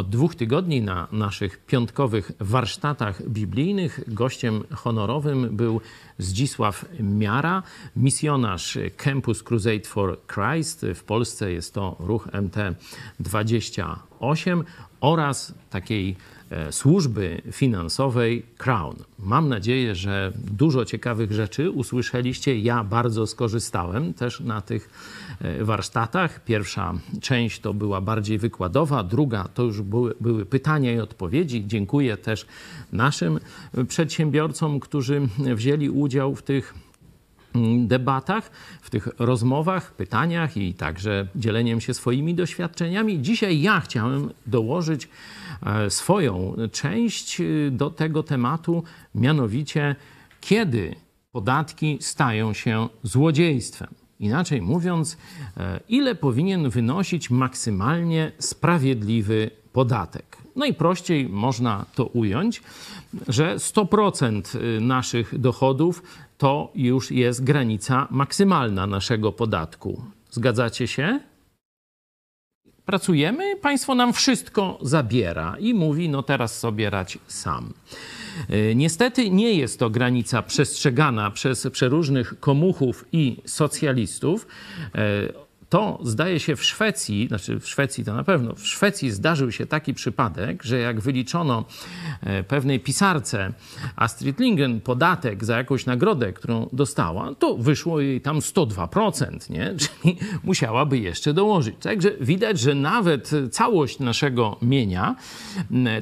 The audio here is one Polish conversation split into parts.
Od dwóch tygodni na naszych piątkowych warsztatach biblijnych gościem honorowym był Zdzisław Miara, misjonarz Campus Crusade for Christ. W Polsce jest to ruch MT28 oraz takiej e, służby finansowej Crown. Mam nadzieję, że dużo ciekawych rzeczy usłyszeliście. Ja bardzo skorzystałem też na tych warsztatach. Pierwsza część to była bardziej wykładowa, druga to już były, były pytania i odpowiedzi. Dziękuję też naszym przedsiębiorcom, którzy wzięli udział w tych mm, debatach, w tych rozmowach, pytaniach i także dzieleniem się swoimi doświadczeniami. Dzisiaj ja chciałem dołożyć e, swoją część e, do tego tematu, mianowicie kiedy podatki stają się złodziejstwem. Inaczej mówiąc, e, ile powinien wynosić maksymalnie sprawiedliwy podatek. Najprościej można to ująć, że 100% naszych dochodów to już jest granica maksymalna naszego podatku. Zgadzacie się? Pracujemy, państwo nam wszystko zabiera i mówi, no teraz sobie radź sam. E, Niestety nie jest to granica przestrzegana przez przeróżnych komuchów i socjalistów. To zdaje się w Szwecji, znaczy w Szwecji to na pewno, w Szwecji zdarzył się taki przypadek, że jak wyliczono e, pewnej pisarce Astrid Lindgren podatek za jakąś nagrodę, którą dostała, to wyszło jej tam 102%, nie? Czyli musiałaby jeszcze dołożyć. Także widać, że nawet całość naszego mienia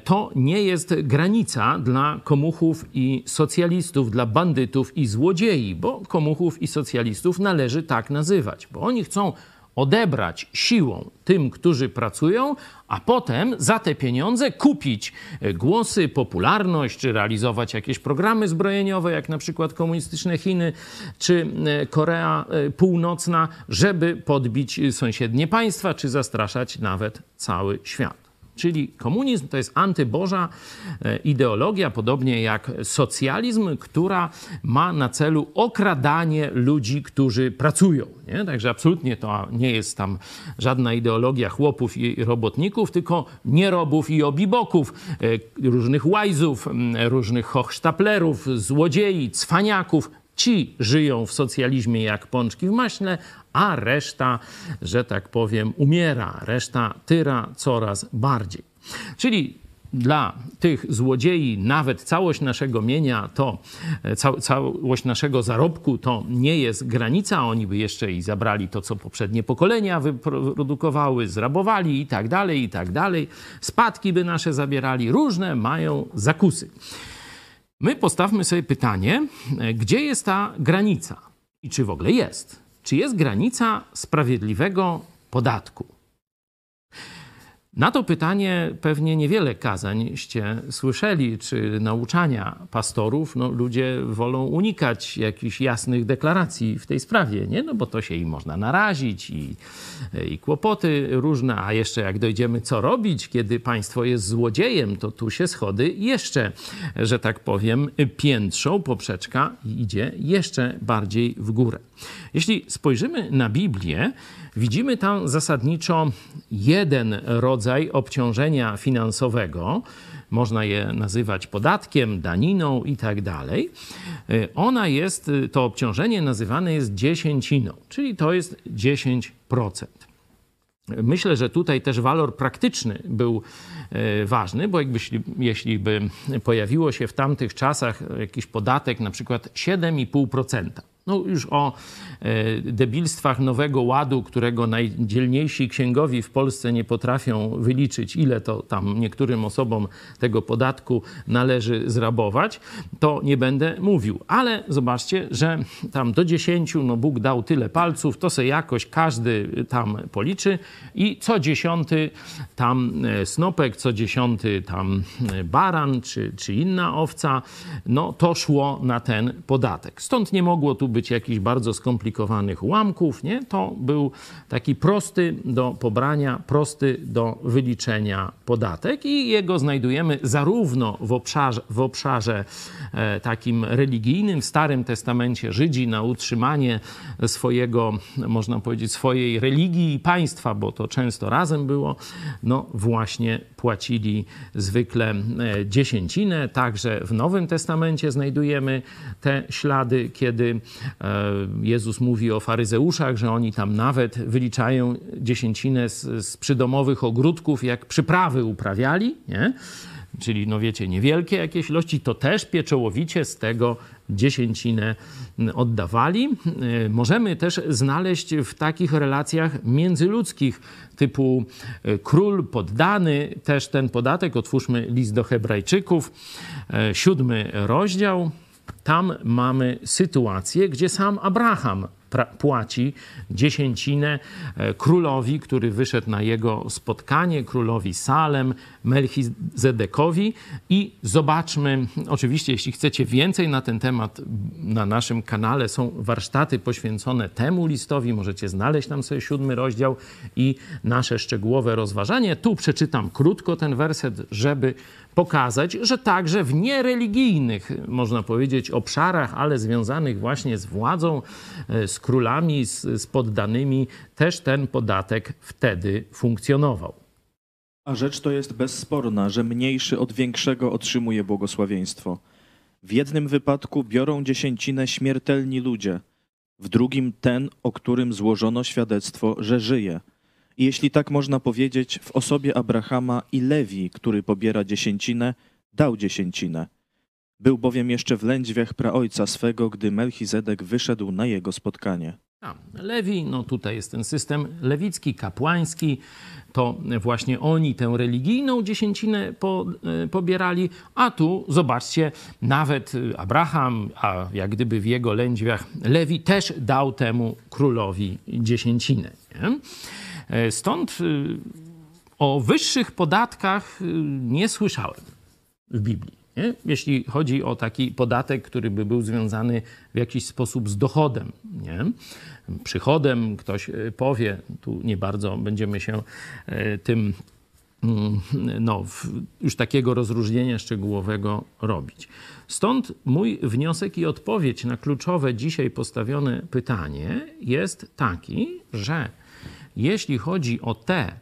to nie jest granica dla komuchów i socjalistów, dla bandytów i złodziei, bo komuchów i socjalistów należy tak nazywać, bo oni chcą odebrać siłą tym, którzy pracują, a potem za te pieniądze kupić e, głosy, popularność, czy realizować jakieś programy zbrojeniowe, jak na przykład komunistyczne Chiny czy e, Korea e, Północna, żeby podbić sąsiednie państwa, czy zastraszać nawet cały świat. Czyli komunizm to jest antyboża e, ideologia, podobnie jak socjalizm, która ma na celu okradanie ludzi, którzy pracują. Nie? Także absolutnie to nie jest tam żadna ideologia chłopów i robotników, tylko nierobów i obiboków, e, różnych łajzów, różnych hochsztaplerów, złodziei, cwaniaków, Ci żyją w socjalizmie jak pączki w maśle, a reszta, że tak powiem, umiera. Reszta tyra coraz bardziej. Czyli dla tych złodziei nawet całość naszego mienia, to ca całość naszego zarobku to nie jest granica. Oni by jeszcze i zabrali to, co poprzednie pokolenia wyprodukowały, zrabowali i tak dalej, i tak dalej. Spadki by nasze zabierali. Różne mają zakusy. My postawmy sobie pytanie, gdzie jest ta granica i czy w ogóle jest? Czy jest granica sprawiedliwego podatku? Na to pytanie pewnie niewiele kazańście słyszeli, czy nauczania pastorów. No, ludzie wolą unikać jakichś jasnych deklaracji w tej sprawie, nie? No bo to się im można narazić i, i kłopoty różne, a jeszcze jak dojdziemy co robić, kiedy państwo jest złodziejem, to tu się schody jeszcze, że tak powiem, piętrzą, poprzeczka idzie jeszcze bardziej w górę. Jeśli spojrzymy na Biblię, widzimy tam zasadniczo jeden rodzaj obciążenia finansowego. Można je nazywać podatkiem, daniną i tak dalej. Ona jest, to obciążenie nazywane jest dziesięciną, czyli to jest 10%. Myślę, że tutaj też walor praktyczny był e, ważny, bo jakby, jeśli by pojawiło się w tamtych czasach jakiś podatek, na przykład 7,5%, no już o e, debilstwach Nowego Ładu, którego najdzielniejsi księgowi w Polsce nie potrafią wyliczyć, ile to tam niektórym osobom tego podatku należy zrabować, to nie będę mówił. Ale zobaczcie, że tam do 10, no Bóg dał tyle palców, to se jakoś każdy tam policzy i co dziesiąty tam e, snopek, co dziesiąty tam e, baran czy, czy inna owca, no to szło na ten podatek. Stąd nie mogło tu być być jakichś bardzo skomplikowanych ułamków, nie? To był taki prosty do pobrania, prosty do wyliczenia podatek i jego znajdujemy zarówno w obszarze, w obszarze e, takim religijnym, w Starym Testamencie Żydzi na utrzymanie swojego, można powiedzieć, swojej religii i państwa, bo to często razem było, no właśnie płacili zwykle e, dziesięcinę. Także w Nowym Testamencie znajdujemy te ślady, kiedy Jezus mówi o faryzeuszach, że oni tam nawet wyliczają dziesięcinę z, z przydomowych ogródków, jak przyprawy uprawiali, nie? czyli no wiecie, niewielkie jakieś ilości, to też pieczołowicie z tego dziesięcinę oddawali. E, możemy też znaleźć w takich relacjach międzyludzkich typu e, król, poddany, też ten podatek. Otwórzmy list do Hebrajczyków, e, siódmy rozdział. Tam mamy sytuację, gdzie sam Abraham płaci dziesięcinę e, królowi, który wyszedł na jego spotkanie, królowi Salem, Melchizedekowi. I zobaczmy, oczywiście, jeśli chcecie więcej na ten temat, na naszym kanale są warsztaty poświęcone temu listowi. Możecie znaleźć tam sobie siódmy rozdział i nasze szczegółowe rozważanie. Tu przeczytam krótko ten werset, żeby pokazać, że także w niereligijnych, można powiedzieć, obszarach, ale związanych właśnie z władzą, e, z królami, z, z poddanymi, też ten podatek wtedy funkcjonował. A rzecz to jest bezsporna, że mniejszy od większego otrzymuje błogosławieństwo. W jednym wypadku biorą dziesięcinę śmiertelni ludzie, w drugim ten, o którym złożono świadectwo, że żyje – i jeśli tak można powiedzieć, w osobie Abrahama i Lewi, który pobiera dziesięcinę, dał dziesięcinę. Był bowiem jeszcze w lędźwiach praojca swego, gdy Melchizedek wyszedł na jego spotkanie. A, Lewi, no tutaj jest ten system lewicki, kapłański, to właśnie oni tę religijną dziesięcinę po, e, pobierali, a tu zobaczcie, nawet Abraham, a jak gdyby w jego lędźwiach Lewi też dał temu królowi dziesięcinę. Nie? E, stąd y, o wyższych podatkach nie słyszałem w Biblii. Nie? Jeśli chodzi o taki podatek, który by był związany w jakiś sposób z dochodem, nie? przychodem, ktoś y, powie, tu nie bardzo będziemy się tym mm, no, już takiego rozróżnienia szczegółowego robić. Stąd mój wniosek i odpowiedź na kluczowe dzisiaj postawione pytanie jest taki, że jeśli chodzi o te,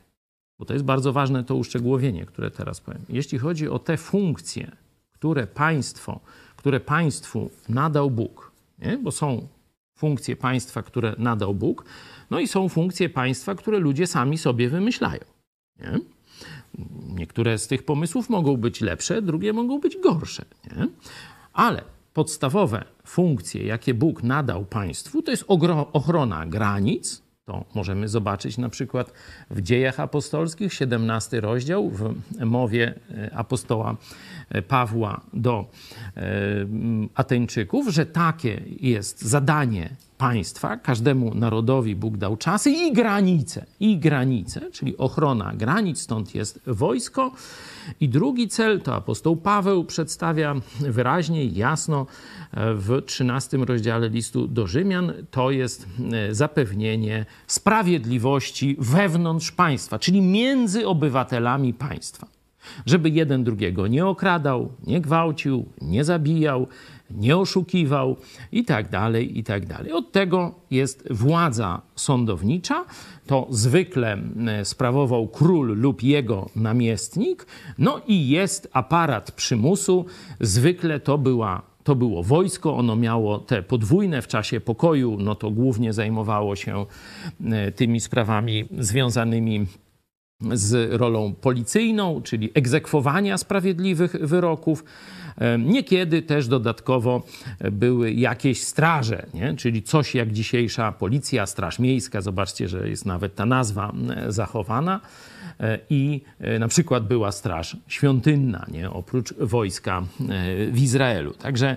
bo to jest bardzo ważne to uszczegółowienie, które teraz powiem, jeśli chodzi o te funkcje, które państwo, które państwu nadał Bóg, nie? bo są funkcje państwa, które nadał Bóg, no i są funkcje państwa, które ludzie sami sobie wymyślają. Nie? Niektóre z tych pomysłów mogą być lepsze, drugie mogą być gorsze. Nie? Ale podstawowe funkcje, jakie Bóg nadał państwu, to jest ochrona granic, to możemy zobaczyć na przykład w Dziejach Apostolskich, 17 rozdział, w mowie e, apostoła e, Pawła do e, Ateńczyków, że takie jest zadanie państwa, każdemu narodowi Bóg dał czasy i granice, i granice, czyli ochrona granic, stąd jest wojsko. I drugi cel to apostoł Paweł przedstawia wyraźnie, jasno w 13 rozdziale listu do Rzymian, to jest e, zapewnienie sprawiedliwości wewnątrz państwa, czyli między obywatelami państwa. Żeby jeden drugiego nie okradał, nie gwałcił, nie zabijał, nie oszukiwał i tak dalej, i tak dalej. Od tego jest władza sądownicza. To zwykle sprawował król lub jego namiestnik. No i jest aparat przymusu. Zwykle to była to było wojsko, ono miało te podwójne w czasie pokoju, no to głównie zajmowało się tymi sprawami związanymi z rolą policyjną, czyli egzekwowania sprawiedliwych wyroków. Niekiedy też dodatkowo były jakieś straże, nie? czyli coś jak dzisiejsza policja, Straż Miejska. Zobaczcie, że jest nawet ta nazwa zachowana. E, I e, na przykład była Straż Świątynna, nie? oprócz wojska e, w Izraelu. Także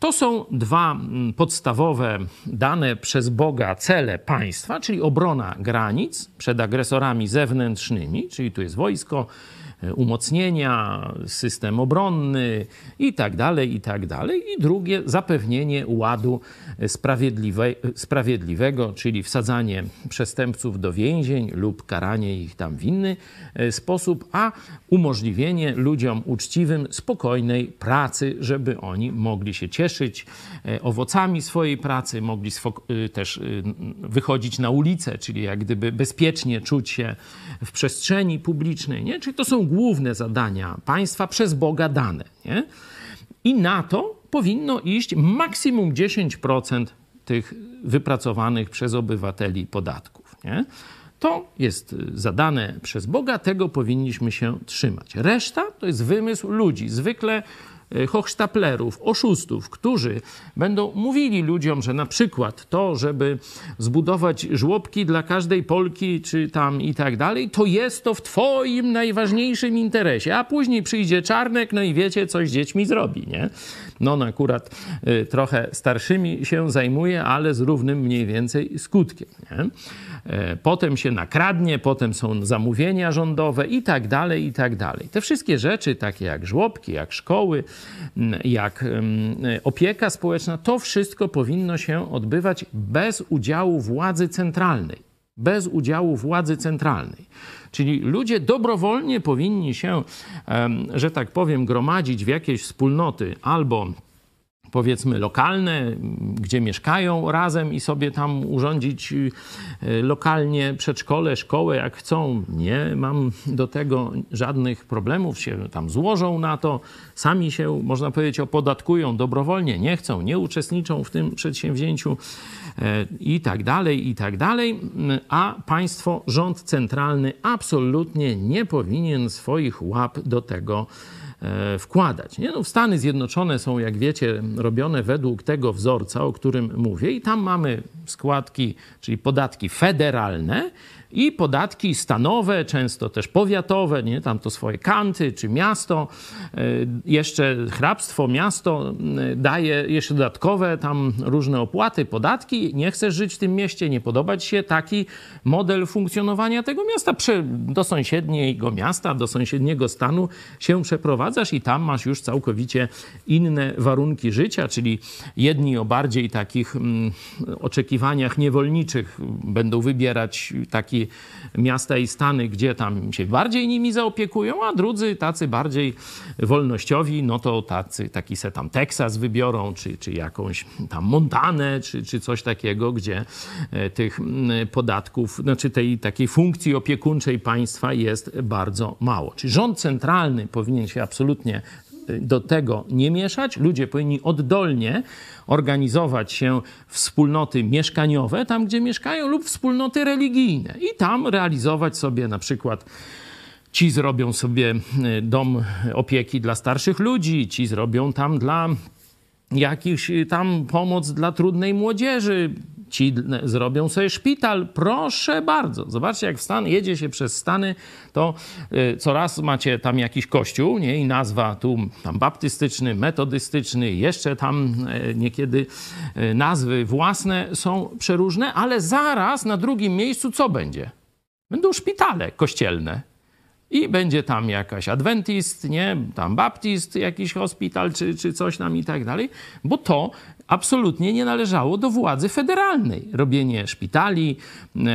to są dwa mm, podstawowe dane przez Boga cele państwa, czyli obrona granic przed agresorami zewnętrznymi, czyli tu jest wojsko, umocnienia, system obronny i tak dalej, i tak dalej. I drugie, zapewnienie ładu sprawiedliwe, sprawiedliwego, czyli wsadzanie przestępców do więzień lub karanie ich tam w inny sposób, a umożliwienie ludziom uczciwym spokojnej pracy, żeby oni mogli się cieszyć owocami swojej pracy, mogli też wychodzić na ulicę, czyli jak gdyby bezpiecznie czuć się w przestrzeni publicznej. Nie? Czyli to są główne zadania państwa przez Boga dane. Nie? I na to powinno iść maksimum 10% tych wypracowanych przez obywateli podatków. Nie? To jest zadane przez Boga, tego powinniśmy się trzymać. Reszta to jest wymysł ludzi, zwykle Y, hochsztaplerów, oszustów, którzy będą mówili ludziom, że na przykład to, żeby zbudować żłobki dla każdej Polki, czy tam i tak dalej, to jest to w twoim najważniejszym interesie, a później przyjdzie Czarnek, no i wiecie, coś z dziećmi zrobi, nie? No on akurat y, trochę starszymi się zajmuje, ale z równym mniej więcej skutkiem, nie? E, potem się nakradnie, potem są zamówienia rządowe i tak dalej, i tak dalej. Te wszystkie rzeczy, takie jak żłobki, jak szkoły, jak opieka społeczna, to wszystko powinno się odbywać bez udziału władzy centralnej. Bez udziału władzy centralnej. Czyli ludzie dobrowolnie powinni się, że tak powiem, gromadzić w jakieś wspólnoty albo powiedzmy lokalne, gdzie mieszkają razem i sobie tam urządzić y, lokalnie przedszkole, szkołę jak chcą. Nie mam do tego żadnych problemów, się tam złożą na to, sami się, można powiedzieć, opodatkują dobrowolnie, nie chcą, nie uczestniczą w tym przedsięwzięciu i tak dalej, i tak dalej. A państwo, rząd centralny absolutnie nie powinien swoich łap do tego E, wkładać. Nie? No, Stany Zjednoczone są, jak wiecie, robione według tego wzorca, o którym mówię, i tam mamy składki, czyli podatki federalne i podatki stanowe, często też powiatowe, nie? tam to swoje kanty czy miasto, e, jeszcze hrabstwo, miasto e, daje jeszcze dodatkowe tam różne opłaty, podatki. Nie chcesz żyć w tym mieście, nie podoba ci się taki model funkcjonowania tego miasta, do sąsiedniego miasta, do sąsiedniego stanu się przeprowadzasz i tam masz już całkowicie inne warunki życia, czyli jedni o bardziej takich mm, oczekiwaniach niewolniczych będą wybierać taki miasta i stany, gdzie tam się bardziej nimi zaopiekują, a drudzy tacy bardziej wolnościowi, no to tacy, taki se tam Teksas wybiorą, czy, czy jakąś tam Montanę, czy, czy coś takiego, gdzie e, tych podatków, znaczy tej takiej funkcji opiekuńczej państwa jest bardzo mało. Czyli rząd centralny powinien się absolutnie do tego nie mieszać. Ludzie powinni oddolnie organizować się wspólnoty mieszkaniowe, tam gdzie mieszkają, lub wspólnoty religijne i tam realizować sobie na przykład. Ci zrobią sobie e, dom opieki dla starszych ludzi, ci zrobią tam dla jakichś tam pomoc dla trudnej młodzieży, ci zrobią sobie szpital. Proszę bardzo. Zobaczcie, jak w Stan, jedzie się przez Stany, to y, coraz macie tam jakiś kościół, nie? I nazwa tu tam baptystyczny, metodystyczny, jeszcze tam y, niekiedy y, nazwy własne są przeróżne, ale zaraz na drugim miejscu co będzie? Będą szpitale kościelne. I będzie tam jakaś adwentist, nie? Tam baptist, jakiś hospital, czy, czy coś tam i tak dalej, bo to absolutnie nie należało do władzy federalnej. Robienie szpitali,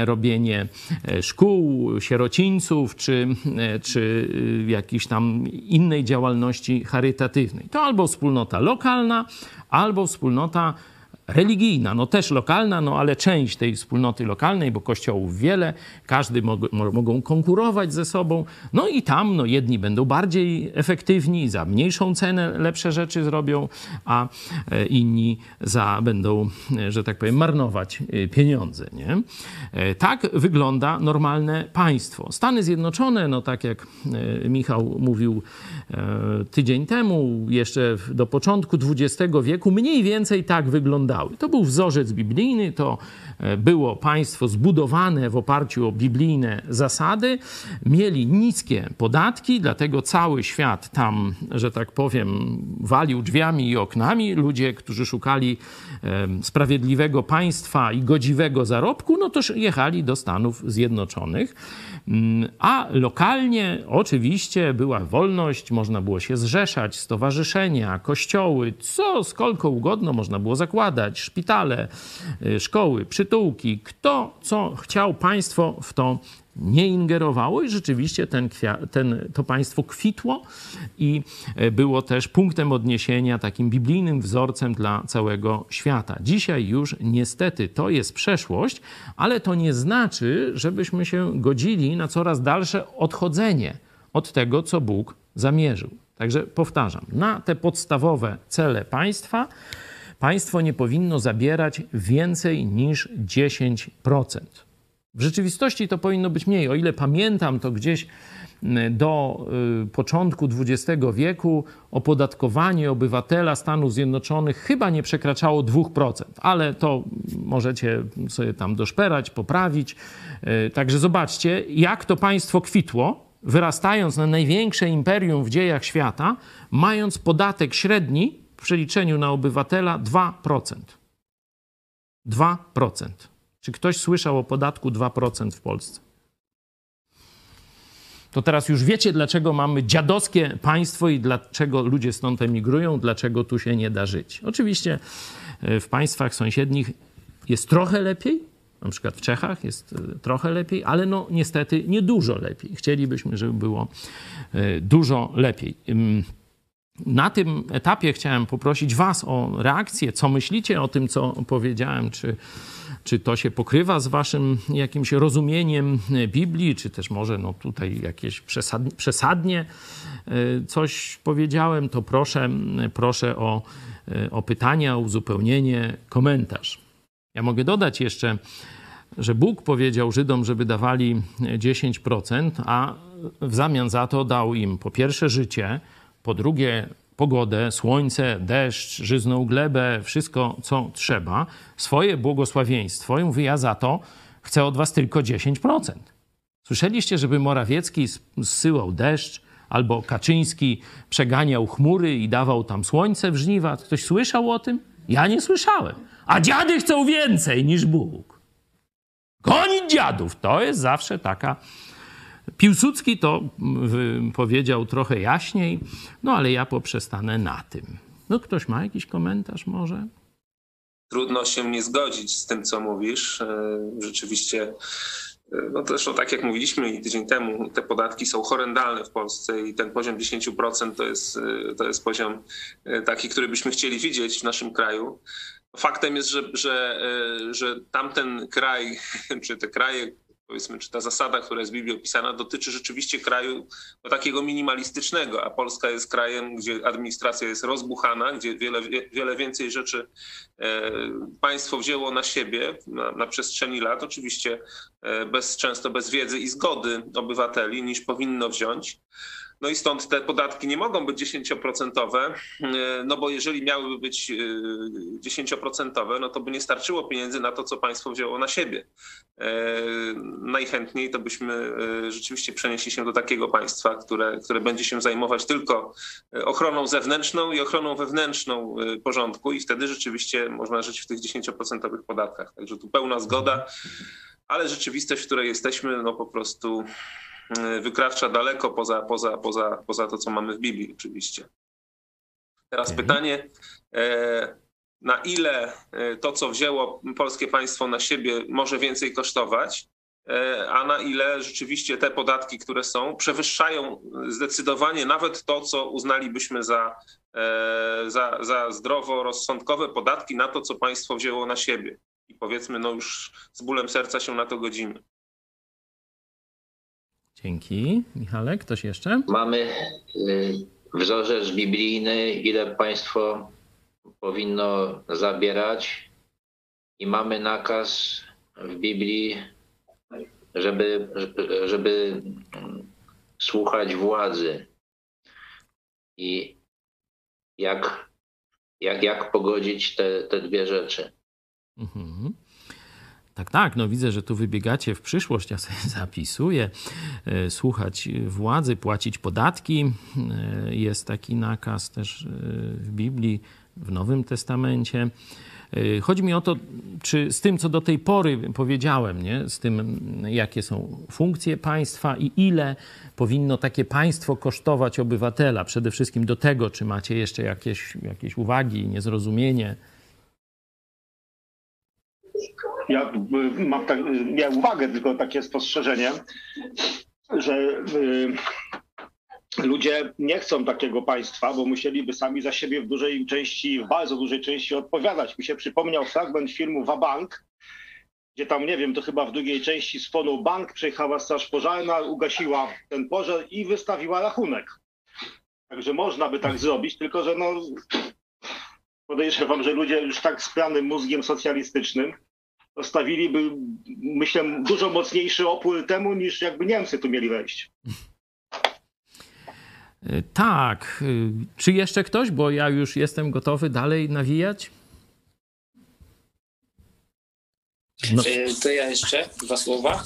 robienie e, szkół, sierocińców, czy, e, czy e, jakiejś tam innej działalności charytatywnej. To albo wspólnota lokalna, albo wspólnota religijna, no też lokalna, no ale część tej wspólnoty lokalnej, bo kościołów wiele, każdy mog mogą konkurować ze sobą, no i tam no jedni będą bardziej efektywni, za mniejszą cenę lepsze rzeczy zrobią, a e, inni za będą, e, że tak powiem, marnować e, pieniądze, nie? Tak wygląda normalne państwo. Stany Zjednoczone, no tak jak Michał mówił tydzień temu, jeszcze do początku XX wieku, mniej więcej tak wygląda To był wzorzec biblijny, to e, było państwo zbudowane w oparciu o biblijne zasady, mieli niskie podatki, dlatego cały świat tam, że tak powiem, walił drzwiami i oknami. Ludzie, którzy szukali sprawiedliwego państwa i godziwego zarobku, no to jechali do Stanów Zjednoczonych. Mm, a lokalnie oczywiście była wolność, można było się zrzeszać, stowarzyszenia, kościoły, co skolko ugodno można było zakładać, szpitale, y, szkoły, przytułki. Kto co chciał, państwo w to nie ingerowało i rzeczywiście ten, ten, to państwo kwitło i e, było też punktem odniesienia, takim biblijnym wzorcem dla całego świata. Dzisiaj już niestety to jest przeszłość, ale to nie znaczy, żebyśmy się godzili na coraz dalsze odchodzenie od tego, co Bóg zamierzył. Także powtarzam, na te podstawowe cele państwa państwo nie powinno zabierać więcej niż 10%. W rzeczywistości to powinno być mniej. O ile pamiętam, to gdzieś mm, do y, początku XX wieku opodatkowanie obywatela Stanów Zjednoczonych chyba nie przekraczało 2%, ale to możecie sobie tam doszperać, poprawić. Y, także zobaczcie, jak to państwo kwitło, wyrastając na największe imperium w dziejach świata, mając podatek średni przeliczeniu na obywatela 2%. 2%. Czy ktoś słyszał o podatku 2% w Polsce? To teraz już wiecie, dlaczego mamy dziadowskie państwo i dlaczego ludzie stąd emigrują, dlaczego tu się nie da żyć. Oczywiście e, w państwach sąsiednich jest trochę lepiej, na przykład w Czechach jest e, trochę lepiej, ale no niestety nie dużo lepiej. Chcielibyśmy, żeby było e, dużo lepiej. Na tym etapie chciałem poprosić Was o reakcję. Co myślicie o tym, co powiedziałem? Czy czy to się pokrywa z waszym jakimś rozumieniem Biblii, czy też może no tutaj jakieś przesadnie, przesadnie coś powiedziałem, to proszę, proszę o, e, o pytania, uzupełnienie, komentarz. Ja mogę dodać jeszcze, że Bóg powiedział Żydom, żeby dawali 10%, a w zamian za to dał im po pierwsze życie, po drugie pogodę, słońce, deszcz, żyzną glebę, wszystko co trzeba, swoje błogosławieństwo i mówi, ja za to chcę od was tylko 10%. Słyszeliście, żeby Morawiecki zsyłał deszcz, albo Kaczyński przeganiał chmury i dawał tam słońce w żniwa? Ktoś słyszał o tym? Ja nie słyszałem. A dziady chcą więcej niż Bóg. Gonić dziadów to jest zawsze taka Piłsudski to powiedział trochę jaśniej, no ale ja poprzestanę na tym. No ktoś ma jakiś komentarz może? Trudno się nie zgodzić z tym, co mówisz. E, rzeczywiście e, no zresztą tak jak mówiliśmy tydzień temu, te podatki są horrendalne w Polsce i ten poziom 10% to jest, e, to jest poziom taki, który byśmy chcieli widzieć w naszym kraju. Faktem jest, że, że, że tamten kraj, czy te kraje, powiedzmy, czy ta zasada, która jest w Biblii opisana, dotyczy rzeczywiście kraju no, takiego minimalistycznego, a Polska jest krajem, gdzie administracja jest rozbuchana, gdzie wiele, wiele więcej rzeczy e, państwo wzięło na siebie na, na przestrzeni lat, oczywiście e, bez, często bez wiedzy i zgody obywateli, niż powinno wziąć. No i stąd te podatki nie mogą być 10%, e, no bo jeżeli miałyby być 10%, e, no to by nie starczyło pieniędzy na to, co państwo wzięło na siebie. E, najchętniej to byśmy rzeczywiście przenieśli się do takiego państwa, które, które będzie się zajmować tylko ochroną zewnętrzną i ochroną wewnętrzną porządku i wtedy rzeczywiście można żyć w tych 10% podatkach. Także tu pełna zgoda, ale rzeczywistość, w której jesteśmy, no po prostu wykracza daleko poza, poza, poza, poza to, co mamy w Biblii oczywiście. Teraz mhm. pytanie, e, na ile e, to, co wzięło polskie państwo na siebie, może więcej kosztować, a na ile rzeczywiście te podatki, które są, przewyższają zdecydowanie nawet to, co uznalibyśmy za, za, za zdroworozsądkowe podatki na to, co państwo wzięło na siebie. I powiedzmy, no już z bólem serca się na to godzimy. Dzięki. Michale, ktoś jeszcze? Mamy y, wzorzec biblijny, ile państwo powinno zabierać i mamy nakaz w Biblii, żeby, żeby słuchać władzy. I jak jak, jak pogodzić te, te dwie rzeczy. Mhm. Tak, tak, no widzę, że tu wybiegacie w przyszłość, ja sobie zapisuję. E, słuchać władzy, płacić podatki. E, jest taki nakaz też e, w Biblii, w Nowym Testamencie. Chodzi mi o to, czy z tym, co do tej pory powiedziałem, nie? z tym, jakie są funkcje państwa i ile powinno takie państwo kosztować obywatela. Przede wszystkim do tego, czy macie jeszcze jakieś, jakieś uwagi, niezrozumienie. Ja mam tak, miałem uwagę, tylko takie spostrzeżenie, że y, ludzie nie chcą takiego państwa, bo musieliby sami za siebie w dużej części, w bardzo dużej części odpowiadać. Mi się przypomniał fragment filmu Wabank, gdzie tam, nie wiem, to chyba w drugiej części spłonął bank, przejechała straż pożarna, ugasiła ten pożar i wystawiła rachunek. Także można by tak zrobić, tylko że no podejrzewam, że ludzie już tak spranym mózgiem socjalistycznym stawiliby, myślę, dużo mocniejszy opór temu, niż jakby Niemcy tu mieli wejść. E, tak. E, czy jeszcze ktoś? Bo ja już jestem gotowy dalej nawijać. No. E, to ja jeszcze dwa słowa.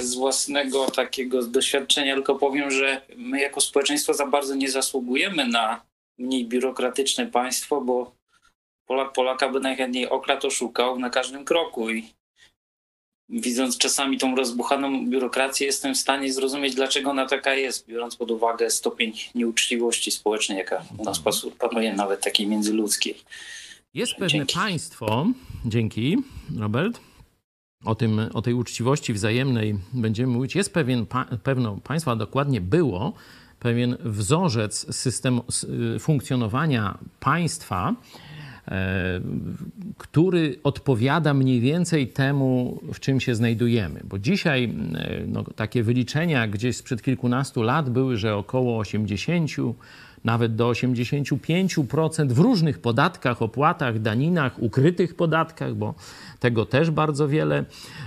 Z własnego takiego doświadczenia tylko powiem, że my jako społeczeństwo za bardzo nie zasługujemy na mniej biurokratyczne państwo, bo Polak Polaka by najchętniej okradł, oszukał na każdym kroku i widząc czasami tą rozbuchaną biurokrację, jestem w stanie zrozumieć, dlaczego ona taka jest, biorąc pod uwagę stopień nieuczciwości społecznej, jaka u nas panuje, nawet takiej międzyludzkiej. Jest pewne dzięki. państwo, dzięki Robert, o, tym, o tej uczciwości wzajemnej będziemy mówić. Jest pewien, pewno państwo, a dokładnie było, pewien wzorzec systemu funkcjonowania państwa, który odpowiada mniej więcej temu, w czym się znajdujemy. Bo dzisiaj e, no, takie wyliczenia gdzieś sprzed kilkunastu lat były, że około 80 nawet do 85% w różnych podatkach, opłatach, daninach, ukrytych podatkach, bo tego też bardzo wiele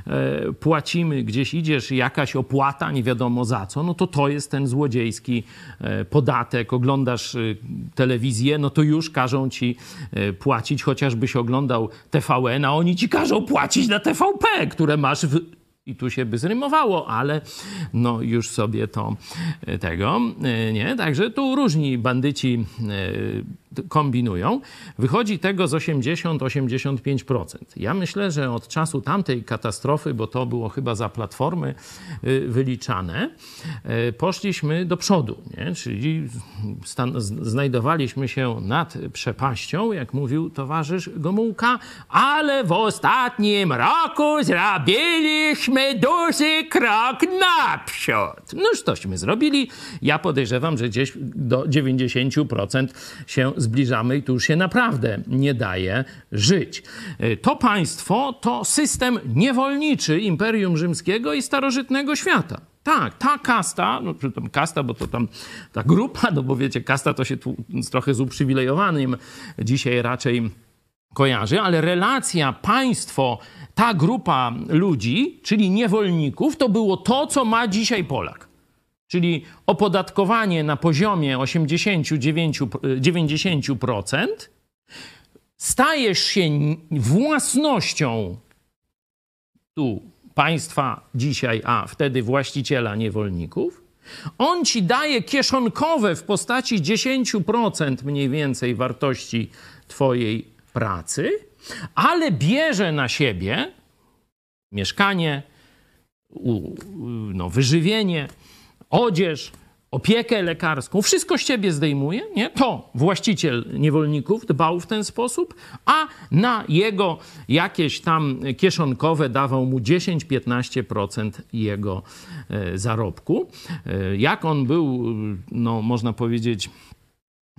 e, płacimy. Gdzieś idziesz, jakaś opłata, nie wiadomo za co, no to to jest ten złodziejski e, podatek. Oglądasz e, telewizję, no to już każą ci płacić, chociażbyś oglądał TVN, a oni ci każą płacić na TVP, które masz w i tu się by zrymowało, ale no już sobie to tego, nie? Także tu różni bandyci kombinują, wychodzi tego z 80-85%. Ja myślę, że od czasu tamtej katastrofy, bo to było chyba za platformy wyliczane, poszliśmy do przodu, nie? czyli znajdowaliśmy się nad przepaścią, jak mówił towarzysz Gomułka, ale w ostatnim roku zrobiliśmy duży krok naprzód. Noż tośmy zrobili. Ja podejrzewam, że gdzieś do 90% się zbliżamy i tu już się naprawdę nie daje żyć. E, to państwo to system niewolniczy Imperium Rzymskiego i starożytnego świata. Tak, ta kasta, no tam kasta, bo to tam ta grupa, no bo wiecie, kasta to się tu trochę z uprzywilejowanym dzisiaj raczej kojarzy, ale relacja państwo, ta grupa ludzi, czyli niewolników, to było to, co ma dzisiaj Polak czyli opodatkowanie na poziomie 89-90%, stajesz się własnością tu państwa dzisiaj, a wtedy właściciela niewolników. On ci daje kieszonkowe w postaci 10% mniej więcej wartości twojej pracy, ale bierze na siebie mieszkanie, no, wyżywienie, odzież, opiekę lekarską, wszystko z ciebie zdejmuje, nie? To właściciel niewolników dbał w ten sposób, a na jego jakieś tam kieszonkowe dawał mu 10-15% jego e, zarobku. E, jak on był, no można powiedzieć,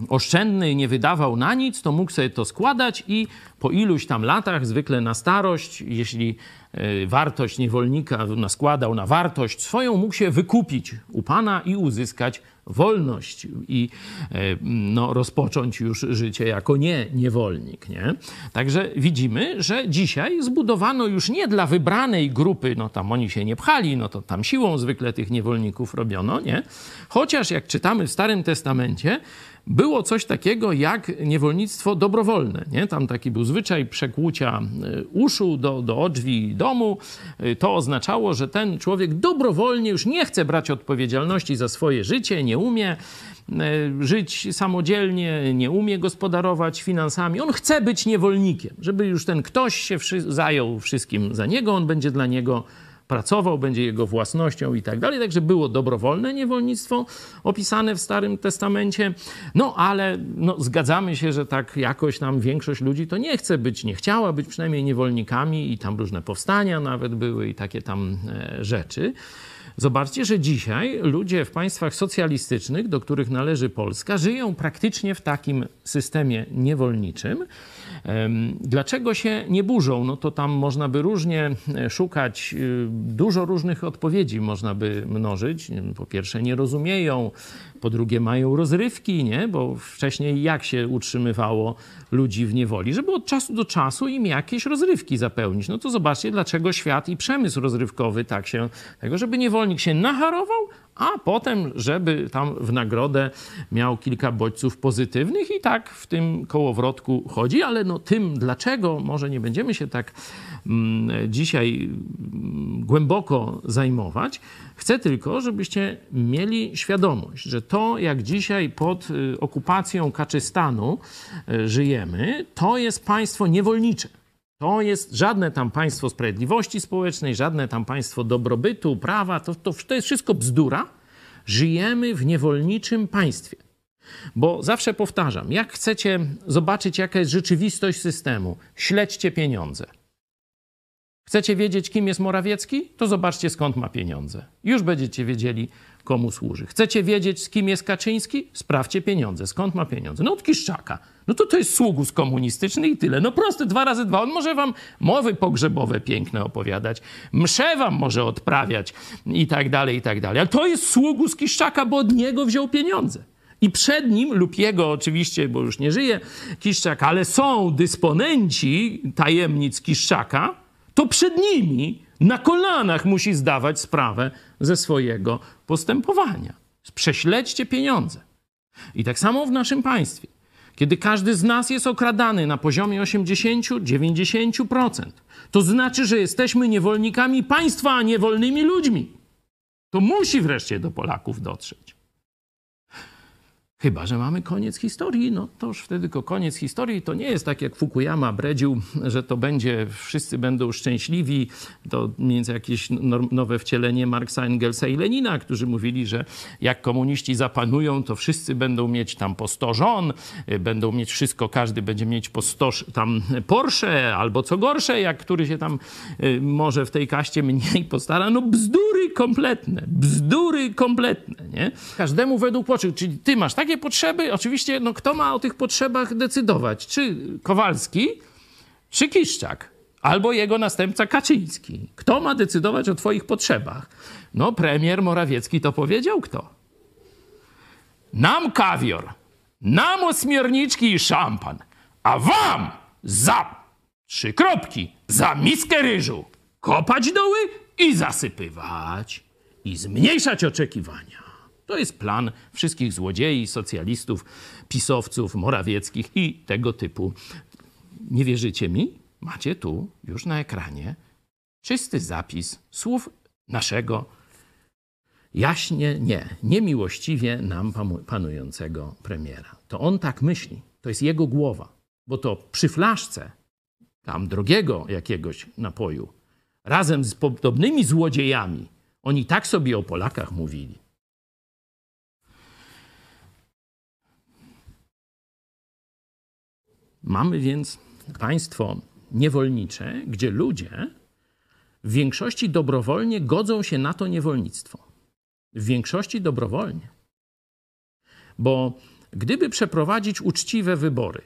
oszczędny nie wydawał na nic, to mógł sobie to składać i po iluś tam latach, zwykle na starość, jeśli e, wartość niewolnika składał na wartość swoją, mógł się wykupić u Pana i uzyskać wolność i e, no, rozpocząć już życie jako nie niewolnik. Nie? Także widzimy, że dzisiaj zbudowano już nie dla wybranej grupy, no tam oni się nie pchali, no to tam siłą zwykle tych niewolników robiono, nie? Chociaż jak czytamy w Starym Testamencie, było coś takiego jak niewolnictwo dobrowolne. Nie? Tam taki był zwyczaj przekłucia e, uszu do, do drzwi domu. E, to oznaczało, że ten człowiek dobrowolnie już nie chce brać odpowiedzialności za swoje życie, nie umie e, żyć samodzielnie, nie umie gospodarować finansami. On chce być niewolnikiem, żeby już ten ktoś się zajął wszystkim za niego, on będzie dla niego pracował, będzie jego własnością i tak dalej. Także było dobrowolne niewolnictwo opisane w Starym Testamencie. No ale no, zgadzamy się, że tak jakoś nam większość ludzi to nie chce być, nie chciała być przynajmniej niewolnikami i tam różne powstania nawet były i takie tam e, rzeczy. Zobaczcie, że dzisiaj ludzie w państwach socjalistycznych, do których należy Polska, żyją praktycznie w takim systemie niewolniczym. Dlaczego się nie burzą? No to tam można by różnie e, szukać, y, dużo różnych odpowiedzi można by mnożyć. Po pierwsze, nie rozumieją, po drugie, mają rozrywki, nie? bo wcześniej jak się utrzymywało ludzi w niewoli? Żeby od czasu do czasu im jakieś rozrywki zapełnić. No to zobaczcie, dlaczego świat i przemysł rozrywkowy tak się, tego, żeby niewolnik się nacharował, a potem, żeby tam w nagrodę miał kilka bodźców pozytywnych i tak w tym kołowrotku chodzi, ale no tym dlaczego, może nie będziemy się tak mm, dzisiaj mm, głęboko zajmować. Chcę tylko, żebyście mieli świadomość, że to jak dzisiaj pod y, okupacją Kaczystanu y, żyjemy, to jest państwo niewolnicze. To jest żadne tam państwo sprawiedliwości społecznej, żadne tam państwo dobrobytu, prawa, to, to, to jest wszystko bzdura. Żyjemy w niewolniczym państwie. Bo zawsze powtarzam, jak chcecie zobaczyć, jaka jest rzeczywistość systemu, śledźcie pieniądze. Chcecie wiedzieć, kim jest Morawiecki? To zobaczcie, skąd ma pieniądze. Już będziecie wiedzieli, komu służy. Chcecie wiedzieć, z kim jest Kaczyński? Sprawdźcie pieniądze. Skąd ma pieniądze? No od Kiszczaka. No to to jest sługus komunistyczny i tyle. No proste, dwa razy dwa. On może wam mowy pogrzebowe piękne opowiadać, msze wam może odprawiać i tak dalej, i tak dalej. Ale to jest sługus Kiszczaka, bo od niego wziął pieniądze. I przed nim lub jego oczywiście, bo już nie żyje Kiszczak, ale są dysponenci tajemnic Kiszczaka, to przed nimi na kolanach musi zdawać sprawę ze swojego postępowania. Prześledźcie pieniądze. I tak samo w naszym państwie. Kiedy każdy z nas jest okradany na poziomie 80-90%, to znaczy, że jesteśmy niewolnikami państwa, a nie wolnymi ludźmi. To musi wreszcie do Polaków dotrzeć. Chyba, że mamy koniec historii, no to już wtedy tylko koniec historii. To nie jest tak, jak Fukuyama bredził, że to będzie, wszyscy będą szczęśliwi. To między jakieś nowe wcielenie Marksa, Engelsa i Lenina, którzy mówili, że jak komuniści zapanują, to wszyscy będą mieć tam po 100 żon, będą mieć wszystko, każdy będzie mieć po 100 tam Porsche, albo co gorsze, jak który się tam y, może w tej kaście mniej postara. No bzdury kompletne, bzdury kompletne, nie? Każdemu według potrzeb. Czyli ty masz takie takie potrzeby, oczywiście, no kto ma o tych potrzebach decydować? Czy Kowalski, czy Kiszczak? Albo jego następca Kaczyński. Kto ma decydować o twoich potrzebach? No, premier Morawiecki to powiedział kto? Nam kawior, nam osmierniczki i szampan, a wam za trzy kropki, za miskę ryżu, kopać doły i zasypywać i zmniejszać oczekiwania. To jest plan wszystkich złodziei, socjalistów, pisowców, morawieckich i tego typu. Nie wierzycie mi? Macie tu już na ekranie czysty zapis słów naszego jaśnie, nie, niemiłościwie nam panującego premiera. To on tak myśli, to jest jego głowa, bo to przy flaszce tam drogiego jakiegoś napoju, razem z podobnymi złodziejami, oni tak sobie o Polakach mówili. Mamy więc państwo niewolnicze, gdzie ludzie w większości dobrowolnie godzą się na to niewolnictwo. W większości dobrowolnie. Bo gdyby przeprowadzić uczciwe wybory,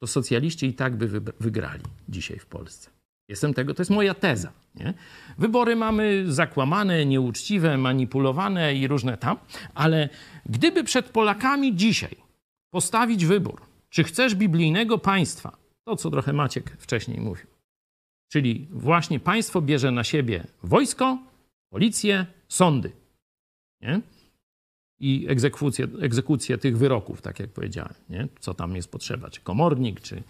to socjaliści i tak by wygrali dzisiaj w Polsce. Jestem tego, to jest moja teza. Nie? Wybory mamy zakłamane, nieuczciwe, manipulowane i różne tam, ale gdyby przed Polakami dzisiaj postawić wybór, czy chcesz biblijnego państwa, to co trochę Maciek wcześniej mówił, czyli właśnie państwo bierze na siebie wojsko, policję, sądy nie? i egzekucję, egzekucję tych wyroków, tak jak powiedziałem, nie? co tam jest potrzeba, czy komornik, czy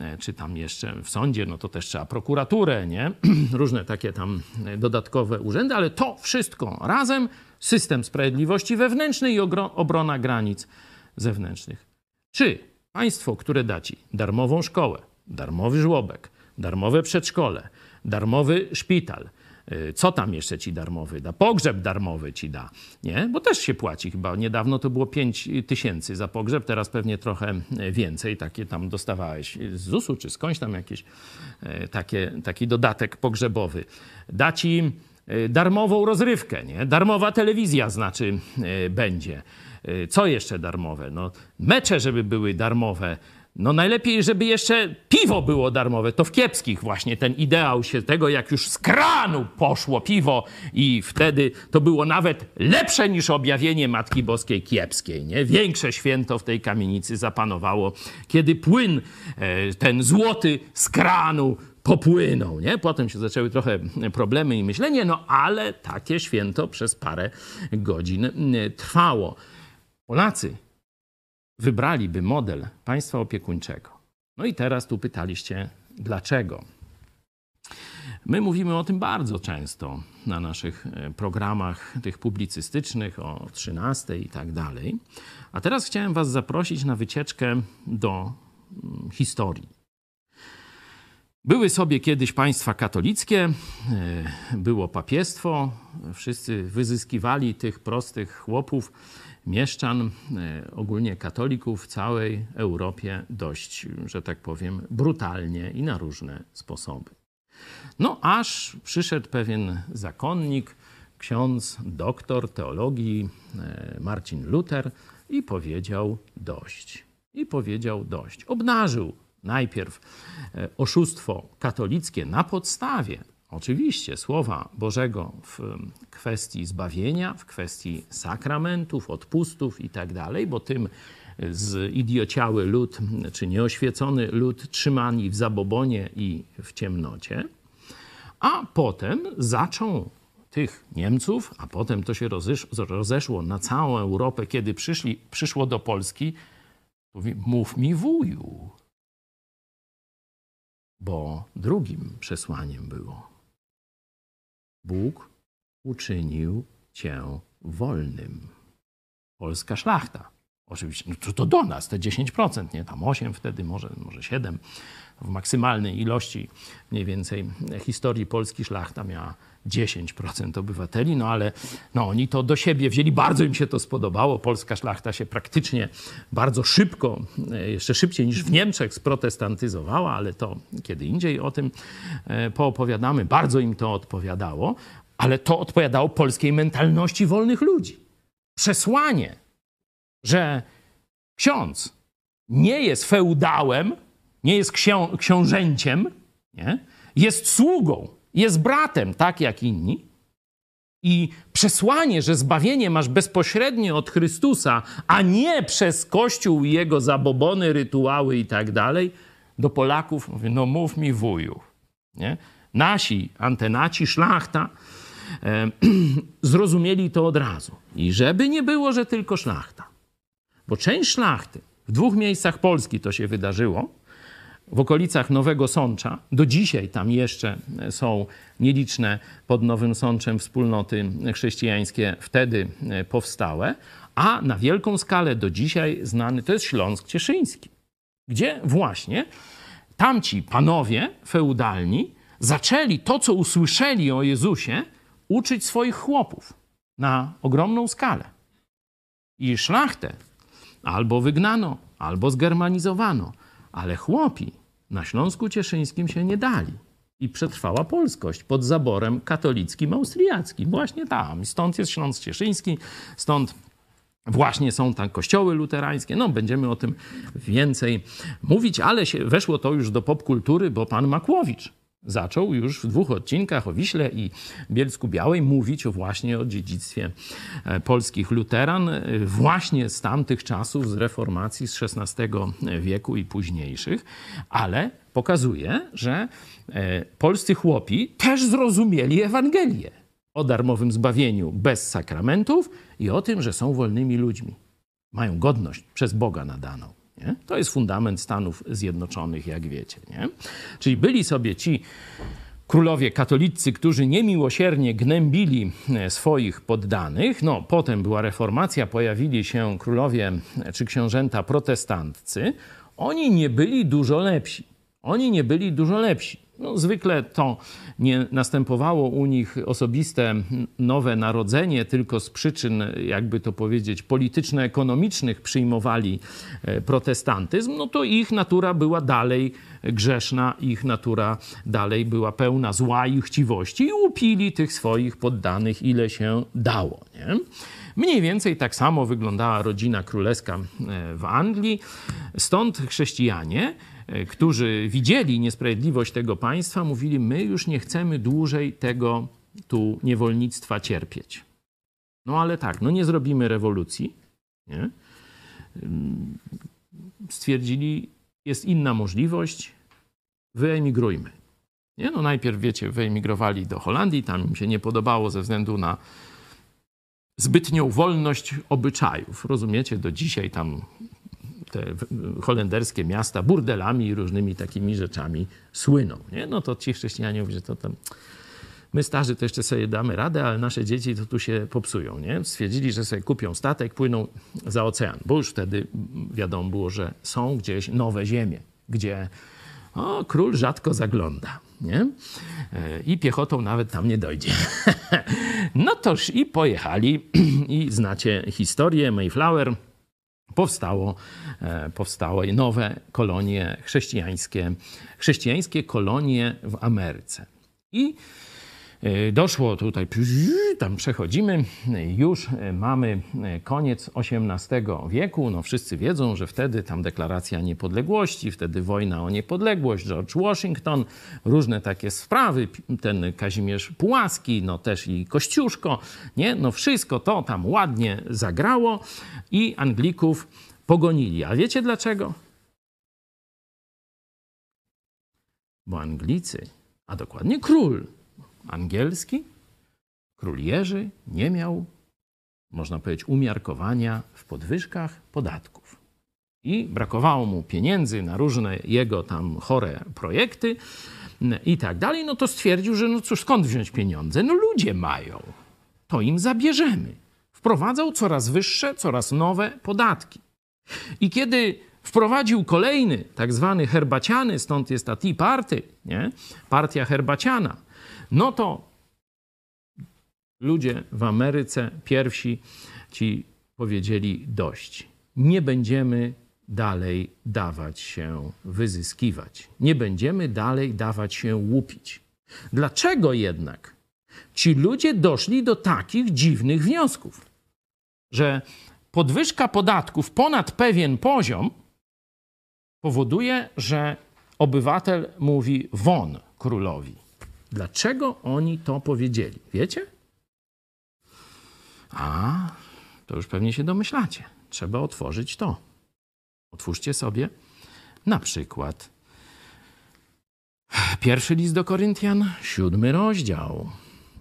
E, czy tam jeszcze w sądzie, no to też trzeba prokuraturę, nie? Różne takie tam e, dodatkowe urzędy, ale to wszystko razem system sprawiedliwości wewnętrznej i obrona granic zewnętrznych. Czy państwo, które da ci darmową szkołę, darmowy żłobek, darmowe przedszkole, darmowy szpital, Y, co tam jeszcze ci darmowy da? Pogrzeb darmowy ci da, nie? Bo też się płaci chyba. Niedawno to było 5 tysięcy za pogrzeb, teraz pewnie trochę więcej. Takie tam dostawałeś z ZUS-u czy skądś tam jakieś y, takie, taki dodatek pogrzebowy. Da ci y, darmową rozrywkę, nie? Darmowa telewizja znaczy będzie. Co jeszcze darmowe? No, mecze, żeby były darmowe, no najlepiej, żeby jeszcze piwo było darmowe. To w kiepskich właśnie ten ideał się tego, jak już z kranu poszło piwo i wtedy to było nawet lepsze niż objawienie Matki Boskiej kiepskiej. Nie? Większe święto w tej kamienicy zapanowało, kiedy płyn e, ten złoty z kranu popłynął. Nie? Potem się zaczęły trochę problemy i myślenie, no ale takie święto przez parę godzin trwało. Polacy wybraliby model państwa opiekuńczego. No i teraz tu pytaliście, dlaczego? My mówimy o tym bardzo często na naszych e, programach tych publicystycznych o 13 i tak dalej. A teraz chciałem Was zaprosić na wycieczkę do mm, historii. Były sobie kiedyś państwa katolickie, e, było papiestwo, wszyscy wyzyskiwali tych prostych chłopów mieszczan, e, ogólnie katolików w całej Europie dość, że tak powiem, brutalnie i na różne sposoby. No aż przyszedł pewien zakonnik, ksiądz, doktor teologii e, Marcin Luther i powiedział dość. I powiedział dość. Obnażył najpierw e, oszustwo katolickie na podstawie Oczywiście słowa Bożego w kwestii zbawienia, w kwestii sakramentów, odpustów i tak dalej, bo tym zidiociały lud, czy nieoświecony lud trzymani w zabobonie i w ciemnocie, a potem zaczął tych Niemców, a potem to się rozeszło na całą Europę, kiedy przyszli, przyszło do Polski, mówi, mów mi wuju, bo drugim przesłaniem było Bóg uczynił cię wolnym. Polska szlachta. Oczywiście, no to, do nas, te 10%, nie tam 8 wtedy, może, może 7. W maksymalnej ilości mniej więcej historii Polski szlachta miała 10% obywateli, no ale no, oni to do siebie wzięli, bardzo im się to spodobało. Polska szlachta się praktycznie bardzo szybko, e, jeszcze szybciej niż w Niemczech sprotestantyzowała, ale to kiedy indziej o tym e, poopowiadamy. Bardzo im to odpowiadało, ale to odpowiadało polskiej mentalności wolnych ludzi. Przesłanie, że ksiądz nie jest feudałem, nie jest ksią książęciem, nie? jest sługą jest bratem, tak jak inni. I przesłanie, że zbawienie masz bezpośrednio od Chrystusa, a nie przez Kościół i jego zabobony, rytuały i tak dalej, do Polaków mówi, no mów mi wuju. Nie? Nasi antenaci, szlachta e, zrozumieli to od razu. I żeby nie było, że tylko szlachta. Bo część szlachty, w dwóch miejscach Polski to się wydarzyło, w okolicach Nowego Sącza. Do dzisiaj tam jeszcze są nieliczne pod Nowym Sączem wspólnoty chrześcijańskie wtedy powstałe, a na wielką skalę do dzisiaj znany to jest Śląsk Cieszyński, gdzie właśnie tamci panowie feudalni zaczęli to, co usłyszeli o Jezusie, uczyć swoich chłopów na ogromną skalę. I szlachtę albo wygnano, albo zgermanizowano ale chłopi na Śląsku Cieszyńskim się nie dali. I przetrwała polskość pod zaborem katolickim austriackim. Właśnie tam. Stąd jest Śląsk Cieszyński, stąd Właśnie są tam kościoły luterańskie. No, będziemy o tym więcej mówić, ale się, weszło to już do popkultury, bo pan Makłowicz zaczął już w dwóch odcinkach o Wiśle i Bielsku Białej mówić właśnie o dziedzictwie e, polskich luteran e, właśnie z tamtych czasów, z reformacji z XVI wieku i późniejszych, ale pokazuje, że e, polscy chłopi też zrozumieli Ewangelię o darmowym zbawieniu bez sakramentów i o tym, że są wolnymi ludźmi. Mają godność przez Boga nadaną. Nie? To jest fundament Stanów Zjednoczonych, jak wiecie. Nie? Czyli byli sobie ci królowie katolicy, którzy niemiłosiernie gnębili e, swoich poddanych. No, potem była reformacja, pojawili się królowie e, czy książęta protestanccy. Oni nie byli dużo lepsi. Oni nie byli dużo lepsi. No, zwykle to nie następowało u nich osobiste nowe narodzenie, tylko z przyczyn, jakby to powiedzieć, polityczno-ekonomicznych przyjmowali e, protestantyzm, no to ich natura była dalej grzeszna, ich natura dalej była pełna zła i chciwości i łupili tych swoich poddanych, ile się dało. Nie? Mniej więcej tak samo wyglądała rodzina królewska e, w Anglii. Stąd chrześcijanie którzy widzieli niesprawiedliwość tego państwa, mówili: My już nie chcemy dłużej tego tu niewolnictwa cierpieć. No ale tak, no nie zrobimy rewolucji. Nie? Stwierdzili, jest inna możliwość, wyemigrujmy. Nie? No najpierw, wiecie, wyemigrowali do Holandii, tam im się nie podobało ze względu na zbytnią wolność obyczajów. Rozumiecie, do dzisiaj tam te holenderskie miasta burdelami i różnymi takimi rzeczami słyną. Nie? No to ci chrześcijanie mówią, że to tam my starzy to jeszcze sobie damy radę, ale nasze dzieci to tu się popsują. Nie? Stwierdzili, że sobie kupią statek, płyną za ocean, bo już wtedy wiadomo było, że są gdzieś nowe ziemie, gdzie o, król rzadko zagląda. Nie? I piechotą nawet tam nie dojdzie. no toż i pojechali i znacie historię Mayflower powstało, e, powstały nowe kolonie chrześcijańskie, chrześcijańskie kolonie w Ameryce. I Doszło tutaj, tam przechodzimy, już mamy koniec XVIII wieku. No wszyscy wiedzą, że wtedy tam deklaracja niepodległości, wtedy wojna o niepodległość, George Washington, różne takie sprawy, ten Kazimierz Pułaski, no też i Kościuszko, nie? No wszystko to tam ładnie zagrało i Anglików pogonili. A wiecie dlaczego? Bo Anglicy, a dokładnie król angielski, król Jerzy, nie miał, można powiedzieć, umiarkowania w podwyżkach podatków. I brakowało mu pieniędzy na różne jego tam chore projekty i tak dalej, no to stwierdził, że no cóż, skąd wziąć pieniądze? No ludzie mają, to im zabierzemy. Wprowadzał coraz wyższe, coraz nowe podatki. I kiedy wprowadził kolejny, tak zwany herbaciany, stąd jest ta Tea Party, nie? partia herbaciana, no to ludzie w Ameryce pierwsi ci powiedzieli dość. Nie będziemy dalej dawać się wyzyskiwać. Nie będziemy dalej dawać się łupić. Dlaczego jednak ci ludzie doszli do takich dziwnych wniosków, że podwyżka podatków ponad pewien poziom powoduje, że obywatel mówi won królowi. Dlaczego oni to powiedzieli? Wiecie? A, to już pewnie się domyślacie. Trzeba otworzyć to. Otwórzcie sobie na przykład pierwszy list do Koryntian, siódmy rozdział,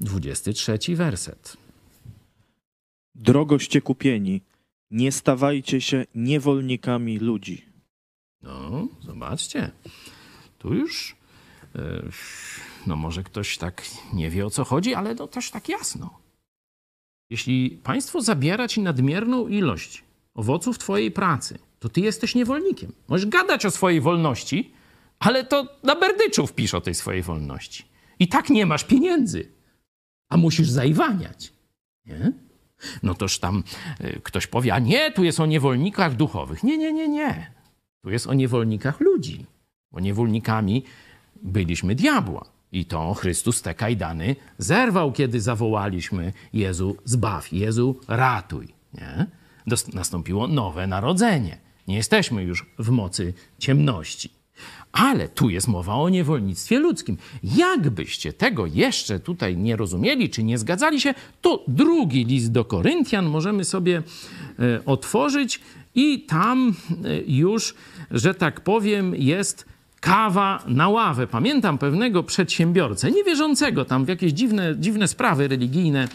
dwudziesty trzeci werset. Drogoście kupieni, nie stawajcie się niewolnikami ludzi. No, zobaczcie. Tu już, e, no może ktoś tak nie wie o co chodzi, ale to też tak jasno. Jeśli państwo zabiera ci nadmierną ilość owoców twojej pracy, to ty jesteś niewolnikiem. Możesz gadać o swojej wolności, ale to na berdyczów pisz o tej swojej wolności. I tak nie masz pieniędzy, a musisz zaiwaniać. Nie? No toż tam y, ktoś powie, a nie, tu jest o niewolnikach duchowych. Nie, nie, nie, nie. Tu jest o niewolnikach ludzi. Bo niewolnikami byliśmy diabła. I to Chrystus te kajdany zerwał, kiedy zawołaliśmy Jezu zbaw, Jezu ratuj. Nie? Nastąpiło nowe narodzenie. Nie jesteśmy już w mocy ciemności. Ale tu jest mowa o niewolnictwie ludzkim. Jakbyście tego jeszcze tutaj nie rozumieli, czy nie zgadzali się, to drugi list do Koryntian możemy sobie e, otworzyć i tam e, już, że tak powiem, jest kawa na ławę. Pamiętam pewnego przedsiębiorcę, niewierzącego, tam w jakieś dziwne, dziwne sprawy religijne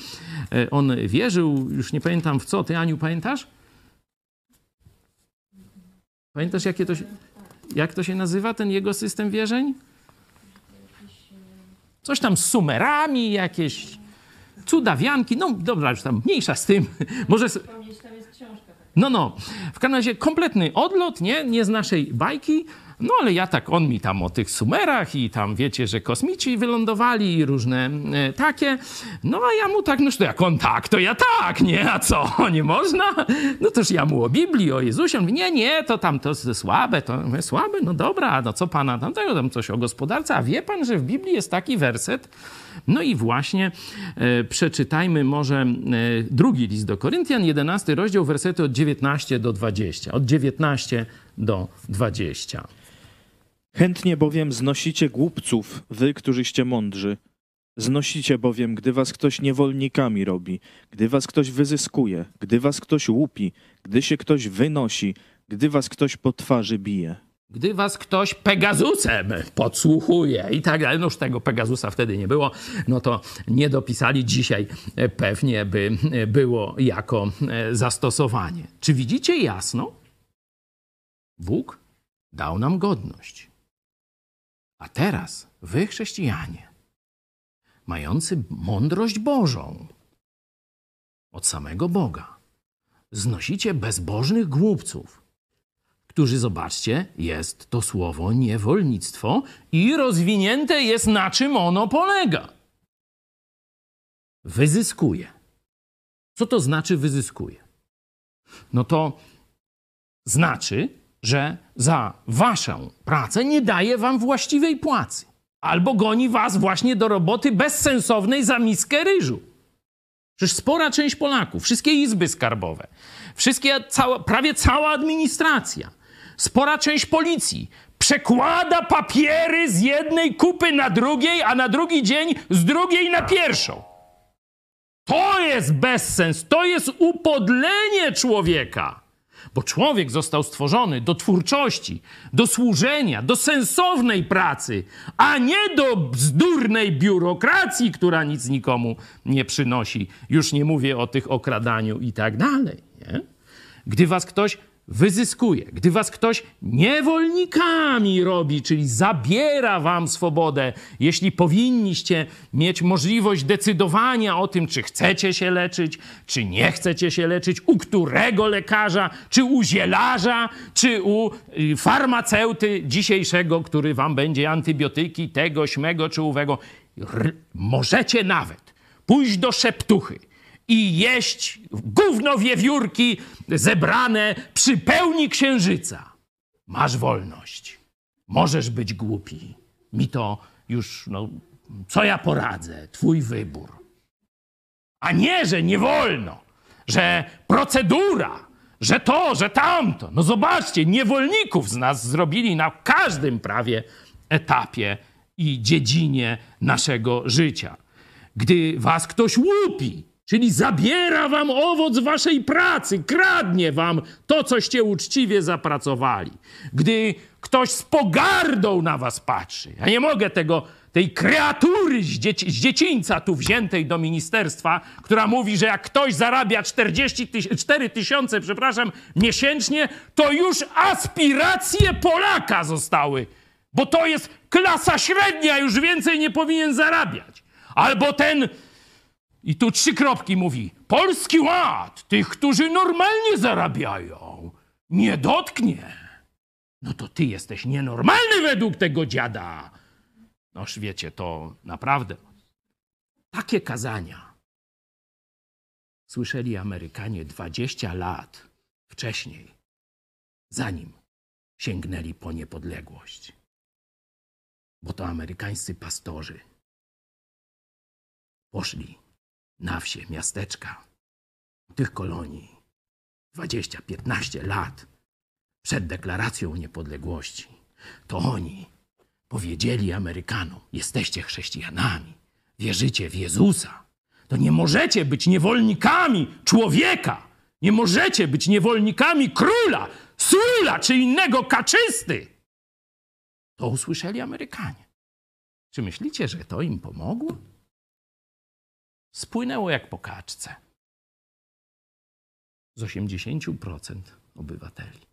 e, on wierzył, już nie pamiętam w co. Ty, Aniu, pamiętasz? Pamiętasz, jakie to się, jak to się nazywa, ten jego system wierzeń? Coś tam z sumerami, jakieś cudawianki, no dobra, już tam mniejsza z tym. Może... No, no. W każdym razie kompletny odlot, nie? Nie z naszej bajki. No ale ja tak, on mi tam o tych sumerach i tam wiecie, że kosmici wylądowali i różne e, takie. No a ja mu tak, no to jak on tak, to ja tak, nie? A co, nie można? No toż ja mu o Biblii, o Jezusie. On mówi, nie, nie, to tam to słabe, to mówię, słabe, no dobra, no co pana tamtego, tam coś o gospodarce. A wie pan, że w Biblii jest taki werset, no i właśnie e, przeczytajmy może e, drugi list do Koryntian, 11 rozdział, wersety od 19 do 20. Od 19 do 20. Chętnie bowiem znosicie głupców, wy, którzyście mądrzy. Znosicie bowiem, gdy was ktoś niewolnikami robi, gdy was ktoś wyzyskuje, gdy was ktoś łupi, gdy się ktoś wynosi, gdy was ktoś po twarzy bije. Gdy was ktoś Pegazusem podsłuchuje i tak dalej, no już tego Pegasusa wtedy nie było, no to nie dopisali dzisiaj pewnie by było jako zastosowanie. Czy widzicie jasno? Bóg dał nam godność. A teraz wy, chrześcijanie, mający mądrość Bożą od samego Boga, znosicie bezbożnych głupców, którzy, zobaczcie, jest to słowo niewolnictwo i rozwinięte jest na czym ono polega. Wyzyskuje. Co to znaczy wyzyskuje? No to znaczy, że za waszą pracę nie daje wam właściwej płacy. Albo goni was właśnie do roboty bezsensownej za miskę ryżu. Przecież spora część Polaków, wszystkie izby skarbowe, wszystkie, cała, prawie cała administracja, spora część policji przekłada papiery z jednej kupy na drugiej, a na drugi dzień z drugiej na pierwszą. To jest bezsens, to jest upodlenie człowieka. Bo człowiek został stworzony do twórczości, do służenia, do sensownej pracy, a nie do bzdurnej biurokracji, która nic nikomu nie przynosi. Już nie mówię o tych okradaniu i tak dalej. Nie? Gdy was ktoś wyzyskuje, gdy was ktoś niewolnikami robi, czyli zabiera wam swobodę, jeśli powinniście mieć możliwość decydowania o tym, czy chcecie się leczyć, czy nie chcecie się leczyć, u którego lekarza, czy u zielarza, czy u y, farmaceuty dzisiejszego, który wam będzie antybiotyki tego, śmego czy owego. Możecie nawet pójść do szeptuchy i jeść gówno wiewiórki zebrane przy pełni księżyca. Masz wolność. Możesz być głupi. Mi to już, no, co ja poradzę? Twój wybór. A nie, że nie wolno, że procedura, że to, że tamto. No zobaczcie, niewolników z nas zrobili na każdym prawie etapie i dziedzinie naszego życia. Gdy was ktoś łupi, Czyli zabiera wam owoc waszej pracy, kradnie wam to, coście uczciwie zapracowali. Gdy ktoś z pogardą na was patrzy, ja nie mogę tego, tej kreatury z, dzieci, z dziecińca tu wziętej do ministerstwa, która mówi, że jak ktoś zarabia 44 tysiące, przepraszam, miesięcznie, to już aspiracje Polaka zostały, bo to jest klasa średnia, już więcej nie powinien zarabiać. Albo ten i tu trzy kropki mówi: Polski ład tych, którzy normalnie zarabiają, nie dotknie. No to ty jesteś nienormalny według tego dziada. Noż wiecie, to naprawdę takie kazania słyszeli Amerykanie 20 lat wcześniej, zanim sięgnęli po niepodległość. Bo to amerykańscy pastorzy poszli na wsie, miasteczka, tych kolonii 20-15 lat przed deklaracją niepodległości, to oni powiedzieli Amerykanom: Jesteście chrześcijanami, wierzycie w Jezusa, to nie możecie być niewolnikami człowieka, nie możecie być niewolnikami króla, sula czy innego kaczysty. To usłyszeli Amerykanie. Czy myślicie, że to im pomogło? Spłynęło jak po kaczce. Z 80% obywateli.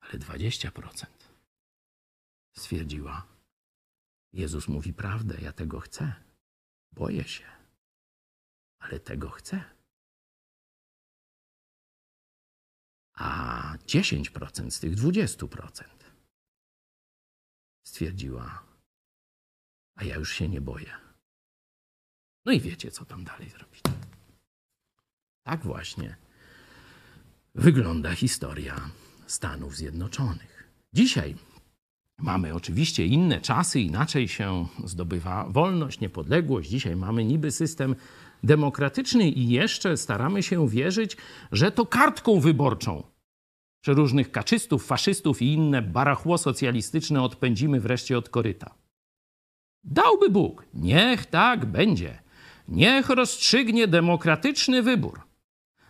Ale 20% stwierdziła: Jezus mówi prawdę, ja tego chcę. Boję się, ale tego chcę. A 10% z tych 20% stwierdziła: A ja już się nie boję. No i wiecie, co tam dalej zrobić. Tak właśnie wygląda historia Stanów Zjednoczonych. Dzisiaj mamy oczywiście inne czasy, inaczej się zdobywa wolność, niepodległość. Dzisiaj mamy niby system demokratyczny i jeszcze staramy się wierzyć, że to kartką wyborczą przeróżnych kaczystów, faszystów i inne barachło socjalistyczne odpędzimy wreszcie od koryta. Dałby Bóg, niech tak będzie. Niech rozstrzygnie demokratyczny wybór.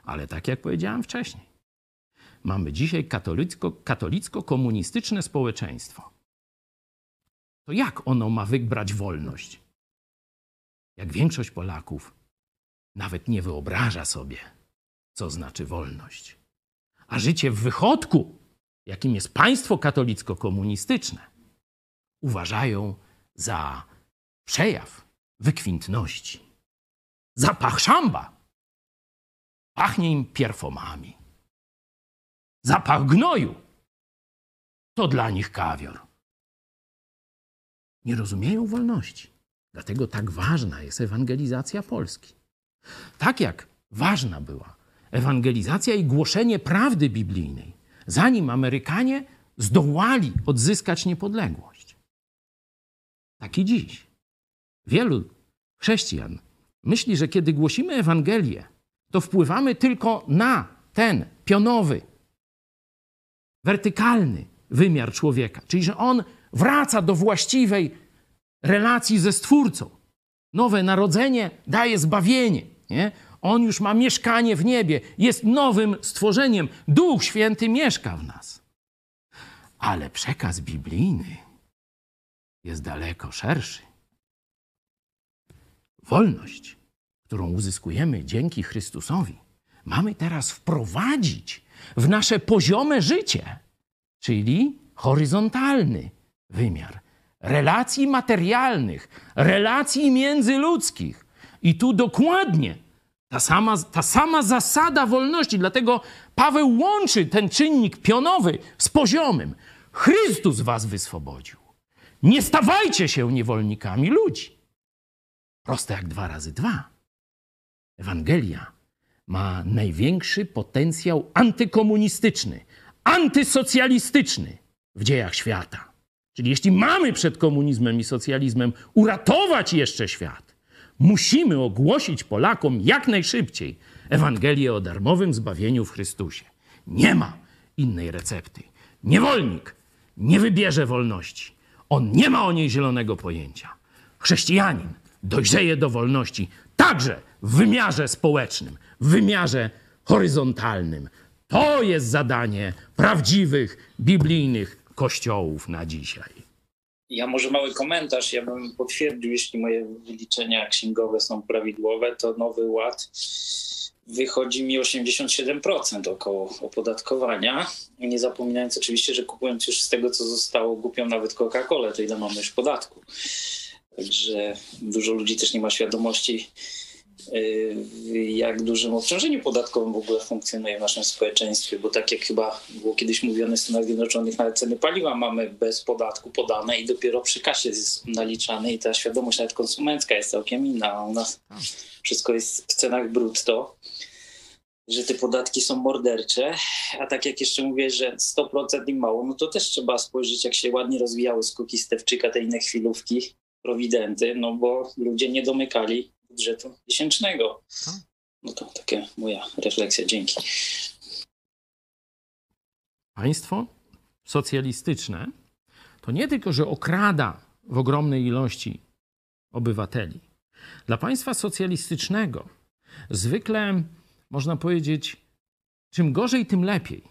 Ale tak jak powiedziałem wcześniej, mamy dzisiaj katolicko, katolicko-komunistyczne społeczeństwo. To jak ono ma wybrać wolność? Jak większość Polaków nawet nie wyobraża sobie, co znaczy wolność. A życie w wychodku, jakim jest państwo katolicko-komunistyczne, uważają za przejaw wykwintności. Zapach szamba pachnie im perfumami. Zapach gnoju to dla nich kawior. Nie rozumieją wolności. Dlatego tak ważna jest ewangelizacja Polski. Tak jak ważna była ewangelizacja i głoszenie prawdy biblijnej, zanim Amerykanie zdołali odzyskać niepodległość. Tak i dziś. Wielu chrześcijan myśli, że kiedy głosimy Ewangelię, to wpływamy tylko na ten pionowy, wertykalny wymiar człowieka, czyli że on wraca do właściwej relacji ze Stwórcą. Nowe narodzenie daje zbawienie. Nie? On już ma mieszkanie w niebie, jest nowym stworzeniem. Duch Święty mieszka w nas. Ale przekaz biblijny jest daleko szerszy. Wolność, którą uzyskujemy dzięki Chrystusowi, mamy teraz wprowadzić w nasze poziome życie, czyli horyzontalny wymiar relacji materialnych, relacji międzyludzkich. I tu dokładnie ta sama, ta sama zasada wolności, dlatego Paweł łączy ten czynnik pionowy z poziomym. Chrystus was wyswobodził. Nie stawajcie się niewolnikami ludzi. Proste jak dwa razy dwa. Ewangelia ma największy potencjał antykomunistyczny, antysocjalistyczny w dziejach świata. Czyli jeśli mamy przed komunizmem i socjalizmem uratować jeszcze świat, musimy ogłosić Polakom jak najszybciej Ewangelię o darmowym zbawieniu w Chrystusie. Nie ma innej recepty. Niewolnik nie wybierze wolności. On nie ma o niej zielonego pojęcia. Chrześcijanin dojrzeje do wolności także w wymiarze społecznym, w wymiarze horyzontalnym. To jest zadanie prawdziwych, biblijnych kościołów na dzisiaj. Ja może mały komentarz. Ja bym potwierdził, jeśli moje wyliczenia księgowe są prawidłowe, to nowy ład wychodzi mi 87% około opodatkowania. Nie zapominając oczywiście, że kupując już z tego, co zostało, kupią nawet Coca-Colę, to ile mamy już podatku. Także dużo ludzi też nie ma świadomości, y, jak dużym obciążeniu podatkowym w ogóle funkcjonuje w naszym społeczeństwie, bo tak jak chyba było kiedyś mówione w Stanach Zjednoczonych, nawet ceny paliwa mamy bez podatku podane i dopiero przy kasie jest naliczane i ta świadomość nawet konsumencka jest całkiem inna. U nas wszystko jest w cenach brutto że te podatki są mordercze, a tak jak jeszcze mówię, że 100% i mało, no to też trzeba spojrzeć, jak się ładnie rozwijały skuki Stewczyka, te inne chwilówki, prowidenty, no bo ludzie nie domykali budżetu miesięcznego. No to taka moja refleksja. Dzięki. Państwo socjalistyczne to nie tylko, że okrada w ogromnej ilości obywateli. Dla państwa socjalistycznego zwykle można powiedzieć, czym gorzej, tym lepiej.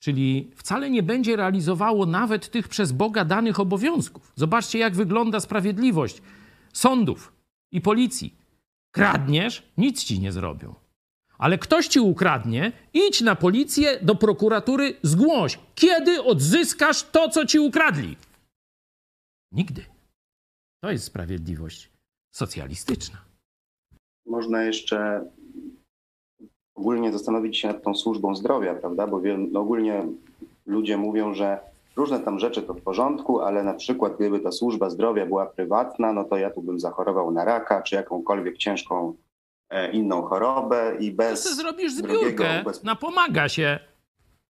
Czyli wcale nie będzie realizowało nawet tych przez Boga danych obowiązków. Zobaczcie, jak wygląda sprawiedliwość sądów i policji. Kradniesz, nic ci nie zrobią. Ale ktoś ci ukradnie, idź na policję, do prokuratury, zgłoś, kiedy odzyskasz to, co ci ukradli. Nigdy. To jest sprawiedliwość socjalistyczna. Można jeszcze ogólnie zastanowić się nad tą służbą zdrowia, prawda? Bo no ogólnie ludzie mówią, że różne tam rzeczy to w porządku, ale na przykład gdyby ta służba zdrowia była prywatna, no to ja tu bym zachorował na raka czy jakąkolwiek ciężką e, inną chorobę i bez. To zrobisz zbiórkę, bez... napomaga się.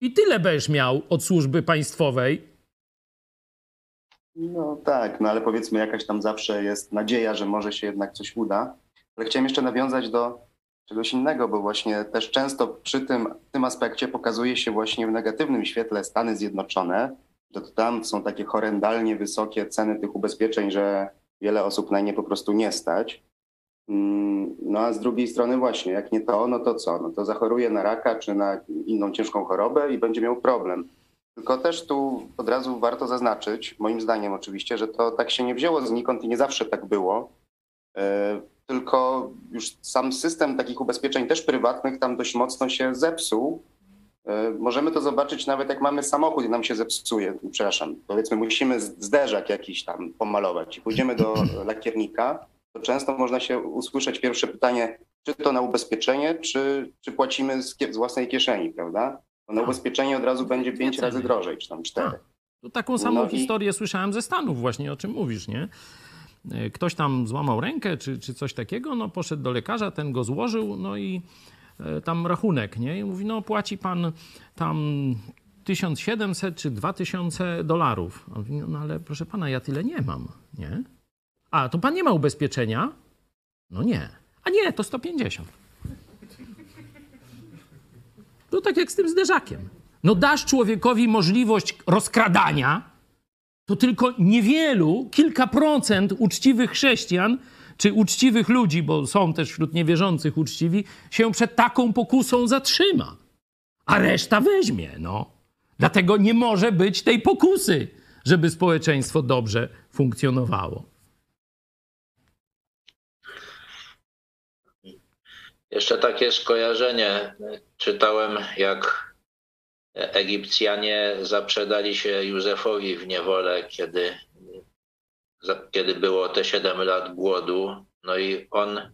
I tyle będziesz miał od służby państwowej. No tak, no ale powiedzmy, jakaś tam zawsze jest nadzieja, że może się jednak coś uda. Ale chciałem jeszcze nawiązać do czegoś innego, bo właśnie też często przy tym, tym aspekcie pokazuje się właśnie w negatywnym świetle Stany Zjednoczone, że to tam są takie horrendalnie wysokie ceny tych ubezpieczeń, że wiele osób na nie po prostu nie stać. Mm, no a z drugiej strony właśnie, jak nie to, no to co? No to zachoruje na raka czy na inną ciężką chorobę i będzie miał problem. Tylko też tu od razu warto zaznaczyć, moim zdaniem oczywiście, że to tak się nie wzięło znikąd i nie zawsze tak było. Tylko już sam system takich ubezpieczeń też prywatnych tam dość mocno się zepsuł. E, możemy to zobaczyć nawet jak mamy samochód i nam się zepsuje, przepraszam, powiedzmy musimy zderzak jakiś tam pomalować i pójdziemy do lakiernika, to często można się usłyszeć pierwsze pytanie, czy to na ubezpieczenie, czy, czy płacimy z, z własnej kieszeni, prawda? Bo na ubezpieczenie od razu będzie pięć razy drożej, czy tam cztery. To taką samą no historię i... słyszałem ze Stanów właśnie, o czym mówisz, nie? E, ktoś tam złamał rękę czy, czy coś takiego, no poszedł do lekarza, ten go złożył, no i e, tam rachunek, nie? I mówi, no płaci pan tam 1700 czy 2000 dolarów. On mówi, no ale proszę pana, ja tyle nie mam, nie? A, to pan nie ma ubezpieczenia? No nie. A nie, to 150. To tak jak z tym zderzakiem. No dasz człowiekowi możliwość rozkradania, to tylko niewielu, kilka procent uczciwych chrześcijan czy uczciwych ludzi, bo są też wśród niewierzących uczciwi, się przed taką pokusą zatrzyma. A reszta weźmie, no. Dlatego nie może być tej pokusy, żeby społeczeństwo dobrze funkcjonowało. Jeszcze takie skojarzenie. Czytałem, jak Egipcjanie zaprzedali się Józefowi w niewolę, kiedy, kiedy było te 7 lat głodu. No i on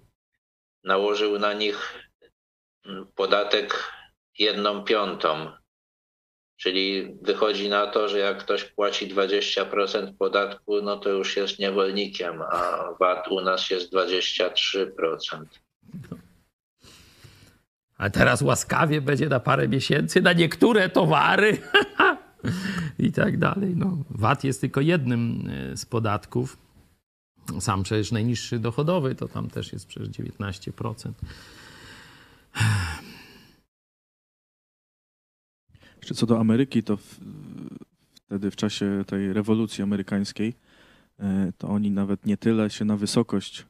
nałożył na nich podatek jedną piątą. Czyli wychodzi na to, że jak ktoś płaci 20% podatku, no to już jest niewolnikiem, a VAT u nas jest 23% a teraz łaskawie będzie na parę miesięcy na niektóre towary i tak dalej. No, VAT jest tylko jednym e, z podatków. Sam przecież najniższy dochodowy to tam też jest przecież 19%. Jeszcze co do Ameryki, to w, wtedy w czasie tej rewolucji amerykańskiej, e, to oni nawet nie tyle się na wysokość,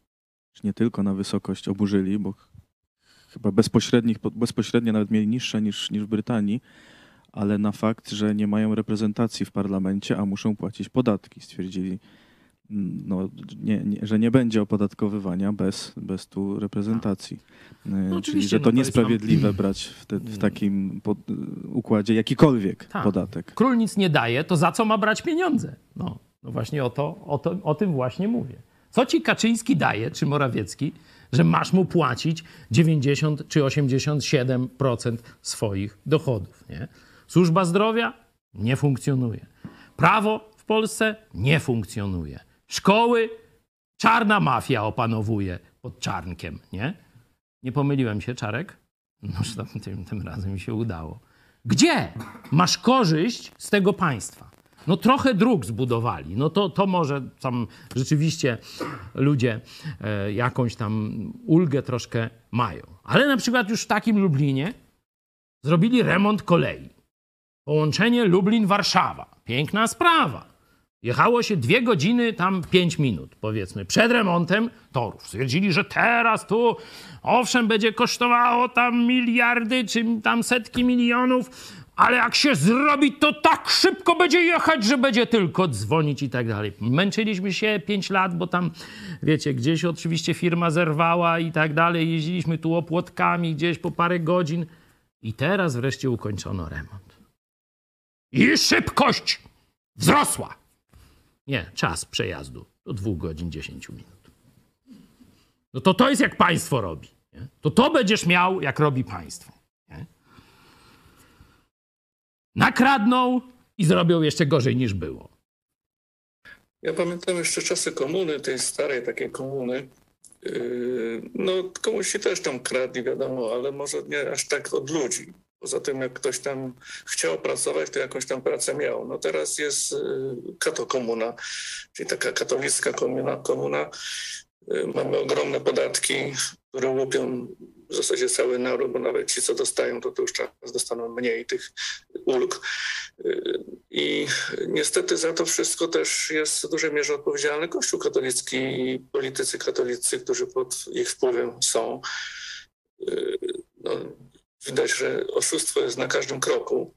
czy nie tylko na wysokość oburzyli, bo chyba bezpośrednich, bezpośrednio nawet mieli niższe niż, niż w Brytanii, ale na fakt, że nie mają reprezentacji w parlamencie, a muszą płacić podatki. Stwierdzili, mm, no, nie, nie, że nie będzie opodatkowywania bez, bez tu reprezentacji. E, no, Czyli, że to no, niesprawiedliwe tam... brać w, te, w takim pod, układzie jakikolwiek tak. podatek. Król nic nie daje, to za co ma brać pieniądze? No, no właśnie o, to, o, to, o tym właśnie mówię. Co ci Kaczyński daje, czy Morawiecki, że masz mu płacić 90 czy 87% swoich dochodów. Nie? Służba zdrowia nie funkcjonuje. Prawo w Polsce nie funkcjonuje. Szkoły czarna mafia opanowuje pod czarnkiem. Nie, nie pomyliłem się, Czarek? No, tym, tym razem mi się udało. Gdzie masz korzyść z tego państwa? No trochę dróg zbudowali. No to, to może tam rzeczywiście ludzie e, jakąś tam ulgę troszkę mają. Ale na przykład już w takim Lublinie zrobili remont kolei. Połączenie Lublin-Warszawa. Piękna sprawa. Jechało się dwie godziny, tam pięć minut, powiedzmy, przed remontem torów. Stwierdzili, że teraz tu, owszem, będzie kosztowało tam miliardy, czy tam setki milionów, ale jak się zrobi, to tak szybko będzie jechać, że będzie tylko dzwonić i tak dalej. Męczyliśmy się pięć lat, bo tam, wiecie, gdzieś oczywiście firma zerwała i tak dalej. Jeździliśmy tu opłotkami gdzieś po parę godzin i teraz wreszcie ukończono remont. I szybkość wzrosła. Nie, czas przejazdu do dwóch godzin 10 minut. No to to jest jak państwo robi. Nie? To to będziesz miał, jak robi państwo. Nakradną i zrobią jeszcze gorzej niż było. Ja pamiętam jeszcze czasy komuny, tej starej takiej komuny. Yy, no, komuś się też tam kradli, wiadomo, ale może nie aż tak od ludzi. Poza tym, jak ktoś tam chciał pracować, to jakąś tam pracę miał. No teraz jest y, katokomuna, czyli taka katolicka komuna. komuna. Y, mamy ogromne podatki, które łupią w zasadzie cały naród, bo nawet ci, co dostają, to, już czas dostaną mniej tych ulg. Y, I niestety za to wszystko też jest w dużej mierze odpowiedzialny Kościół katolicki i politycy katolicy, którzy pod ich wpływem są. No, widać, że oszustwo jest na każdym kroku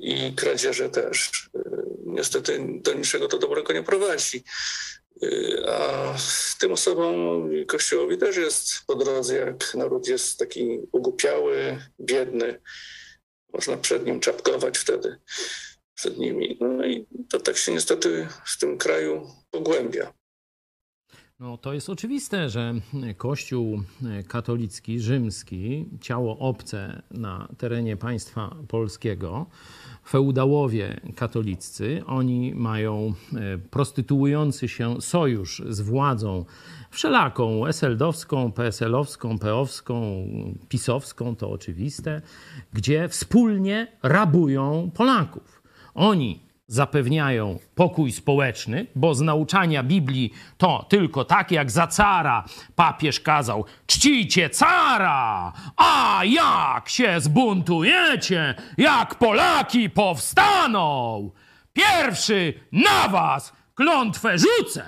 i kradzieże też. Niestety do niczego to dobrego nie prowadzi. A tym osobom Kościołowi też jest po drodze, jak naród jest taki ugupiały, biedny. Można przed nim czapkować wtedy, przed nimi. No i to tak się niestety w tym kraju pogłębia. No, to jest oczywiste, że Kościół katolicki, rzymski, ciało obce na terenie państwa polskiego, feudałowie katoliccy, oni mają e, prostytuujący się sojusz z władzą wszelaką, SLD-owską, PSL-owską, PO-wską, PiS-owską, to oczywiste, gdzie wspólnie rabują Polaków. Oni zapewniają pokój społeczny, bo z nauczania Biblii to tylko tak jak za cara papież kazał: czcijcie cara! A jak się zbuntujecie, jak Polaki powstaną, pierwszy na was klątwę rzucę.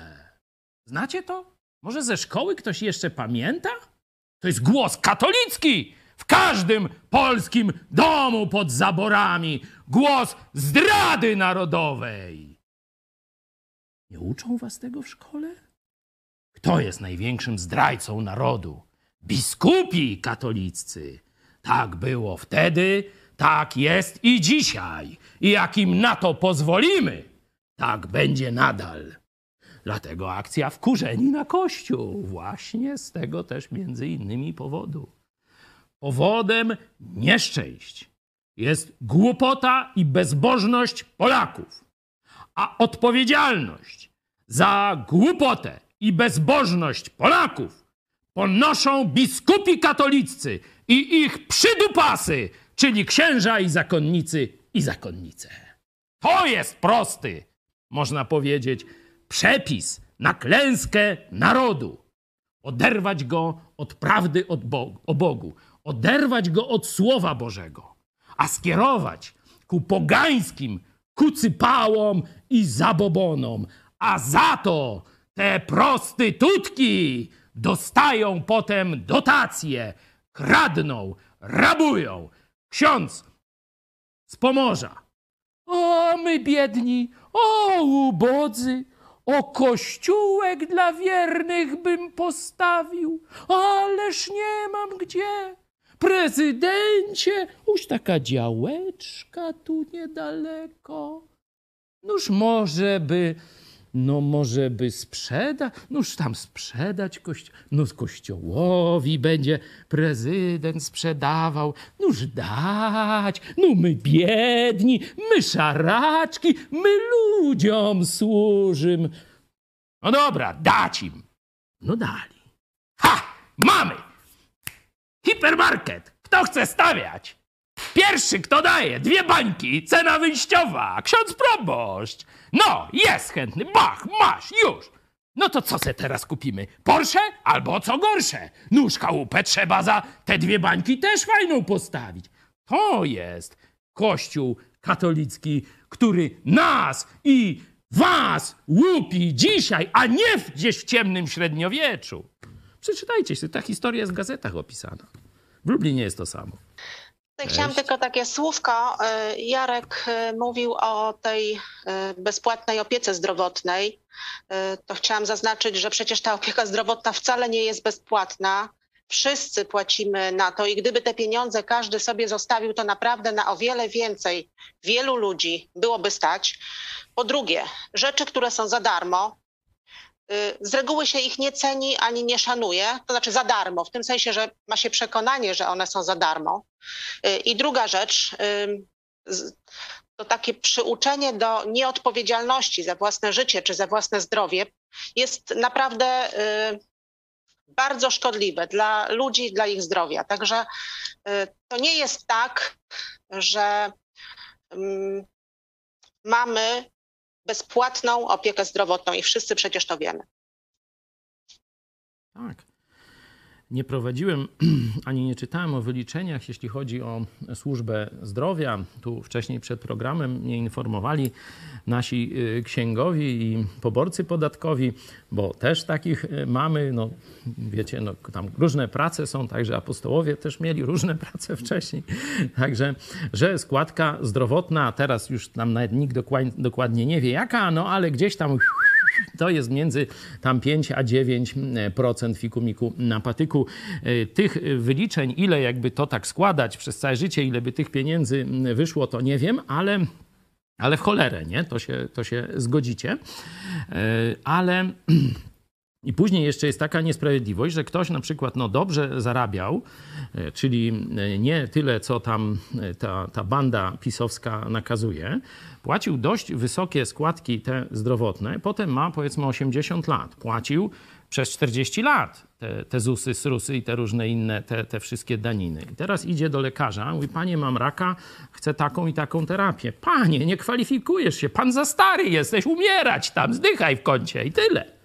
Znacie to? Może ze szkoły ktoś jeszcze pamięta? To jest głos katolicki w każdym polskim domu pod zaborami głos zdrady narodowej. Nie uczą was tego w szkole? Kto jest największym zdrajcą narodu? Biskupi katoliccy. Tak było wtedy, tak jest i dzisiaj. I jak im na to pozwolimy, tak będzie nadal. Dlatego akcja wkurzeni na Kościół. Właśnie z tego też między innymi powodu. Powodem nieszczęść jest głupota i bezbożność Polaków. A odpowiedzialność za głupotę i bezbożność Polaków ponoszą biskupi katoliccy i ich przydupasy, czyli księża i zakonnicy i zakonnice. To jest prosty, można powiedzieć, przepis na klęskę narodu. Oderwać go od prawdy od Bogu, o Bogu, oderwać go od Słowa Bożego a skierować ku pogańskim kucypałom i zabobonom. A za to te prostytutki dostają potem dotacje, kradną, rabują. Ksiądz z Pomorza. O, my biedni, o, ubodzy, o kościółek dla wiernych bym postawił, ależ nie mam gdzie. Prezydencie, już taka działeczka tu niedaleko. Noż może by, no może by sprzedać, noż tam sprzedać kości no kościołowi będzie prezydent sprzedawał, noż dać, no my biedni, my szaraczki, my ludziom służymy. No dobra, dać im. No dali. Ha! Mamy! Hipermarket. Kto chce stawiać? Pierwszy, kto daje, dwie bańki, cena wyjściowa, ksiądz proboszcz. No, jest chętny, bach, masz, już. No to co se teraz kupimy? Porsche albo co gorsze? Nóż chałupę trzeba za te dwie bańki też fajną postawić. To jest kościół katolicki, który nas i was łupi dzisiaj, a nie gdzieś w ciemnym średniowieczu. Przeczytajcie się, ta historia jest w gazetach opisana. W Lublinie jest to samo. Chciałam tylko takie słówko. Y, Jarek y, mówił o tej y, bezpłatnej opiece zdrowotnej. To chciałam zaznaczyć, że przecież ta opieka zdrowotna wcale nie jest bezpłatna. Wszyscy płacimy na to i gdyby te pieniądze każdy sobie zostawił, to naprawdę na o wiele więcej wielu ludzi byłoby stać. Po drugie, rzeczy, które są za darmo, z reguły się ich nie ceni ani nie szanuje, to znaczy za darmo, w tym sensie, że ma się przekonanie, że one są za darmo. Y, I druga rzecz, to takie przyuczenie do nieodpowiedzialności za własne życie czy za własne zdrowie jest naprawdę y, bardzo szkodliwe dla ludzi, dla ich zdrowia. Także to nie jest tak, że mm, mamy bezpłatną opiekę zdrowotną i wszyscy przecież to wiemy. Tak. Nie prowadziłem ani nie czytałem o wyliczeniach, jeśli chodzi o służbę zdrowia. Tu wcześniej przed programem mnie informowali nasi y, księgowi i poborcy podatkowi, bo też takich y, mamy. No, wiecie, no, tam różne prace są, także apostołowie też mieli różne prace wcześniej. Także, że składka zdrowotna, teraz już tam nawet nikt dokładnie nie wie jaka, no ale gdzieś tam to jest między tam 5 a 9% fikumiku na patyku. E, tych wyliczeń, ile jakby to tak składać przez całe życie, ile by tych pieniędzy wyszło, to nie wiem, ale ale w cholerę, nie? To się, to się zgodzicie. E, ale i później jeszcze jest taka niesprawiedliwość, że ktoś na przykład no, dobrze zarabiał, e, czyli nie tyle, co tam ta, ta banda pisowska nakazuje, płacił dość wysokie składki te zdrowotne, potem ma powiedzmy 80 lat. Płacił przez 40 lat te, te ZUSy, SRUSy i te różne inne, te, te wszystkie daniny. I teraz idzie do lekarza, mówi, panie, mam raka, chcę taką i taką terapię. Panie, nie kwalifikujesz się, pan za stary jesteś, umierać tam, zdychaj w kącie i tyle.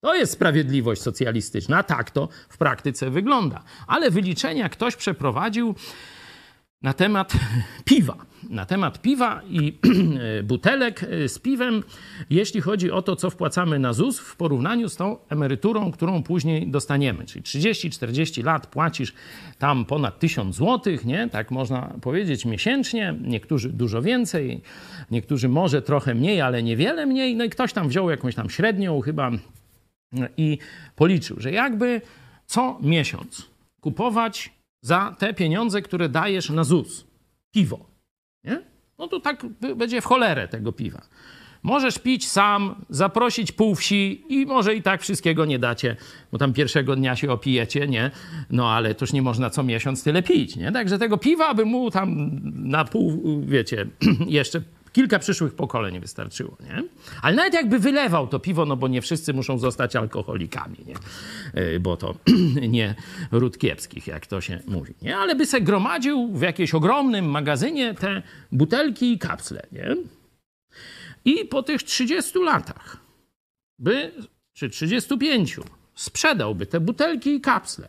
To jest sprawiedliwość socjalistyczna. Tak to w praktyce wygląda. Ale wyliczenia ktoś przeprowadził na temat piwa. Na temat piwa i butelek z piwem, jeśli chodzi o to, co wpłacamy na ZUS w porównaniu z tą emeryturą, którą później dostaniemy. Czyli 30-40 lat płacisz tam ponad 1000 zł, nie? tak można powiedzieć, miesięcznie. Niektórzy dużo więcej, niektórzy może trochę mniej, ale niewiele mniej. No i ktoś tam wziął jakąś tam średnią chyba i policzył, że jakby co miesiąc kupować za te pieniądze, które dajesz na ZUS. Piwo. Nie? No to tak będzie w cholerę tego piwa. Możesz pić sam, zaprosić pół wsi i może i tak wszystkiego nie dacie, bo tam pierwszego dnia się opijecie, nie? No ale toż nie można co miesiąc tyle pić, nie? Także tego piwa by mu tam na pół, wiecie, jeszcze kilka przyszłych pokoleń wystarczyło, nie? Ale nawet jakby wylewał to piwo, no bo nie wszyscy muszą zostać alkoholikami, nie? E, bo to nie ród kiepskich, jak to się mówi, nie? Ale by se gromadził w jakimś ogromnym magazynie te butelki i kapsle, nie? I po tych 30 latach by, czy 35, sprzedałby te butelki i kapsle.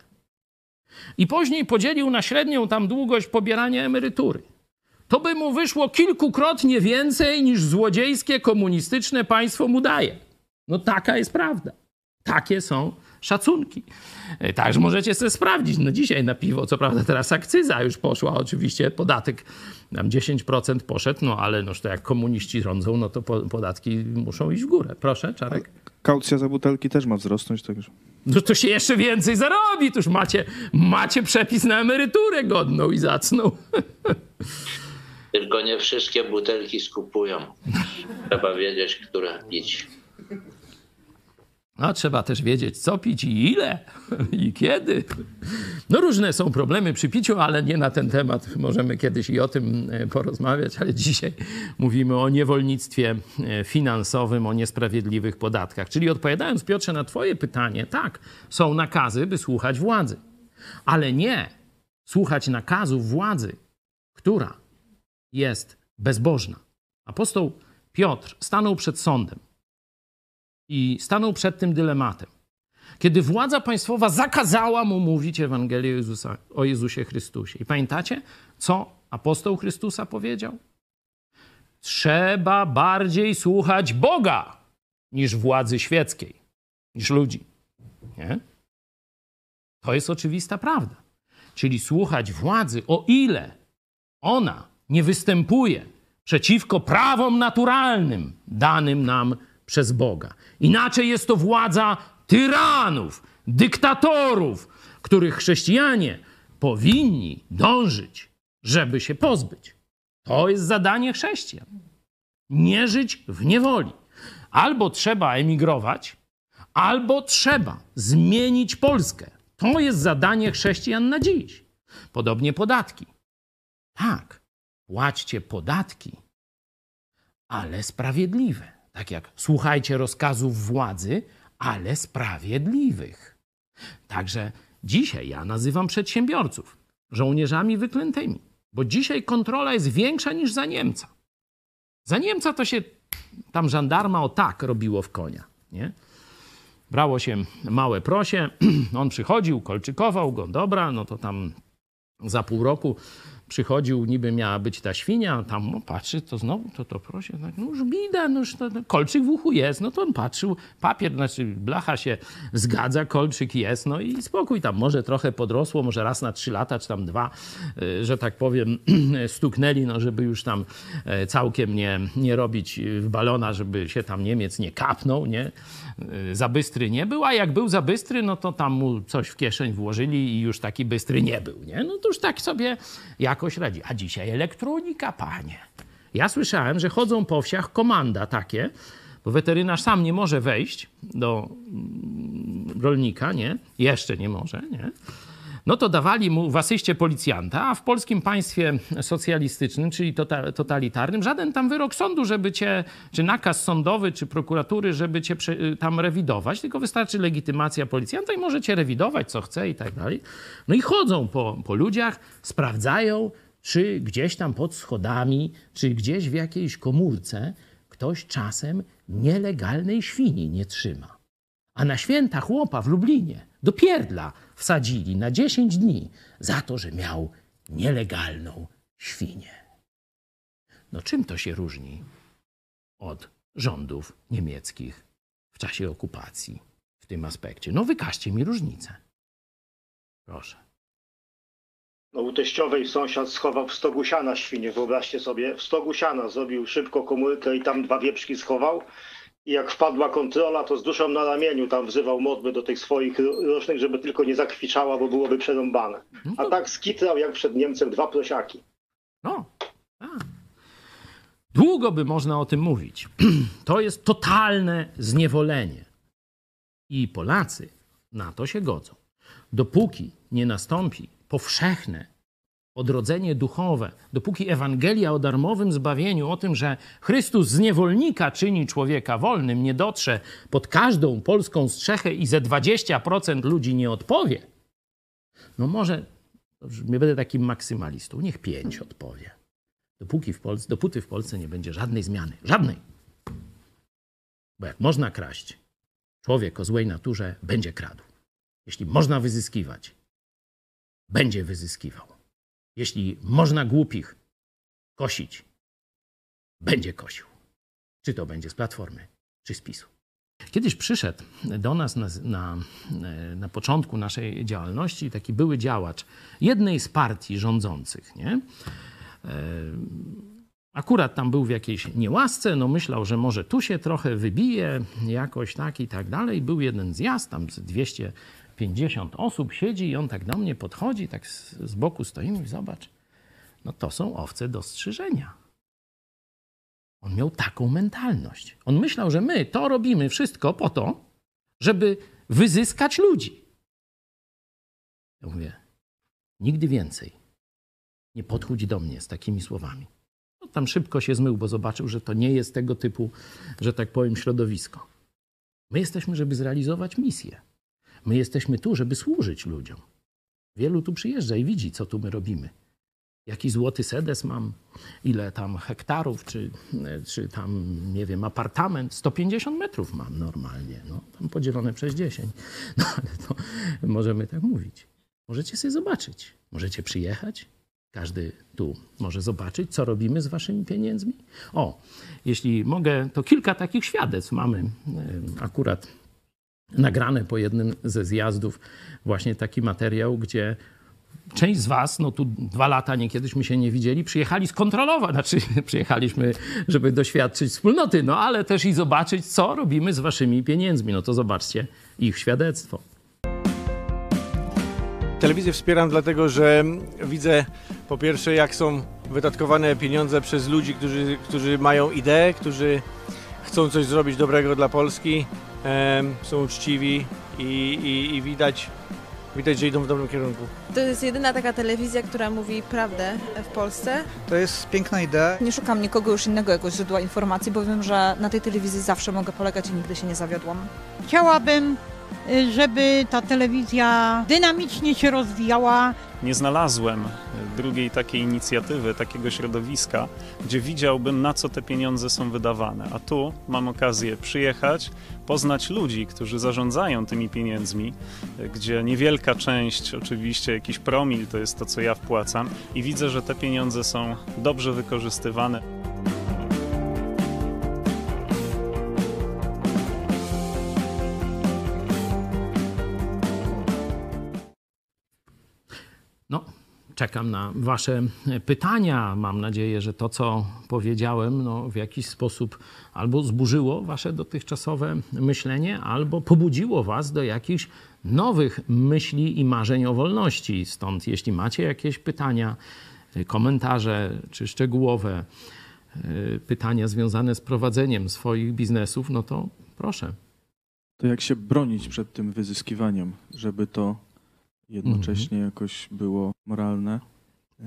I później podzielił na średnią tam długość pobierania emerytury to by mu wyszło kilkukrotnie więcej niż złodziejskie komunistyczne państwo mu daje. No taka jest prawda. Takie są szacunki. E, także możecie sobie sprawdzić. No dzisiaj na piwo, co prawda teraz akcyza już poszła, oczywiście podatek tam 10% poszedł, no ale noż to jak komuniści rządzą, no to podatki muszą iść w górę. Proszę, Czarek. Kaucja za butelki też ma wzrosnąć, także. No to się jeszcze więcej zarobi. Tuż macie, macie przepis na emeryturę godną i zacną. Tylko nie wszystkie butelki skupują. Trzeba wiedzieć, które pić. No, trzeba też wiedzieć, co pić i ile i kiedy. No, różne są problemy przy piciu, ale nie na ten temat. Możemy kiedyś i o tym e, porozmawiać, ale dzisiaj mówimy o niewolnictwie e, finansowym, o niesprawiedliwych podatkach. Czyli odpowiadając, Piotrze, na Twoje pytanie, tak, są nakazy, by słuchać władzy, ale nie słuchać nakazów władzy, która jest bezbożna. Apostoł Piotr stanął przed sądem i stanął przed tym dylematem. Kiedy władza państwowa zakazała mu mówić Ewangelię Jezusa, o Jezusie Chrystusie. I pamiętacie, co apostoł Chrystusa powiedział? trzeba bardziej słuchać Boga niż władzy świeckiej, niż ludzi. Nie? To jest oczywista prawda. Czyli słuchać władzy, o ile ona nie występuje przeciwko prawom naturalnym danym nam przez Boga. Inaczej jest to władza tyranów, dyktatorów, których chrześcijanie powinni dążyć, żeby się pozbyć. To jest zadanie chrześcijan. Nie żyć w niewoli. Albo trzeba emigrować, albo trzeba zmienić Polskę. To jest zadanie chrześcijan na dziś. Podobnie podatki. Tak, płaćcie podatki, ale sprawiedliwe. Tak jak słuchajcie rozkazów władzy, ale sprawiedliwych. Także dzisiaj ja nazywam przedsiębiorców żołnierzami wyklętymi, bo dzisiaj kontrola jest większa niż za Niemca. Za Niemca to się tam żandarma o tak robiło w konia. Nie? Brało się małe prosie, on przychodził, kolczykował go, dobra, no to tam za pół roku przychodził, niby miała być ta świnia, tam no, patrzy, to znowu to to prosie, tak, no już bida, no już to, to, kolczyk w uchu jest, no to on patrzył, papier, znaczy blacha się zgadza, kolczyk jest, no i spokój tam, może trochę podrosło, może raz na trzy lata, czy tam dwa, y, że tak powiem, stuknęli, no żeby już tam e, całkiem nie, nie robić w balona, żeby się tam Niemiec nie kapnął, nie, y, za bystry nie był, a jak był za bystry, no to tam mu coś w kieszeń włożyli i już taki bystry nie był, nie, no to już tak sobie jak jakoś radzi. A dzisiaj elektronika, panie. Ja słyszałem, że chodzą po wsiach komanda takie, bo weterynarz sam nie może wejść do mm, rolnika, nie? Jeszcze nie może, nie? No to dawali mu w asyście policjanta, a w polskim państwie socjalistycznym, czyli tota-, totalitarnym, żaden tam wyrok sądu, żeby cię, czy nakaz sądowy, czy prokuratury, żeby cię tam rewidować, tylko wystarczy legitymacja policjanta i możecie rewidować, co chce i tak dalej. No i chodzą po, po ludziach, sprawdzają, czy gdzieś tam pod schodami, czy gdzieś w jakiejś komórce ktoś czasem nielegalnej świni nie trzyma. A na święta chłopa w Lublinie do pierdla wsadzili na 10 dni za to, że miał nielegalną świnię. No czym to się różni od rządów niemieckich w czasie okupacji w tym aspekcie? No wykażcie mi różnicę. Proszę. No, u teściowej sąsiad schował w stogu siana świnie, wyobraźcie sobie. W stogu siana zrobił szybko komórkę i tam dwa wieprzki schował. I jak wpadła kontrola, to z duszą na ramieniu tam wzywał modły do tych swoich rocznych, żeby tylko nie zakwiczała, bo byłoby przerąbane. No A tak skitrał jak przed Niemcem dwa prosiaki. No, a. Długo by można o tym mówić. To jest totalne zniewolenie. I Polacy na to się godzą. Dopóki nie nastąpi powszechne odrodzenie duchowe, dopóki Ewangelia o darmowym zbawieniu, o tym, że Chrystus z niewolnika czyni człowieka wolnym, nie dotrze pod każdą polską strzechę i ze 20% ludzi nie odpowie, no może, nie będę takim maksymalistą, niech 5 odpowie. Dopóki w Polsce, dopóty w Polsce nie będzie żadnej zmiany. Żadnej. Bo jak można kraść, człowiek o złej naturze będzie kradł. Jeśli można wyzyskiwać, będzie wyzyskiwał. Jeśli można głupich kosić, będzie kosił. Czy to będzie z Platformy, czy z PiSu. Kiedyś przyszedł do nas na, na, na, początku naszej działalności taki były działacz jednej z partii rządzących. Nie? E, akurat tam był w jakiejś niełasce, no myślał, że może tu się trochę wybije, jakoś tak i tak dalej. Był jeden zjazd, tam z 200 50 osób siedzi i on tak do mnie podchodzi, tak z, z boku stoimy i zobacz, no to są owce do strzyżenia. On miał taką mentalność. On myślał, że my to robimy wszystko po to, żeby wyzyskać ludzi. Ja mówię, nigdy więcej nie podchodź do mnie z takimi słowami. No, tam szybko się zmył, bo zobaczył, że to nie jest tego typu, że tak powiem, środowisko. My jesteśmy, żeby zrealizować misję. My jesteśmy tu, żeby służyć ludziom. Wielu tu przyjeżdża i widzi, co tu my robimy. Jaki złoty sedes mam, ile tam hektarów, czy, czy tam, nie wiem, apartament. 150 metrów mam normalnie, no, tam podzielone przez 10. No ale to możemy tak mówić. Możecie sobie zobaczyć. Możecie przyjechać Każdy tu może zobaczyć, co robimy z waszymi pieniędzmi. O, jeśli mogę, to kilka takich świadectw mamy akurat nagrane po jednym ze zjazdów właśnie taki materiał, gdzie część z was, no tu dwa lata niekiedyśmy się nie widzieli, przyjechali skontrolować, znaczy przyjechaliśmy, żeby doświadczyć wspólnoty, no ale też i zobaczyć, co robimy z waszymi pieniędzmi. No to zobaczcie ich świadectwo. Telewizję wspieram dlatego, że widzę po pierwsze, jak są wydatkowane pieniądze przez ludzi, którzy, którzy mają ideę, którzy chcą coś zrobić dobrego dla Polski, są uczciwi i, i, i widać, widać, że idą w dobrym kierunku. To jest jedyna taka telewizja, która mówi prawdę w Polsce. To jest piękna idea. Nie szukam nikogo już innego jako źródła informacji, bo wiem, że na tej telewizji zawsze mogę polegać i nigdy się nie zawiodłam. Chciałabym żeby ta telewizja dynamicznie się rozwijała. Nie znalazłem drugiej takiej inicjatywy, takiego środowiska, gdzie widziałbym, na co te pieniądze są wydawane. A tu mam okazję przyjechać, poznać ludzi, którzy zarządzają tymi pieniędzmi, gdzie niewielka część, oczywiście jakiś promil, to jest to, co ja wpłacam, i widzę, że te pieniądze są dobrze wykorzystywane. Czekam na Wasze pytania. Mam nadzieję, że to, co powiedziałem, no, w jakiś sposób albo zburzyło Wasze dotychczasowe myślenie, albo pobudziło Was do jakichś nowych myśli i marzeń o wolności. Stąd, jeśli macie jakieś pytania, komentarze czy szczegółowe e, pytania związane z prowadzeniem swoich biznesów, no to proszę. To jak się bronić przed tym wyzyskiwaniem, żeby to jednocześnie mhm. jakoś było moralne. E,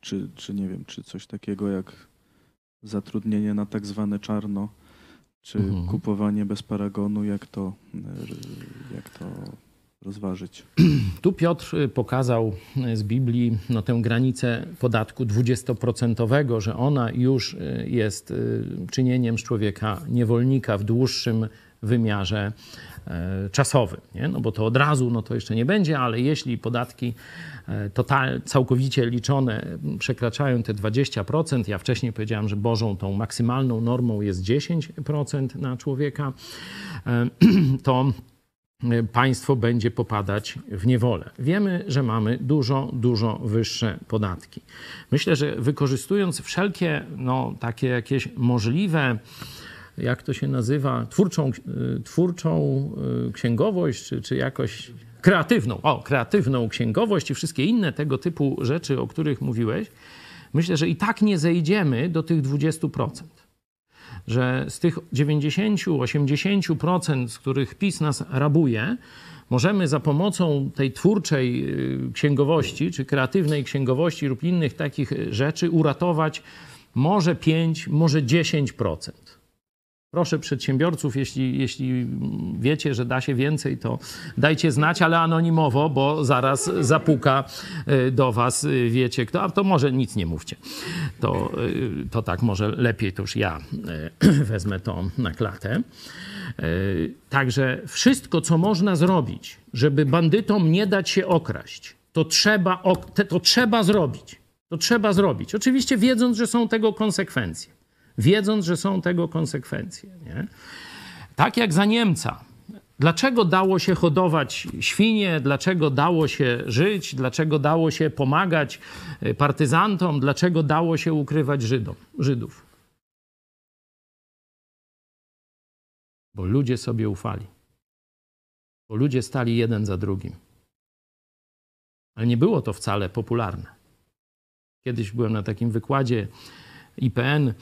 czy, czy nie wiem, czy coś takiego jak zatrudnienie na tak zwane czarno, czy mhm. kupowanie bez paragonu, jak to, e, jak to rozważyć. Tu Piotr pokazał z Biblii no, tę granicę podatku 20%, że ona już e, jest czynieniem z człowieka niewolnika w dłuższym wymiarze E, czasowym, nie? no bo to od razu no to jeszcze nie będzie, ale jeśli podatki e, total, całkowicie liczone przekraczają te 20%, ja wcześniej powiedziałem, że Bożą tą maksymalną normą jest 10% na człowieka, e, to państwo będzie popadać w niewolę. Wiemy, że mamy dużo, dużo wyższe podatki. Myślę, że wykorzystując wszelkie no, takie jakieś możliwe jak to się nazywa, twórczą, y, twórczą y, księgowość, czy, czy jakoś kreatywną, o, kreatywną księgowość i wszystkie inne tego typu rzeczy, o których mówiłeś, myślę, że i tak nie zejdziemy do tych 20%. Że z tych 90-80%, z których PiS nas rabuje, możemy za pomocą tej twórczej y, księgowości, czy kreatywnej księgowości lub innych takich rzeczy uratować może 5, może 10%. Proszę przedsiębiorców, jeśli, jeśli wiecie, że da się więcej, to dajcie znać, ale anonimowo, bo zaraz zapuka y, do was, y, wiecie kto, a to może nic nie mówcie. To, y, to tak może lepiej, to już ja wezmę to na klatę. Także wszystko, co można zrobić, żeby bandytom nie dać się okraść, to trzeba, to trzeba zrobić. To trzeba zrobić. Oczywiście wiedząc, że są tego konsekwencje wiedząc, że są tego konsekwencje. Nie? Tak jak za Niemca. Dlaczego dało się hodować świnie, dlaczego dało się żyć, dlaczego dało się pomagać y, partyzantom, dlaczego dało się ukrywać Żydom, Żydów? Bo ludzie sobie ufali. Bo ludzie stali jeden za drugim. Ale nie było to wcale popularne. Kiedyś byłem na takim wykładzie IPN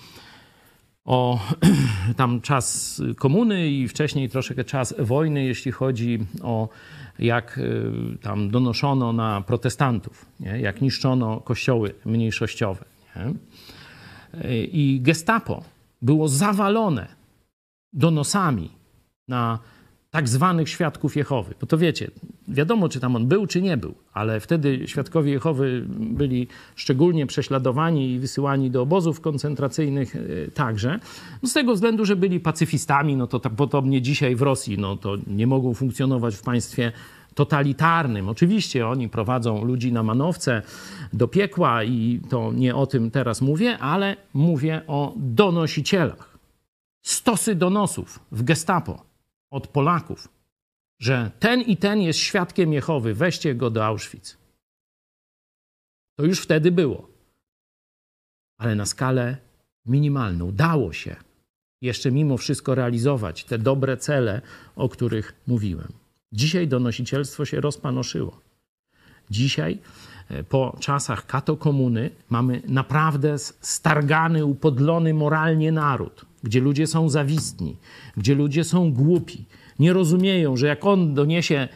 o tam czas komuny i wcześniej troszeczkę czas wojny, jeśli chodzi o jak y, tam donoszono na protestantów, nie? jak niszczono kościoły mniejszościowe. Nie? I gestapo było zawalone donosami na tak zwanych świadków Jehowy. Bo to wiecie, wiadomo, czy tam on był, czy nie był, ale wtedy świadkowie Jehowy byli szczególnie prześladowani i wysyłani do obozów koncentracyjnych e, także. No z tego względu, że byli pacyfistami, no to tak podobnie dzisiaj w Rosji, no to nie mogą funkcjonować w państwie totalitarnym. Oczywiście oni prowadzą ludzi na manowce do piekła i to nie o tym teraz mówię, ale mówię o donosicielach. Stosy donosów w gestapo od Polaków, że ten i ten jest świadkiem Jehowy, weźcie go do Auschwitz. To już wtedy było. Ale na skalę minimalną. Dało się jeszcze mimo wszystko realizować te dobre cele, o których mówiłem. Dzisiaj donosicielstwo się rozpanoszyło. Dzisiaj, e, po czasach katokomuny, mamy naprawdę stargany, upodlony moralnie naród, gdzie ludzie są zawistni, gdzie ludzie są głupi. Nie rozumieją, że jak on doniesie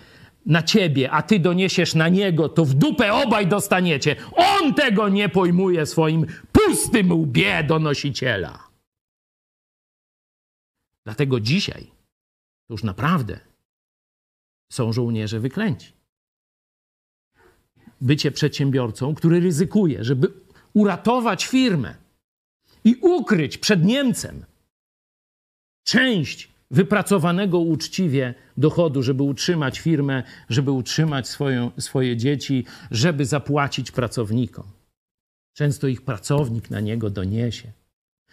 na ciebie, a ty doniesiesz na niego, to w dupę obaj dostaniecie. On tego nie pojmuje swoim pustym łbie donosiciela. Dlatego dzisiaj to już naprawdę są żołnierze wyklęci. Bycie przedsiębiorcą, który ryzykuje, żeby uratować firmę i ukryć przed Niemcem część wypracowanego uczciwie dochodu, żeby utrzymać firmę, żeby utrzymać swoją, swoje dzieci, żeby zapłacić pracownikom. Często ich pracownik na niego doniesie.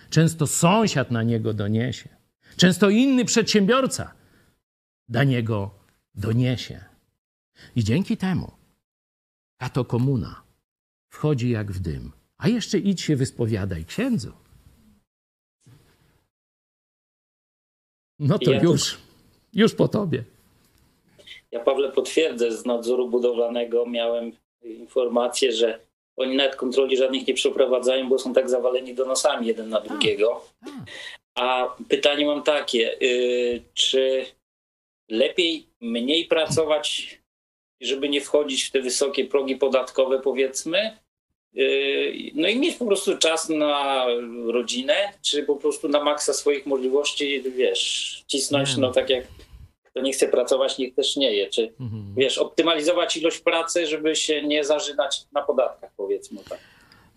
Często sąsiad na niego doniesie. Często inny przedsiębiorca do niego doniesie. I dzięki temu kato komuna wchodzi jak w dym. A jeszcze idź się wyspowiadaj księdzu. No to ja już, to... już po tobie. Ja, Pawle, potwierdzę, z nadzoru budowlanego miałem informację, że oni nawet kontroli żadnych nie przeprowadzają, bo są tak zawaleni donosami jeden na drugiego. A pytanie mam takie, yy, czy lepiej mniej pracować, żeby nie wchodzić w te wysokie progi podatkowe, powiedzmy, no i mieć po prostu czas na rodzinę, czy po prostu na maksa swoich możliwości, wiesz, cisnąć, no tak jak kto nie chce pracować, niech też nie je, czy mhm. wiesz, optymalizować ilość pracy, żeby się nie zażynać na podatkach, powiedzmy tak.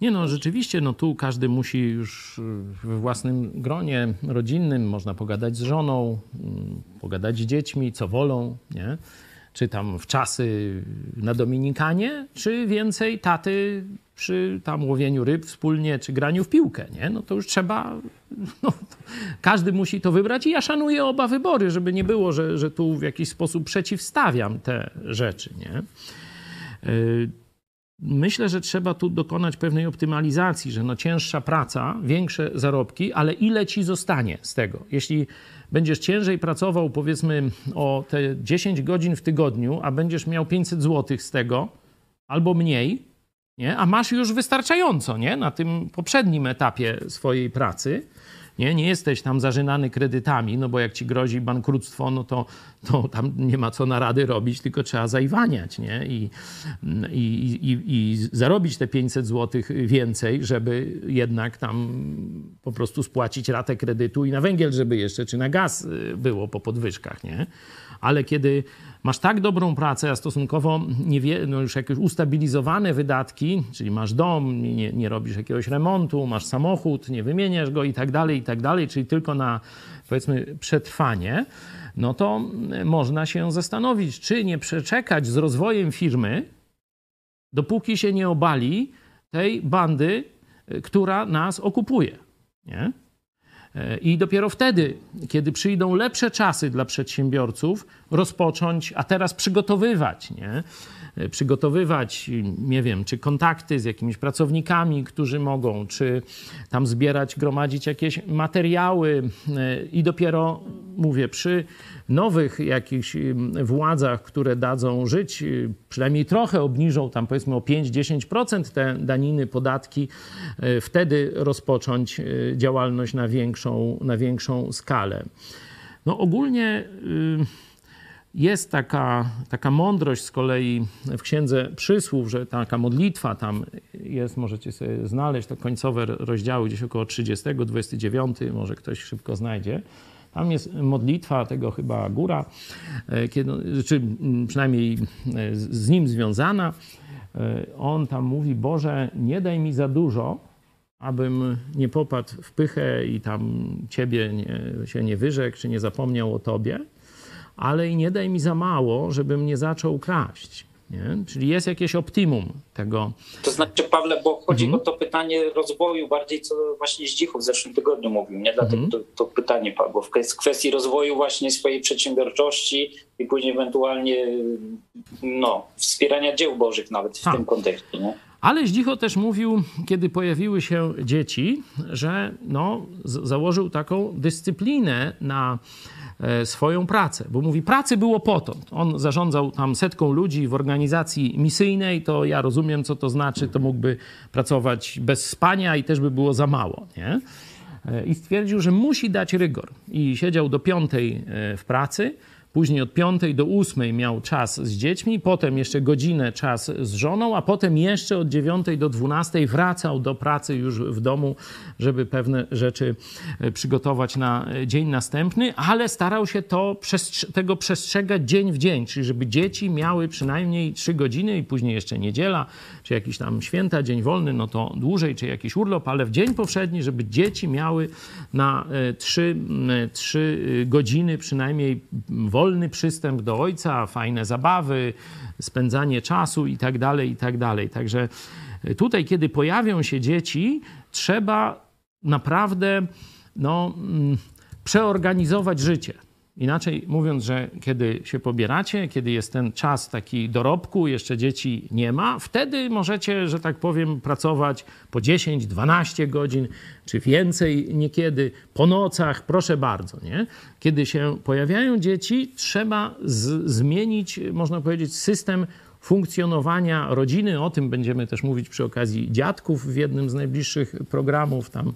Nie no, rzeczywiście, no tu każdy musi już we własnym gronie rodzinnym, można pogadać z żoną, mm, pogadać z dziećmi, co wolą, nie? Czy tam w czasy na Dominikanie, czy więcej taty przy tam łowieniu ryb wspólnie, czy graniu w piłkę, nie? No to już trzeba, no, każdy musi to wybrać i ja szanuję oba wybory, żeby nie było, że, że tu w jakiś sposób przeciwstawiam te rzeczy, nie? Yy, Myślę, że trzeba tu dokonać pewnej optymalizacji, że no cięższa praca, większe zarobki, ale ile ci zostanie z tego? Jeśli będziesz ciężej pracował, powiedzmy o te 10 godzin w tygodniu, a będziesz miał 500 zł z tego, albo mniej, nie? a masz już wystarczająco nie? na tym poprzednim etapie swojej pracy, nie, nie jesteś tam zażynany kredytami, no bo jak ci grozi bankructwo, no to, to tam nie ma co na rady robić, tylko trzeba zajwaniać, nie? I, i, i, i zarobić te 500 zł więcej, żeby jednak tam po prostu spłacić ratę kredytu i na węgiel, żeby jeszcze, czy na gaz y, było po podwyżkach, nie? Ale kiedy masz tak dobrą pracę, a stosunkowo niewie, no już jakieś ustabilizowane wydatki, czyli masz dom, nie, nie robisz jakiegoś remontu, masz samochód, nie wymieniasz go i tak dalej, i tak dalej, czyli tylko na powiedzmy przetrwanie, no to można się zastanowić, czy nie przeczekać z rozwojem firmy, dopóki się nie obali tej bandy, która nas okupuje. Nie? I dopiero wtedy, kiedy przyjdą lepsze czasy dla przedsiębiorców, rozpocząć, a teraz przygotowywać, nie? Przygotowywać, nie wiem, czy kontakty z jakimiś pracownikami, którzy mogą, czy tam zbierać, gromadzić jakieś materiały i dopiero, mówię, przy nowych jakichś władzach, które dadzą żyć, y, przynajmniej trochę obniżą tam powiedzmy o 5-10% te daniny, podatki, wtedy rozpocząć działalność na większą, na większą skalę. No ogólnie jest taka, taka mądrość z kolei w Księdze Przysłów, że taka modlitwa tam jest, możecie sobie znaleźć te końcowe rozdziały gdzieś około 30, 29, może ktoś szybko znajdzie tam jest modlitwa tego chyba góra, e, kiedy, czy przynajmniej e, z nim związana. E, on tam mówi: Boże, nie daj mi za dużo, abym nie popadł w pychę i tam ciebie nie, się nie wyrzekł, czy nie zapomniał o tobie, ale i nie daj mi za mało, żebym nie zaczął kraść. Nie? Czyli jest jakieś optimum tego. To znaczy, Pawle, bo chodzi mhm. o to pytanie rozwoju bardziej, co właśnie Zdzichu w zeszłym tygodniu mówił, nie? Dlatego mhm. to, to, pytanie padło w kwestii rozwoju właśnie swojej przedsiębiorczości i później ewentualnie no, wspierania dzieł bożych nawet w tak. tym kontekście. Nie? Ale Zdzicho też mówił, kiedy pojawiły się dzieci, że no, założył taką dyscyplinę na swoją pracę, bo mówi, pracy było potąd. On zarządzał tam setką ludzi w organizacji misyjnej, to ja rozumiem, co to znaczy, to mógłby pracować bez spania i też by było za mało, nie? E, I stwierdził, że musi dać rygor. I siedział do piątej e, w pracy, Później od 5 do 8 miał czas z dziećmi, potem jeszcze godzinę czas z żoną, a potem jeszcze od 9 do 12 wracał do pracy już w domu, żeby pewne rzeczy e, przygotować na e, dzień następny, ale starał się to, tego przestrzegać dzień w dzień, czyli żeby dzieci miały przynajmniej 3 godziny i później jeszcze niedziela, czy jakiś tam święta, dzień wolny, no to dłużej, czy jakiś urlop, ale w dzień powszedni, żeby dzieci miały na 3, e, 3 godziny przynajmniej wolne wolny przystęp do ojca, fajne zabawy, spędzanie czasu i tak dalej, i tak. Także e, tutaj, kiedy pojawią się dzieci, trzeba naprawdę no, mm, przeorganizować życie. Inaczej mówiąc, że kiedy się pobieracie, kiedy jest ten czas taki dorobku, jeszcze dzieci nie ma, wtedy możecie, że tak powiem, pracować po 10, 12 godzin, czy więcej niekiedy, po nocach, proszę bardzo. Nie? Kiedy się pojawiają dzieci, trzeba zmienić, można powiedzieć, system funkcjonowania rodziny. O tym będziemy też mówić przy okazji dziadków w jednym z najbliższych programów. Tam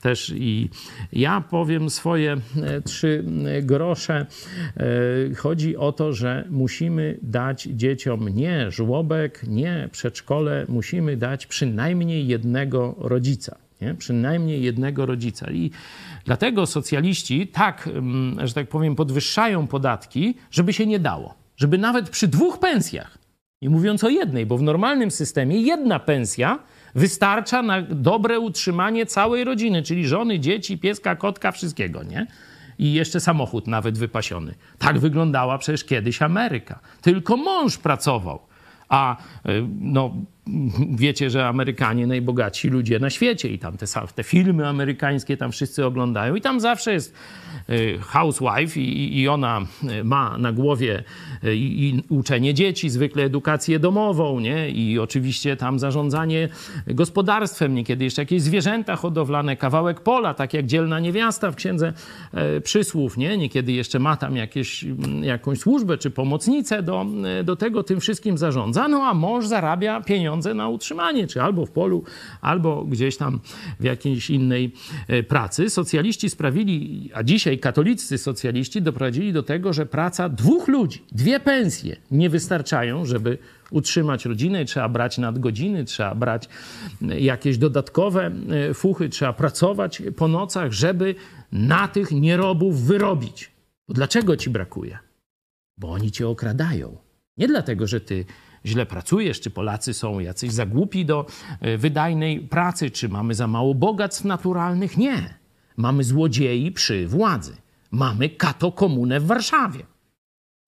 też i ja powiem swoje e, trzy e, grosze. E, chodzi o to, że musimy dać dzieciom nie żłobek, nie przedszkole, musimy dać przynajmniej jednego rodzica. Nie? Przynajmniej jednego rodzica. I dlatego socjaliści tak, mm, że tak powiem, podwyższają podatki, żeby się nie dało. Żeby nawet przy dwóch pensjach, nie mówiąc o jednej, bo w normalnym systemie jedna pensja wystarcza na dobre utrzymanie całej rodziny, czyli żony, dzieci, pieska, kotka, wszystkiego, nie? I jeszcze samochód nawet wypasiony. Tak wyglądała przecież kiedyś Ameryka. Tylko mąż pracował, a y, no, wiecie, że Amerykanie najbogatsi ludzie na świecie i tam te, te filmy amerykańskie tam wszyscy oglądają i tam zawsze jest y, housewife i, i ona y, ma na głowie y, i, i, uczenie dzieci, zwykle edukację domową, nie? I oczywiście tam zarządzanie gospodarstwem, niekiedy jeszcze jakieś zwierzęta hodowlane, kawałek pola, tak jak dzielna niewiasta w księdze przysłów, nie? Niekiedy jeszcze ma tam jakieś, mm, jakąś służbę czy pomocnicę do, do tego, tym wszystkim zarządza, no a mąż zarabia pieniądze pieniądze na utrzymanie, czy albo w polu, albo gdzieś tam w jakiejś innej e, pracy. Socjaliści sprawili, a dzisiaj katolicy socjaliści doprowadzili do tego, że praca dwóch ludzi, dwie pensje nie wystarczają, żeby utrzymać rodzinę, trzeba brać nadgodziny, trzeba brać e, jakieś dodatkowe e, fuchy, trzeba pracować po nocach, żeby na tych nierobów wyrobić. Dlaczego ci brakuje? Bo oni cię okradają. Nie dlatego, że ty źle pracujesz, czy Polacy są jacyś za głupi do e, wydajnej pracy, czy mamy za mało bogactw naturalnych. Nie. Mamy złodziei przy władzy. Mamy katokomunę w Warszawie.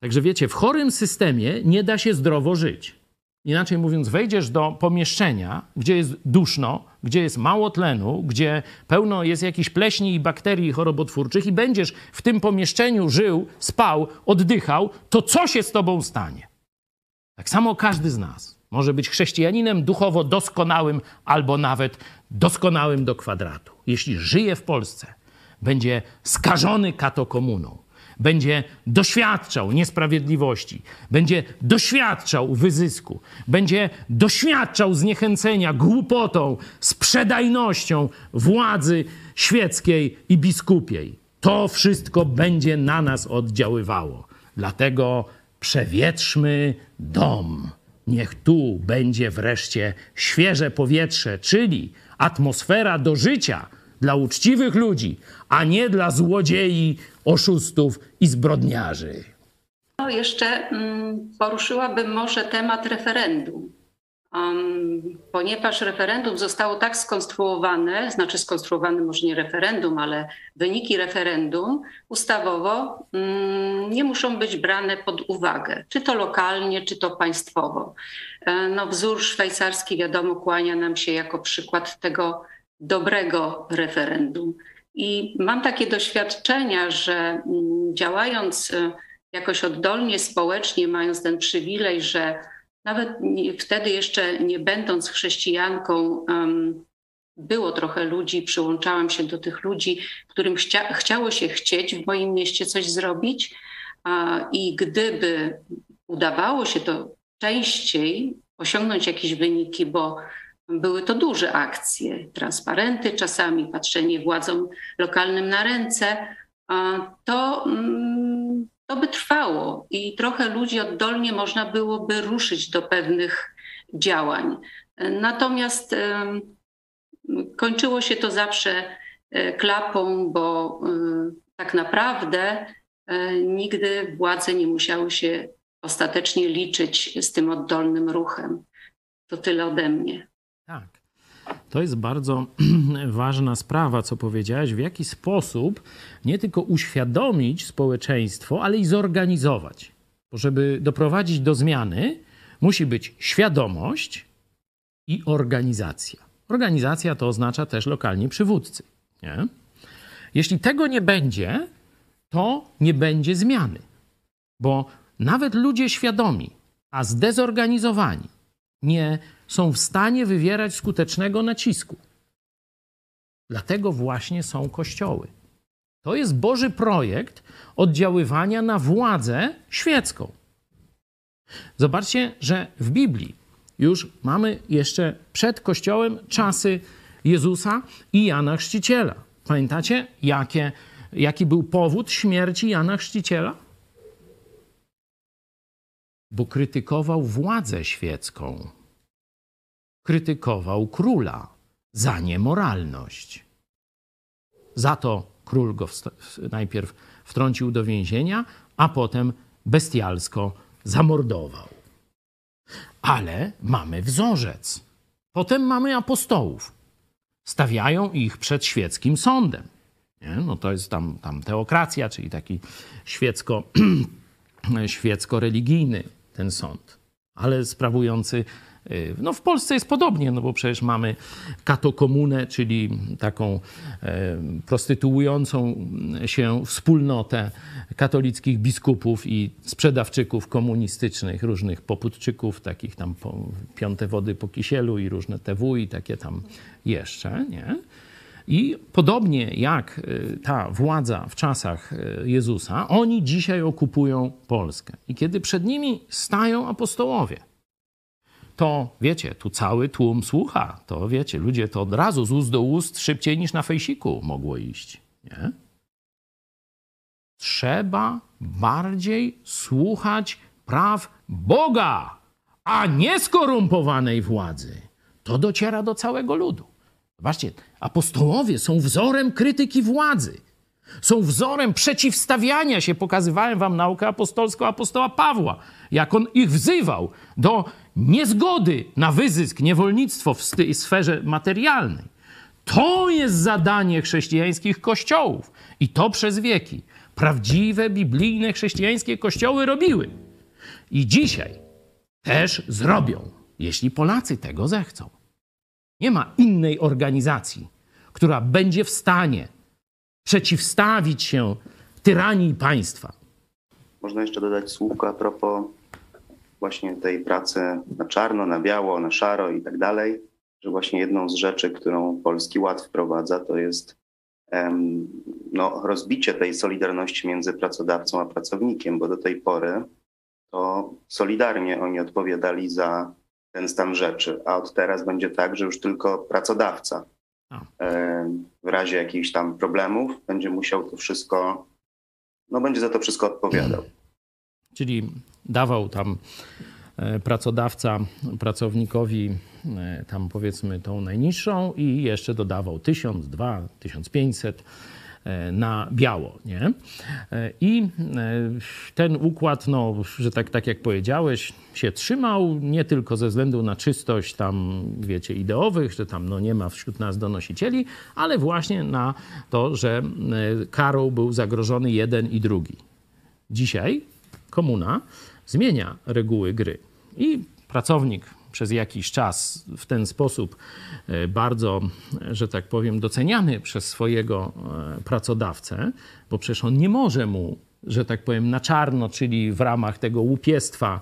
Także wiecie, w chorym systemie nie da się zdrowo żyć. Inaczej mówiąc, wejdziesz do pomieszczenia, gdzie jest duszno, gdzie jest mało tlenu, gdzie pełno jest jakichś pleśni i bakterii chorobotwórczych i będziesz w tym pomieszczeniu żył, spał, oddychał, to co się z tobą stanie? Tak samo każdy z nas może być chrześcijaninem duchowo doskonałym albo nawet doskonałym do kwadratu. Jeśli żyje w Polsce, będzie skażony katokomuną, będzie doświadczał niesprawiedliwości, będzie doświadczał wyzysku, będzie doświadczał zniechęcenia głupotą, sprzedajnością władzy świeckiej i biskupiej. To wszystko będzie na nas oddziaływało. Dlatego przewietrzmy dom. Niech tu będzie wreszcie świeże powietrze, czyli atmosfera do życia dla uczciwych ludzi, a nie dla złodziei, oszustów i zbrodniarzy. No, jeszcze mm, poruszyłabym może temat referendum. Ponieważ referendum zostało tak skonstruowane, znaczy skonstruowane może nie referendum, ale wyniki referendum ustawowo um, nie muszą być brane pod uwagę, czy to lokalnie, czy to państwowo. E, no, wzór szwajcarski, wiadomo, kłania nam się jako przykład tego dobrego referendum. I mam takie doświadczenia, że um, działając e, jakoś oddolnie społecznie, mając ten przywilej, że nawet wtedy jeszcze nie będąc chrześcijanką, było trochę ludzi, przyłączałam się do tych ludzi, którym chcia, chciało się chcieć w moim mieście coś zrobić. I gdyby udawało się to częściej osiągnąć jakieś wyniki, bo były to duże akcje, transparenty czasami, patrzenie władzom lokalnym na ręce, to mm, to by trwało i trochę ludzi oddolnie można byłoby ruszyć do pewnych działań. Natomiast kończyło się to zawsze e, klapą, bo e, tak naprawdę e, nigdy władze nie musiały się ostatecznie liczyć z tym oddolnym ruchem. To tyle ode mnie. Tak. To jest bardzo ważna sprawa, co powiedziałeś, w jaki sposób nie tylko uświadomić społeczeństwo, ale i zorganizować. Żeby doprowadzić do zmiany, musi być świadomość i organizacja. Organizacja to oznacza też lokalni przywódcy. Nie? Jeśli tego nie będzie, to nie będzie zmiany. Bo nawet ludzie świadomi, a zdezorganizowani, nie są w stanie wywierać skutecznego nacisku. Dlatego właśnie są kościoły. To jest Boży projekt oddziaływania na władzę świecką. Zobaczcie, że w Biblii już mamy jeszcze przed Kościołem czasy Jezusa i Jana Chrzciciela. Pamiętacie, jakie, jaki był powód śmierci Jana Chrzciciela? Bo krytykował władzę świecką krytykował króla za niemoralność. Za to król go najpierw wtrącił do więzienia, a potem bestialsko zamordował. Ale mamy wzorzec. Potem mamy apostołów. Stawiają ich przed świeckim sądem. Nie? No to jest tam, tam teokracja, czyli taki świecko, świecko-religijny ten sąd, ale sprawujący no w Polsce jest podobnie, no bo przecież mamy katokomunę, czyli taką e, prostytuującą się wspólnotę katolickich biskupów i sprzedawczyków komunistycznych, różnych poputczyków, takich tam piąte wody po kisielu i różne TW i takie tam jeszcze, nie? I podobnie jak y, ta władza w czasach y, Jezusa, oni dzisiaj okupują Polskę. I kiedy przed nimi stają apostołowie, to wiecie, tu cały tłum słucha. To wiecie, ludzie to od razu z ust do ust szybciej niż na fejsiku mogło iść. Nie? Trzeba bardziej słuchać praw Boga, a nie skorumpowanej władzy. To dociera do całego ludu. Zobaczcie, apostołowie są wzorem krytyki władzy. Są wzorem przeciwstawiania się. Pokazywałem wam naukę apostolską apostoła Pawła, jak on ich wzywał do niezgody na wyzysk, niewolnictwo w sferze materialnej. To jest zadanie chrześcijańskich kościołów i to przez wieki. Prawdziwe, biblijne, chrześcijańskie kościoły robiły. I dzisiaj też zrobią, jeśli Polacy tego zechcą. Nie ma innej organizacji, która będzie w stanie przeciwstawić się tyranii państwa. Można jeszcze dodać słówko a propos właśnie tej pracy na czarno, na biało, na szaro i tak dalej, że właśnie jedną z rzeczy, którą Polski Ład wprowadza, to jest no, rozbicie tej solidarności między pracodawcą a pracownikiem, bo do tej pory to solidarnie oni odpowiadali za ten stan rzeczy, a od teraz będzie tak, że już tylko pracodawca w razie jakichś tam problemów będzie musiał to wszystko, no będzie za to wszystko odpowiadał. Czyli dawał tam e, pracodawca pracownikowi e, tam powiedzmy tą najniższą i jeszcze dodawał 1000, 2, 1500 na biało. Nie? I ten układ, no, że tak, tak jak powiedziałeś, się trzymał nie tylko ze względu na czystość tam, wiecie, ideowych, że tam no, nie ma wśród nas donosicieli, ale właśnie na to, że karą był zagrożony jeden i drugi. Dzisiaj komuna zmienia reguły gry. I pracownik przez jakiś czas w ten sposób e, bardzo, że tak powiem, doceniany przez swojego e, pracodawcę, bo przecież on nie może mu, że tak powiem, na czarno, czyli w ramach tego łupiestwa,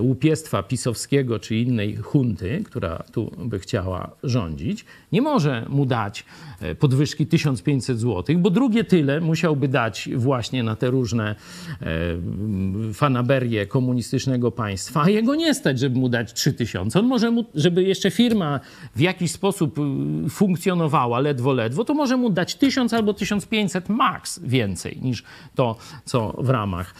łupiestwa pisowskiego czy innej hunty, która tu by chciała rządzić, nie może mu dać e, podwyżki 1500 zł, bo drugie tyle musiałby dać właśnie na te różne e, fanaberie komunistycznego państwa, a jego nie stać, żeby mu dać 3000. On może mu, żeby jeszcze firma w jakiś sposób funkcjonowała ledwo, ledwo, to może mu dać 1000 albo 1500 max więcej niż to, co w ramach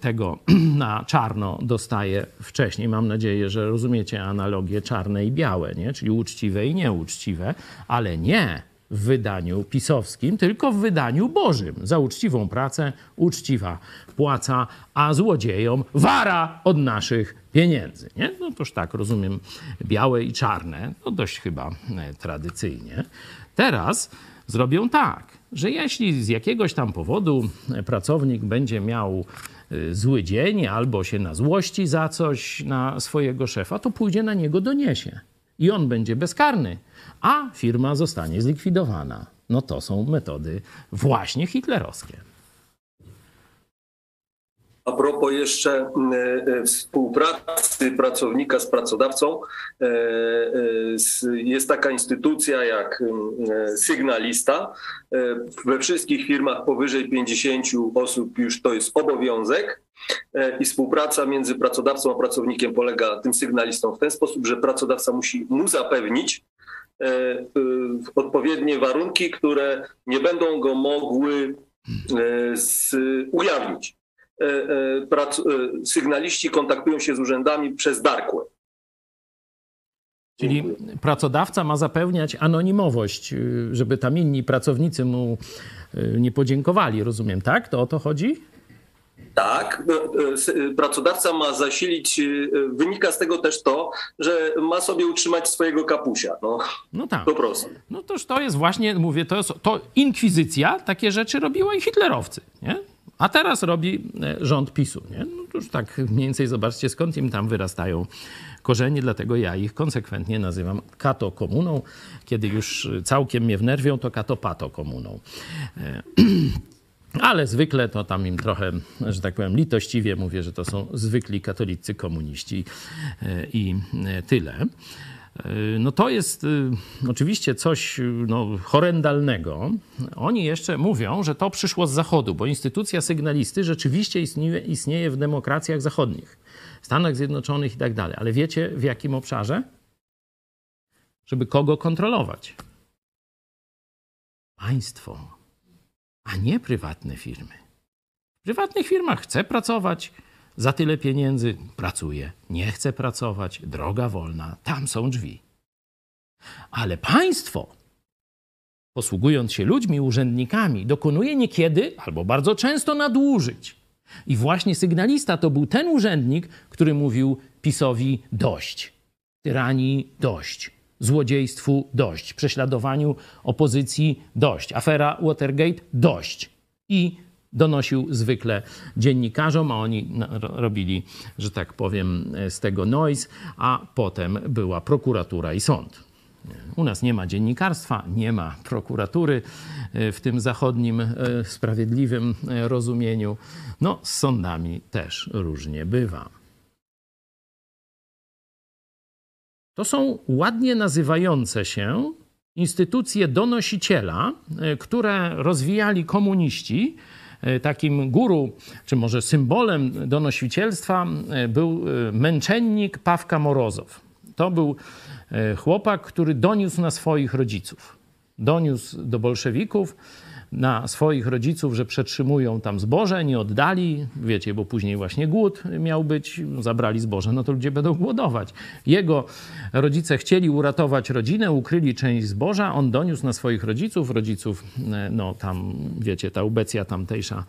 tego na czarno dostaje wcześniej. Mam nadzieję, że rozumiecie analogie czarne i białe, nie? czyli uczciwe i nieuczciwe, ale nie w wydaniu pisowskim, tylko w wydaniu Bożym. Za uczciwą pracę uczciwa płaca, a złodziejom wara od naszych pieniędzy. Nie? No toż tak, rozumiem, białe i czarne, to dość chyba e, tradycyjnie. Teraz zrobią tak, że jeśli z jakiegoś tam powodu pracownik będzie miał zły dzień albo się na złości za coś na swojego szefa, to pójdzie na niego doniesie. I on będzie bezkarny, a firma zostanie zlikwidowana. No to są metody właśnie hitlerowskie. A propos jeszcze e, e, współpracy pracownika z pracodawcą, e, jest taka instytucja jak sygnalista. We wszystkich firmach powyżej 50 osób już to jest obowiązek. I współpraca między pracodawcą a pracownikiem polega tym sygnalistą w ten sposób, że pracodawca musi mu zapewnić odpowiednie warunki, które nie będą go mogły ujawnić. E, e, e, sygnaliści kontaktują się z urzędami przez dark web. Czyli pracodawca ma zapewniać anonimowość, żeby tam inni pracownicy mu nie podziękowali, rozumiem, tak? To o to chodzi? Tak, pracodawca ma zasilić, wynika z tego też to, że ma sobie utrzymać swojego kapusia. No, no tak. Po prostu. No toż to jest właśnie, mówię, to, jest, to inkwizycja takie rzeczy robiła i hitlerowcy, nie? A teraz robi e, rząd PiSu. Nie? No już tak mniej więcej zobaczcie, skąd im tam wyrastają korzenie, dlatego ja ich konsekwentnie nazywam kato komuną. Kiedy już całkiem mnie wnerwią, to kato pato komuną. E, ale zwykle to tam im trochę, że tak powiem, litościwie mówię, że to są zwykli katolicy komuniści e, i tyle. Y, no to jest y, oczywiście coś y, no, horrendalnego. Oni jeszcze mówią, że to przyszło z Zachodu, bo instytucja sygnalisty rzeczywiście istnieje, istnieje w demokracjach zachodnich, Stanach Zjednoczonych i tak dalej. Ale wiecie w jakim obszarze? Żeby kogo kontrolować? Państwo, a nie prywatne firmy. W prywatnych firmach chce pracować, za tyle pieniędzy pracuje, nie chce pracować, droga wolna, tam są drzwi. Ale państwo, posługując się ludźmi, urzędnikami, dokonuje niekiedy albo bardzo często nadużyć. I właśnie sygnalista to był ten urzędnik, który mówił PiSowi dość, tyranii dość, złodziejstwu dość, prześladowaniu opozycji dość, afera Watergate dość. I donosił zwykle dziennikarzom, a oni robili, że tak powiem, z tego noise, a potem była prokuratura i sąd. U nas nie ma dziennikarstwa, nie ma prokuratury e, w tym zachodnim e, sprawiedliwym e, rozumieniu. No, z sądami też różnie bywa. To są ładnie nazywające się instytucje donosiciela, które rozwijali komuniści E, takim guru, czy może symbolem donosicielstwa e, był e, męczennik Pawka Morozow. To był chłopak, który doniósł na swoich rodziców. Doniósł do bolszewików, na swoich rodziców, że przetrzymują tam zboże, nie oddali, wiecie, bo później właśnie głód miał być, zabrali zboże, no to ludzie będą głodować. Jego rodzice chcieli uratować rodzinę, ukryli część zboża, on doniósł na swoich rodziców, rodziców, e, no tam, wiecie, ta ubecja tamtejsza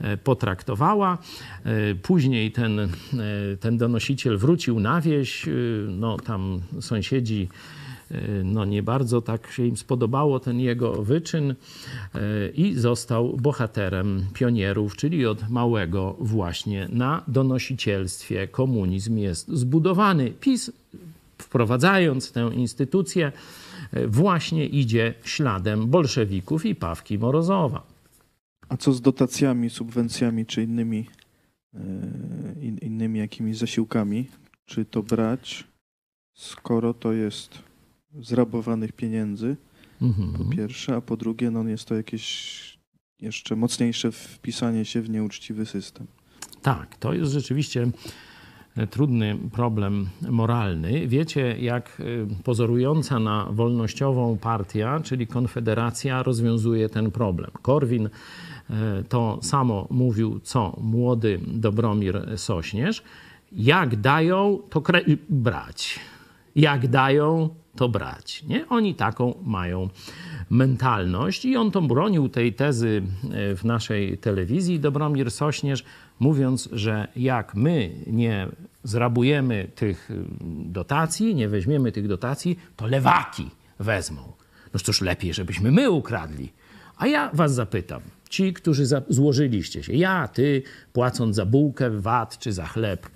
e, potraktowała. E, później ten, ten donosiciel wrócił na wieś, no tam sąsiedzi no nie bardzo tak się im spodobało ten jego wyczyn e, i został bohaterem pionierów, czyli od małego właśnie na donosicielstwie komunizm jest zbudowany. PiS wprowadzając tę instytucję e, właśnie idzie śladem bolszewików i Pawki Morozowa. A co z dotacjami, subwencjami czy innymi, e, innymi jakimiś zasiłkami? Czy to brać, skoro to jest zrabowanych pieniędzy, mhm. po pierwsze, a po drugie, no jest to jakieś jeszcze mocniejsze wpisanie się w nieuczciwy system. Tak, to jest rzeczywiście e, trudny problem moralny. Wiecie, jak e, pozorująca na wolnościową partia, czyli Konfederacja, rozwiązuje ten problem. Korwin e, to samo mówił, co młody Dobromir Sośnierz. Jak dają, to brać. Jak dają, to brać. Nie? Oni taką mają mentalność i on to bronił tej tezy e, w naszej telewizji, Dobromir Sośnierz, mówiąc, że jak my nie zrabujemy tych y, dotacji, nie weźmiemy tych dotacji, to lewaki wezmą. No cóż, lepiej, żebyśmy my ukradli. A ja was zapytam, ci, którzy złożyliście się, ja, ty, płacąc za bułkę, VAT czy za chleb,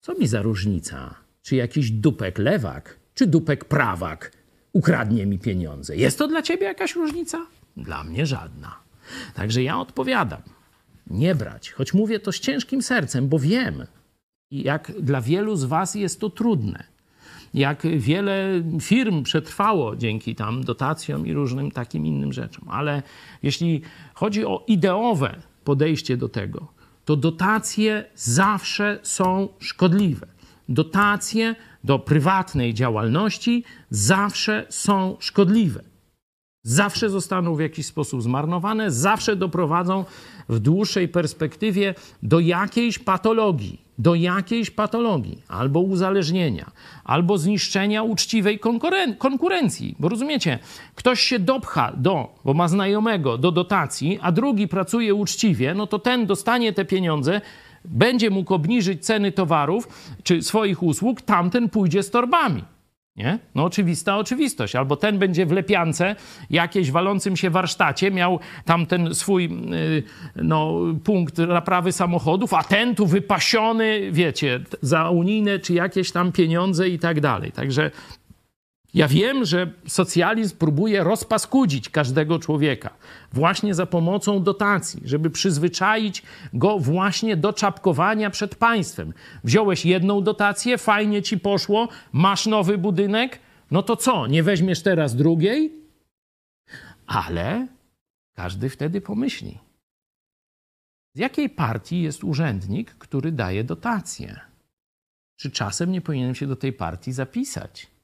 co mi za różnica? Czy jakiś dupek lewak czy dupek prawak ukradnie mi pieniądze. Jest to dla ciebie jakaś różnica? Dla mnie żadna. Także ja odpowiadam. Nie brać, choć mówię to z ciężkim sercem, bo wiem, jak dla wielu z was jest to trudne. Jak wiele firm przetrwało dzięki tam dotacjom i różnym takim innym rzeczom. Ale jeśli chodzi o ideowe podejście do tego, to dotacje zawsze są szkodliwe. Dotacje do prywatnej działalności zawsze są szkodliwe. Zawsze zostaną w jakiś sposób zmarnowane, zawsze doprowadzą w dłuższej perspektywie do jakiejś patologii, do jakiejś patologii, albo uzależnienia, albo zniszczenia uczciwej konkurencji. Bo rozumiecie, ktoś się dopcha do, bo ma znajomego, do dotacji, a drugi pracuje uczciwie, no to ten dostanie te pieniądze, będzie mógł obniżyć ceny towarów czy swoich usług, tamten pójdzie z torbami. Nie? No oczywista oczywistość. Albo ten będzie w lepiance, jakiejś walącym się warsztacie, miał tam ten swój y, no, punkt naprawy samochodów, a ten tu wypasiony, wiecie, za unijne czy jakieś tam pieniądze i tak dalej. Także ja wiem, że socjalizm próbuje rozpaskudzić każdego człowieka właśnie za pomocą dotacji, żeby przyzwyczaić go właśnie do czapkowania przed państwem. Wziąłeś jedną dotację, fajnie ci poszło, masz nowy budynek, no to co, nie weźmiesz teraz drugiej? Ale każdy wtedy pomyśli. Z jakiej partii jest urzędnik, który daje dotacje? Czy czasem nie powinienem się do tej partii zapisać?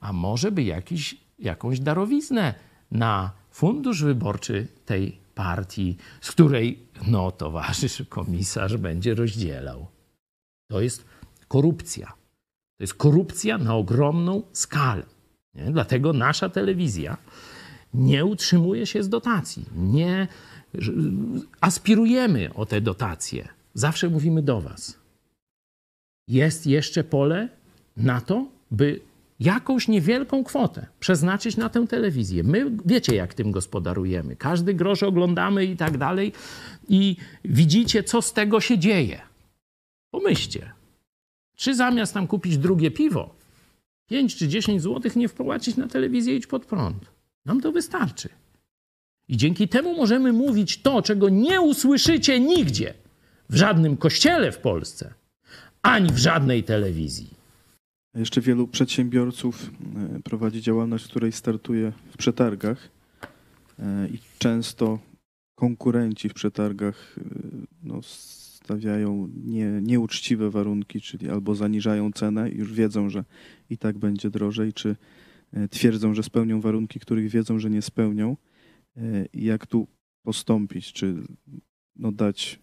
A może by jakiś, jakąś darowiznę na fundusz wyborczy tej partii, z której no, towarzysz komisarz będzie rozdzielał. To jest korupcja. To jest korupcja na ogromną skalę. Nie? Dlatego nasza telewizja nie utrzymuje się z dotacji. Nie aspirujemy o te dotacje. Zawsze mówimy do Was. Jest jeszcze pole na to, by jakąś niewielką kwotę przeznaczyć na tę telewizję. My wiecie, jak tym gospodarujemy. Każdy grosz oglądamy i tak dalej, i widzicie, co z tego się dzieje. Pomyślcie, czy zamiast tam kupić drugie piwo, 5 czy 10 zł nie wpłacić na telewizję idź pod prąd. Nam to wystarczy. I dzięki temu możemy mówić to, czego nie usłyszycie nigdzie, w żadnym kościele w Polsce, ani w żadnej telewizji. Jeszcze wielu przedsiębiorców e, prowadzi działalność, w której startuje w przetargach e, i często konkurenci w przetargach e, no, stawiają nie, nieuczciwe warunki, czyli albo zaniżają cenę i już wiedzą, że i tak będzie drożej, czy twierdzą, że spełnią warunki, których wiedzą, że nie spełnią. Jak tu postąpić? Czy no dać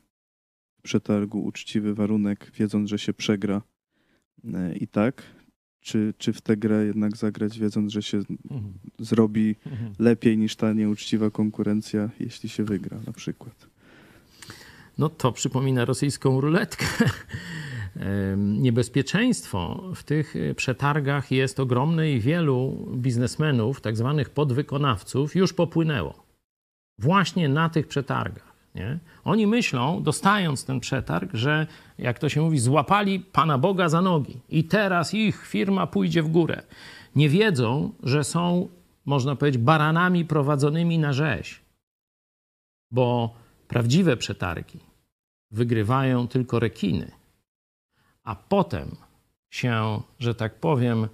w przetargu uczciwy warunek, wiedząc, że się przegra i tak? Czy, czy w tę grę jednak zagrać, wiedząc, że się mhm. zrobi mhm. lepiej niż ta nieuczciwa konkurencja, jeśli się wygra na przykład? No to przypomina rosyjską ruletkę. Niebezpieczeństwo w tych e, przetargach jest ogromne i wielu biznesmenów, tak zwanych podwykonawców, już popłynęło. Właśnie na tych przetargach. Nie? Oni myślą, dostając ten przetarg, że jak to się mówi, złapali Pana Boga za nogi i teraz ich firma pójdzie w górę. Nie wiedzą, że są, można powiedzieć, baranami prowadzonymi na rzeź. Bo prawdziwe przetargi wygrywają tylko rekiny, a potem się, że tak powiem,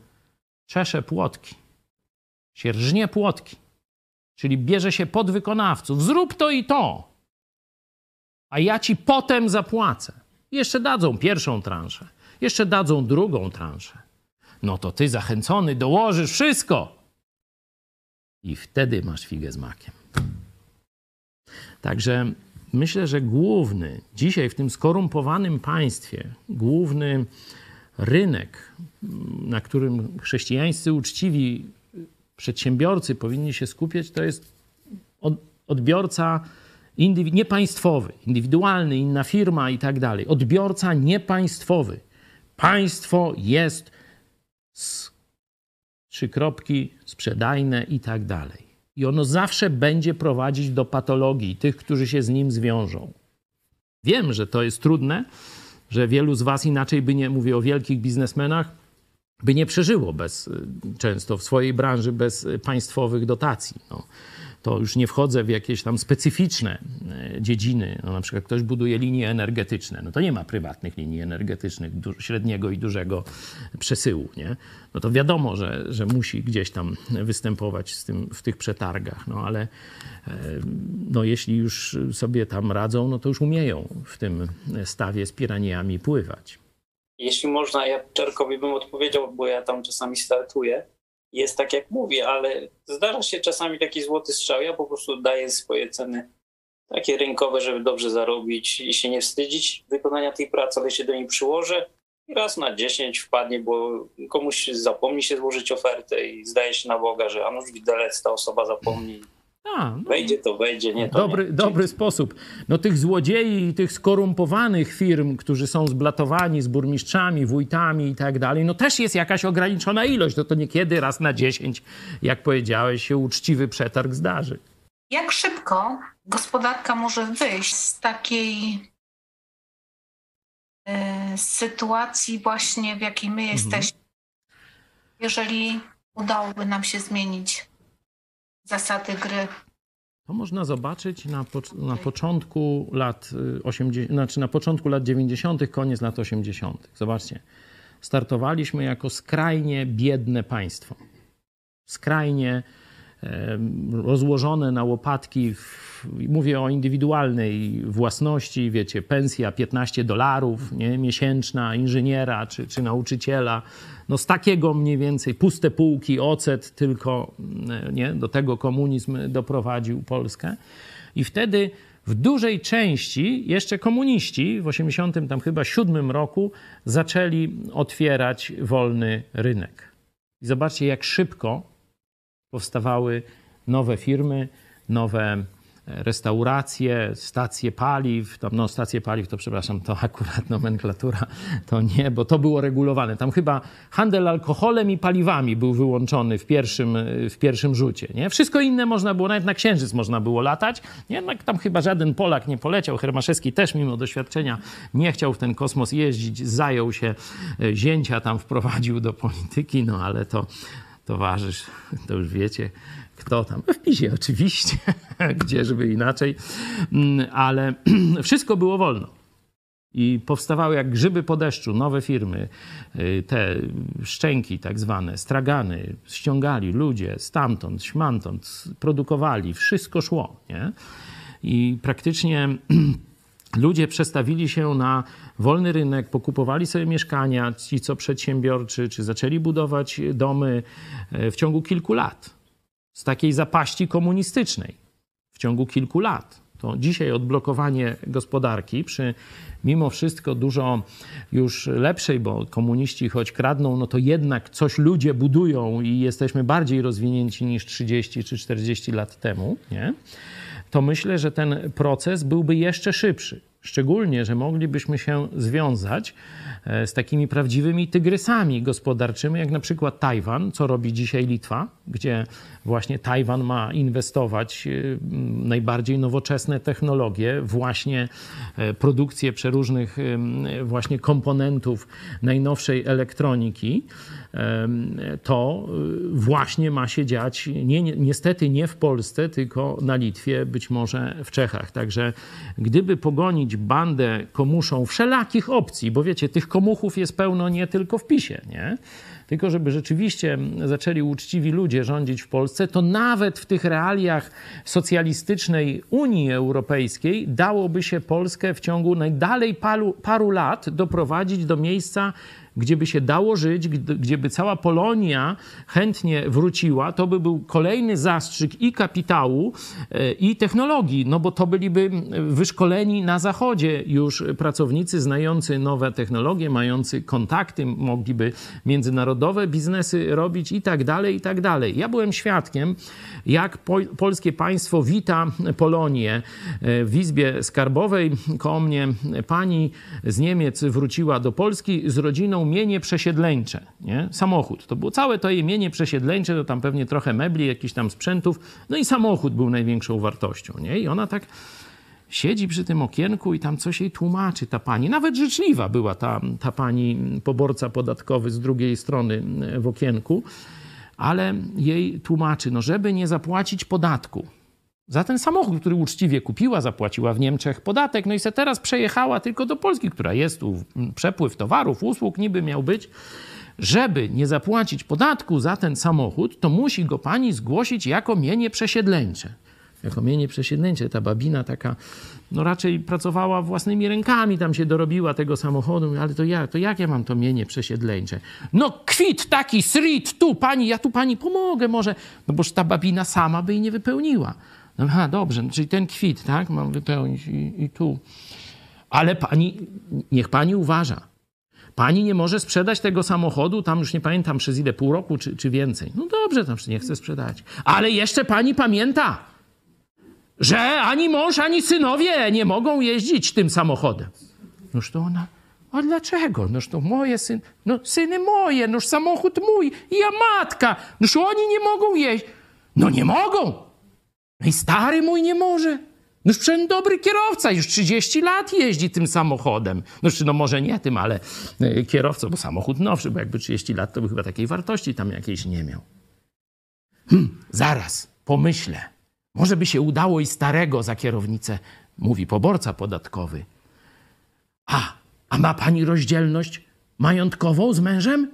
czesze płotki, się rżnie płotki, czyli bierze się podwykonawców, zrób to i to, a ja ci potem zapłacę. Jeszcze dadzą pierwszą transzę, jeszcze dadzą drugą transzę. No to ty zachęcony dołożysz wszystko. I wtedy masz figę z makiem. Także myślę, że główny, dzisiaj w tym skorumpowanym państwie, główny rynek, na którym chrześcijańscy uczciwi przedsiębiorcy powinni się skupiać, to jest odbiorca indywi- niepaństwowy, indywidualny, inna firma i tak dalej. Odbiorca niepaństwowy. Państwo jest z trzy kropki, sprzedajne i tak dalej. I ono zawsze będzie prowadzić do patologii tych, którzy się z nim zwiążą. Wiem, że to jest trudne, że wielu z Was inaczej by nie, mówię o wielkich biznesmenach, by nie przeżyło bez, często w swojej branży bez państwowych dotacji. No to już nie wchodzę w jakieś tam specyficzne e, dziedziny. No, na przykład ktoś buduje linie energetyczne, no to nie ma prywatnych linii energetycznych średniego i dużego przesyłu, nie? No to wiadomo, że, że musi gdzieś tam występować z tym, w tych przetargach, no ale e, no, jeśli już sobie tam radzą, no to już umieją w tym stawie z piraniami pływać. Jeśli można, ja Czerkowi bym odpowiedział, bo ja tam czasami startuję jest tak, jak mówię, ale zdarza się czasami taki złoty strzał. Ja po prostu daję swoje ceny takie rynkowe, żeby dobrze zarobić i się nie wstydzić wykonania tej pracy, ale się do niej przyłożę i raz na dziesięć wpadnie, bo komuś zapomni się złożyć ofertę i zdaje się na Boga, że a nuż widelec ta osoba zapomni a, no. Wejdzie to wejdzie, nie to dobry, nie. dobry sposób. No tych złodziei i tych skorumpowanych firm, którzy są zblatowani z burmistrzami, wójtami i tak dalej, no też jest jakaś ograniczona ilość. No to niekiedy raz na dziesięć, jak powiedziałeś, się uczciwy przetarg zdarzy. Jak szybko gospodarka może wyjść z takiej y, sytuacji właśnie, w jakiej my mhm. jesteśmy, jeżeli udałoby nam się zmienić zasady gry. To można zobaczyć na, po, na początku lat 80, y, znaczy na początku lat 90., koniec lat 80. Zobaczcie, startowaliśmy jako skrajnie biedne państwo. Skrajnie rozłożone na łopatki, w, mówię o indywidualnej własności, wiecie, pensja 15 dolarów miesięczna inżyniera czy, czy nauczyciela, no z takiego mniej więcej puste półki, ocet tylko, nie, do tego komunizm doprowadził Polskę. I wtedy w dużej części jeszcze komuniści w 80 tam chyba 7 roku zaczęli otwierać wolny rynek. I zobaczcie, jak szybko powstawały nowe firmy, nowe restauracje, stacje paliw, no stacje paliw to przepraszam, to akurat nomenklatura to nie, bo to było regulowane. Tam chyba handel alkoholem i paliwami był wyłączony w pierwszym, w pierwszym rzucie. Nie? Wszystko inne można było, nawet na Księżyc można było latać. Jednak tam chyba żaden Polak nie poleciał. Hermaszewski też mimo doświadczenia nie chciał w ten kosmos jeździć, zajął się e, zięcia, tam wprowadził do polityki, no ale to towarzysz, to już wiecie, kto tam. W PiSie oczywiście, gdzie żeby inaczej, mm, ale wszystko było wolno. I powstawały jak grzyby po deszczu nowe firmy, y, te szczęki tak zwane, stragany, ściągali ludzie stamtąd, śmantąd, produkowali, wszystko szło. Nie? I praktycznie ludzie przestawili się na wolny rynek, pokupowali sobie mieszkania, ci co przedsiębiorczy, czy zaczęli budować domy y, w ciągu kilku lat z takiej zapaści komunistycznej. ciągu kilku lat. To dzisiaj odblokowanie gospodarki przy mimo wszystko dużo już lepszej, bo komuniści choć kradną, no to jednak coś ludzie budują i jesteśmy bardziej rozwinięci niż 30 czy 40 lat temu, nie? To myślę, że ten proces byłby jeszcze szybszy. Szczególnie, że moglibyśmy się związać e, z takimi prawdziwymi tygrysami gospodarczymi, jak na przykład Tajwan, co robi dzisiaj Litwa, gdzie właśnie Tajwan ma inwestować e, najbardziej nowoczesne technologie, właśnie e, produkcję przeróżnych właśnie komponentów najnowszej elektroniki to właśnie ma się dziać nie, niestety nie w Polsce, tylko na Litwie, być może w Czechach. Także gdyby pogonić bandę komuszą wszelakich opcji, bo wiecie, tych komuchów jest pełno nie tylko w PiSie, nie? tylko żeby rzeczywiście zaczęli uczciwi ludzie rządzić w Polsce, to nawet w tych realiach socjalistycznej Unii Europejskiej dałoby się Polskę w ciągu najdalej paru, paru lat doprowadzić do miejsca, gdzie by się dało żyć, gdzie by cała Polonia chętnie wróciła, to by był kolejny zastrzyk i kapitału, e, i technologii, no bo to byliby wyszkoleni na zachodzie już pracownicy znający nowe technologie, mający kontakty, mogliby międzynarodowe biznesy robić i tak dalej, i tak dalej. Ja byłem świadkiem, jak po, polskie państwo wita Polonię e, w Izbie Skarbowej. Koło mnie pani z Niemiec wróciła do Polski z rodziną mienie przesiedleńcze, nie? samochód. To było całe to jej mienie przesiedleńcze, to tam pewnie trochę mebli, jakichś tam sprzętów, no i samochód był największą wartością. Nie? I ona tak siedzi przy tym okienku i tam coś jej tłumaczy ta pani. Nawet życzliwa była ta, ta pani poborca podatkowy z drugiej strony w okienku, ale jej tłumaczy, no żeby nie zapłacić podatku, za ten samochód, który uczciwie kupiła, zapłaciła w Niemczech podatek, no i se teraz przejechała tylko do Polski, która jest tu, przepływ towarów, usług niby miał być. Żeby nie zapłacić podatku za ten samochód, to musi go pani zgłosić jako mienie przesiedleńcze. Jako mienie przesiedleńcze. Ta babina taka, no raczej pracowała własnymi rękami, tam się dorobiła tego samochodu, ale to ja, to jak ja mam to mienie przesiedleńcze? No kwit taki, srit, tu pani, ja tu pani pomogę może, no boż ta babina sama by jej nie wypełniła. Aha, dobrze, czyli ten kwit, tak, mam wypełnić i, i tu. Ale pani, niech pani uważa. Pani nie może sprzedać tego samochodu, tam już nie pamiętam przez ile, pół roku czy, czy więcej. No dobrze, tam nie chcę sprzedać. Ale jeszcze pani pamięta, że ani mąż, ani synowie nie mogą jeździć tym samochodem. Noż to ona, a dlaczego? Noż to moje syny, no syny moje, noż samochód mój, ja matka, noż oni nie mogą jeździć. No nie mogą. No i stary mój nie może. No już przecież dobry kierowca, już 30 lat jeździ tym samochodem. No, no może nie tym, ale e, kierowcą, bo samochód nowszy, bo jakby 30 lat, to by chyba takiej wartości tam jakiejś nie miał. Hm, zaraz, pomyślę. Może by się udało i starego za kierownicę, mówi poborca podatkowy. A, a ma pani rozdzielność majątkową z mężem?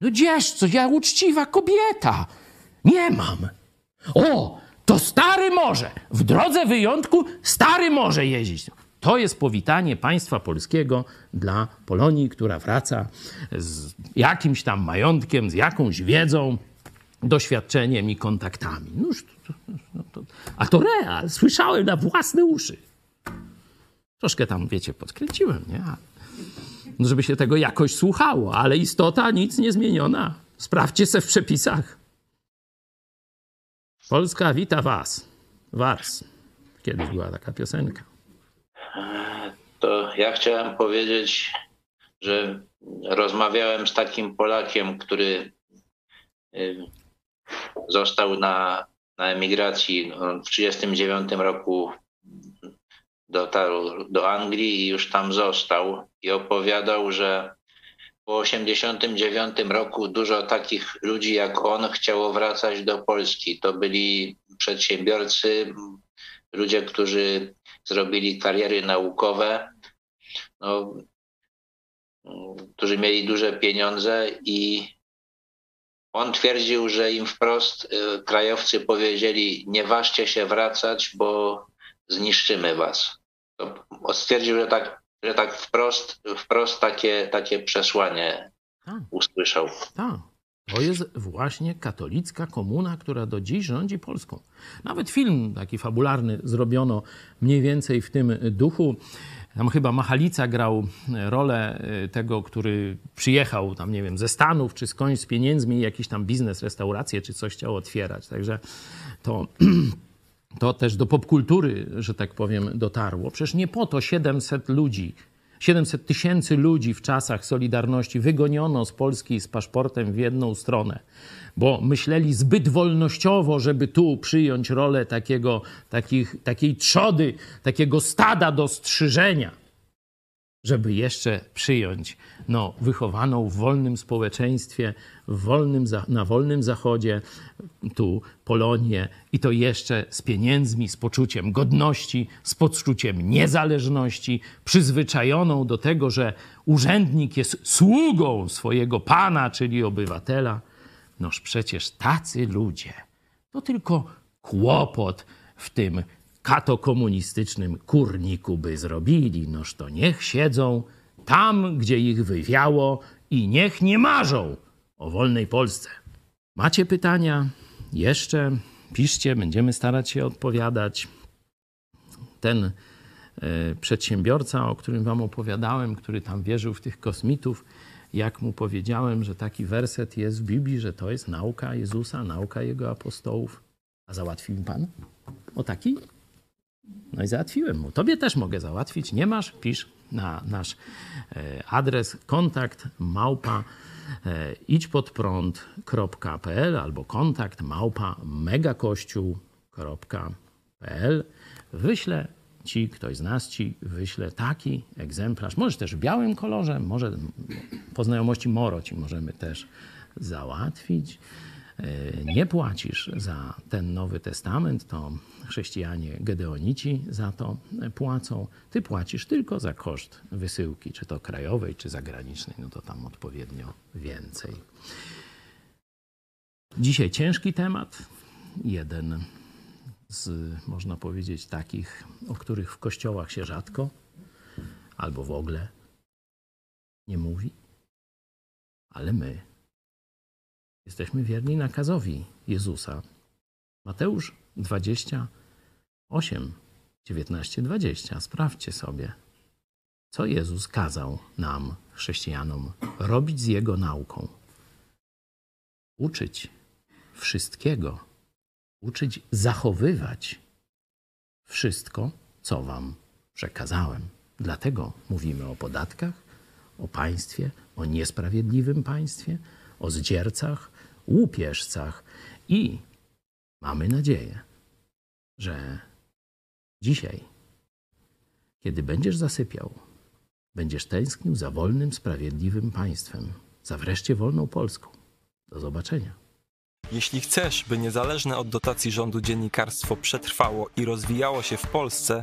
No gdzież, co ja uczciwa kobieta. Nie mam. O, to stary może. W drodze wyjątku stary może jeździć. To jest powitanie państwa polskiego dla Polonii, która wraca z jakimś tam majątkiem, z jakąś wiedzą, doświadczeniem i kontaktami. Noż, no to, a to real, słyszałem na własne uszy. Troszkę tam, wiecie, podkręciłem, nie? No, żeby się tego jakoś słuchało, ale istota nic nie zmieniona. Sprawdźcie se w przepisach. Polska wita was. Wars. Kiedyś była taka piosenka. To ja chciałem powiedzieć, że rozmawiałem z takim Polakiem, który y, został na, na emigracji. w 1939 roku dotarł do Anglii i już tam został i opowiadał, że po 1989 roku dużo takich ludzi jak on chciało wracać do Polski. To byli przedsiębiorcy, ludzie, którzy zrobili kariery naukowe, no, którzy mieli duże pieniądze i on twierdził, że im wprost y, krajowcy powiedzieli: Nie ważcie się wracać, bo zniszczymy was. To stwierdził, że tak że tak wprost, wprost takie, takie przesłanie tak. usłyszał. Tak. To jest właśnie katolicka komuna, która do dziś rządzi Polską. Nawet film taki fabularny zrobiono mniej więcej w tym duchu. Tam chyba Machalica grał rolę y, tego, który przyjechał tam, nie wiem, ze Stanów czy skądś z pieniędzmi jakiś tam biznes, restaurację czy coś chciał otwierać. Także to, to też do popkultury, że tak powiem, dotarło. Przecież nie po to 700 ludzi 700 tysięcy ludzi w czasach Solidarności wygoniono z Polski z paszportem w jedną stronę, bo myśleli zbyt wolnościowo, żeby tu przyjąć rolę takiego, takich, takiej trzody, takiego stada do strzyżenia żeby jeszcze przyjąć no, wychowaną w wolnym społeczeństwie, w wolnym, na wolnym zachodzie, tu Polonię i to jeszcze z pieniędzmi, z poczuciem godności, z poczuciem niezależności, przyzwyczajoną do tego, że urzędnik jest sługą swojego pana, czyli obywatela. Noż przecież tacy ludzie to tylko kłopot w tym katokomunistycznym kurniku by zrobili. Noż to niech siedzą tam, gdzie ich wywiało i niech nie marzą o wolnej Polsce. Macie pytania? Jeszcze piszcie, będziemy starać się odpowiadać. Ten e, przedsiębiorca, o którym wam opowiadałem, który tam wierzył w tych kosmitów, jak mu powiedziałem, że taki werset jest w Biblii, że to jest nauka Jezusa, nauka Jego apostołów. A załatwił mi pan? O taki? No i załatwiłem mu. Tobie też mogę załatwić. Nie masz? Pisz na nasz e, adres kontakt małpa e, idźpodprąd.pl albo kontakt małpa megakościół.pl. Wyślę ci, ktoś z nas ci wyśle taki egzemplarz. Możesz też w białym kolorze, może po znajomości Moro ci możemy też załatwić. E, nie płacisz za ten Nowy Testament, to chrześcijanie gedeonici za to płacą. Ty płacisz tylko za koszt wysyłki, czy to krajowej, czy zagranicznej, no to tam odpowiednio więcej. Dzisiaj ciężki temat. Jeden z, można powiedzieć, takich, o których w kościołach się rzadko albo w ogóle nie mówi, ale my Jesteśmy wierni nakazowi Jezusa. Mateusz 28, 19, 20. Sprawdźcie sobie, co Jezus kazał nam, chrześcijanom, robić z Jego nauką. Uczyć wszystkiego, uczyć zachowywać wszystko, co Wam przekazałem. Dlatego mówimy o podatkach, o państwie, o niesprawiedliwym państwie, o zdziercach, łupieżcach i mamy nadzieję, że dzisiaj, kiedy będziesz zasypiał, będziesz tęsknił za wolnym, sprawiedliwym państwem, za wreszcie wolną Polską. Do zobaczenia. Jeśli chcesz, by niezależne od dotacji rządu dziennikarstwo przetrwało i rozwijało się w Polsce,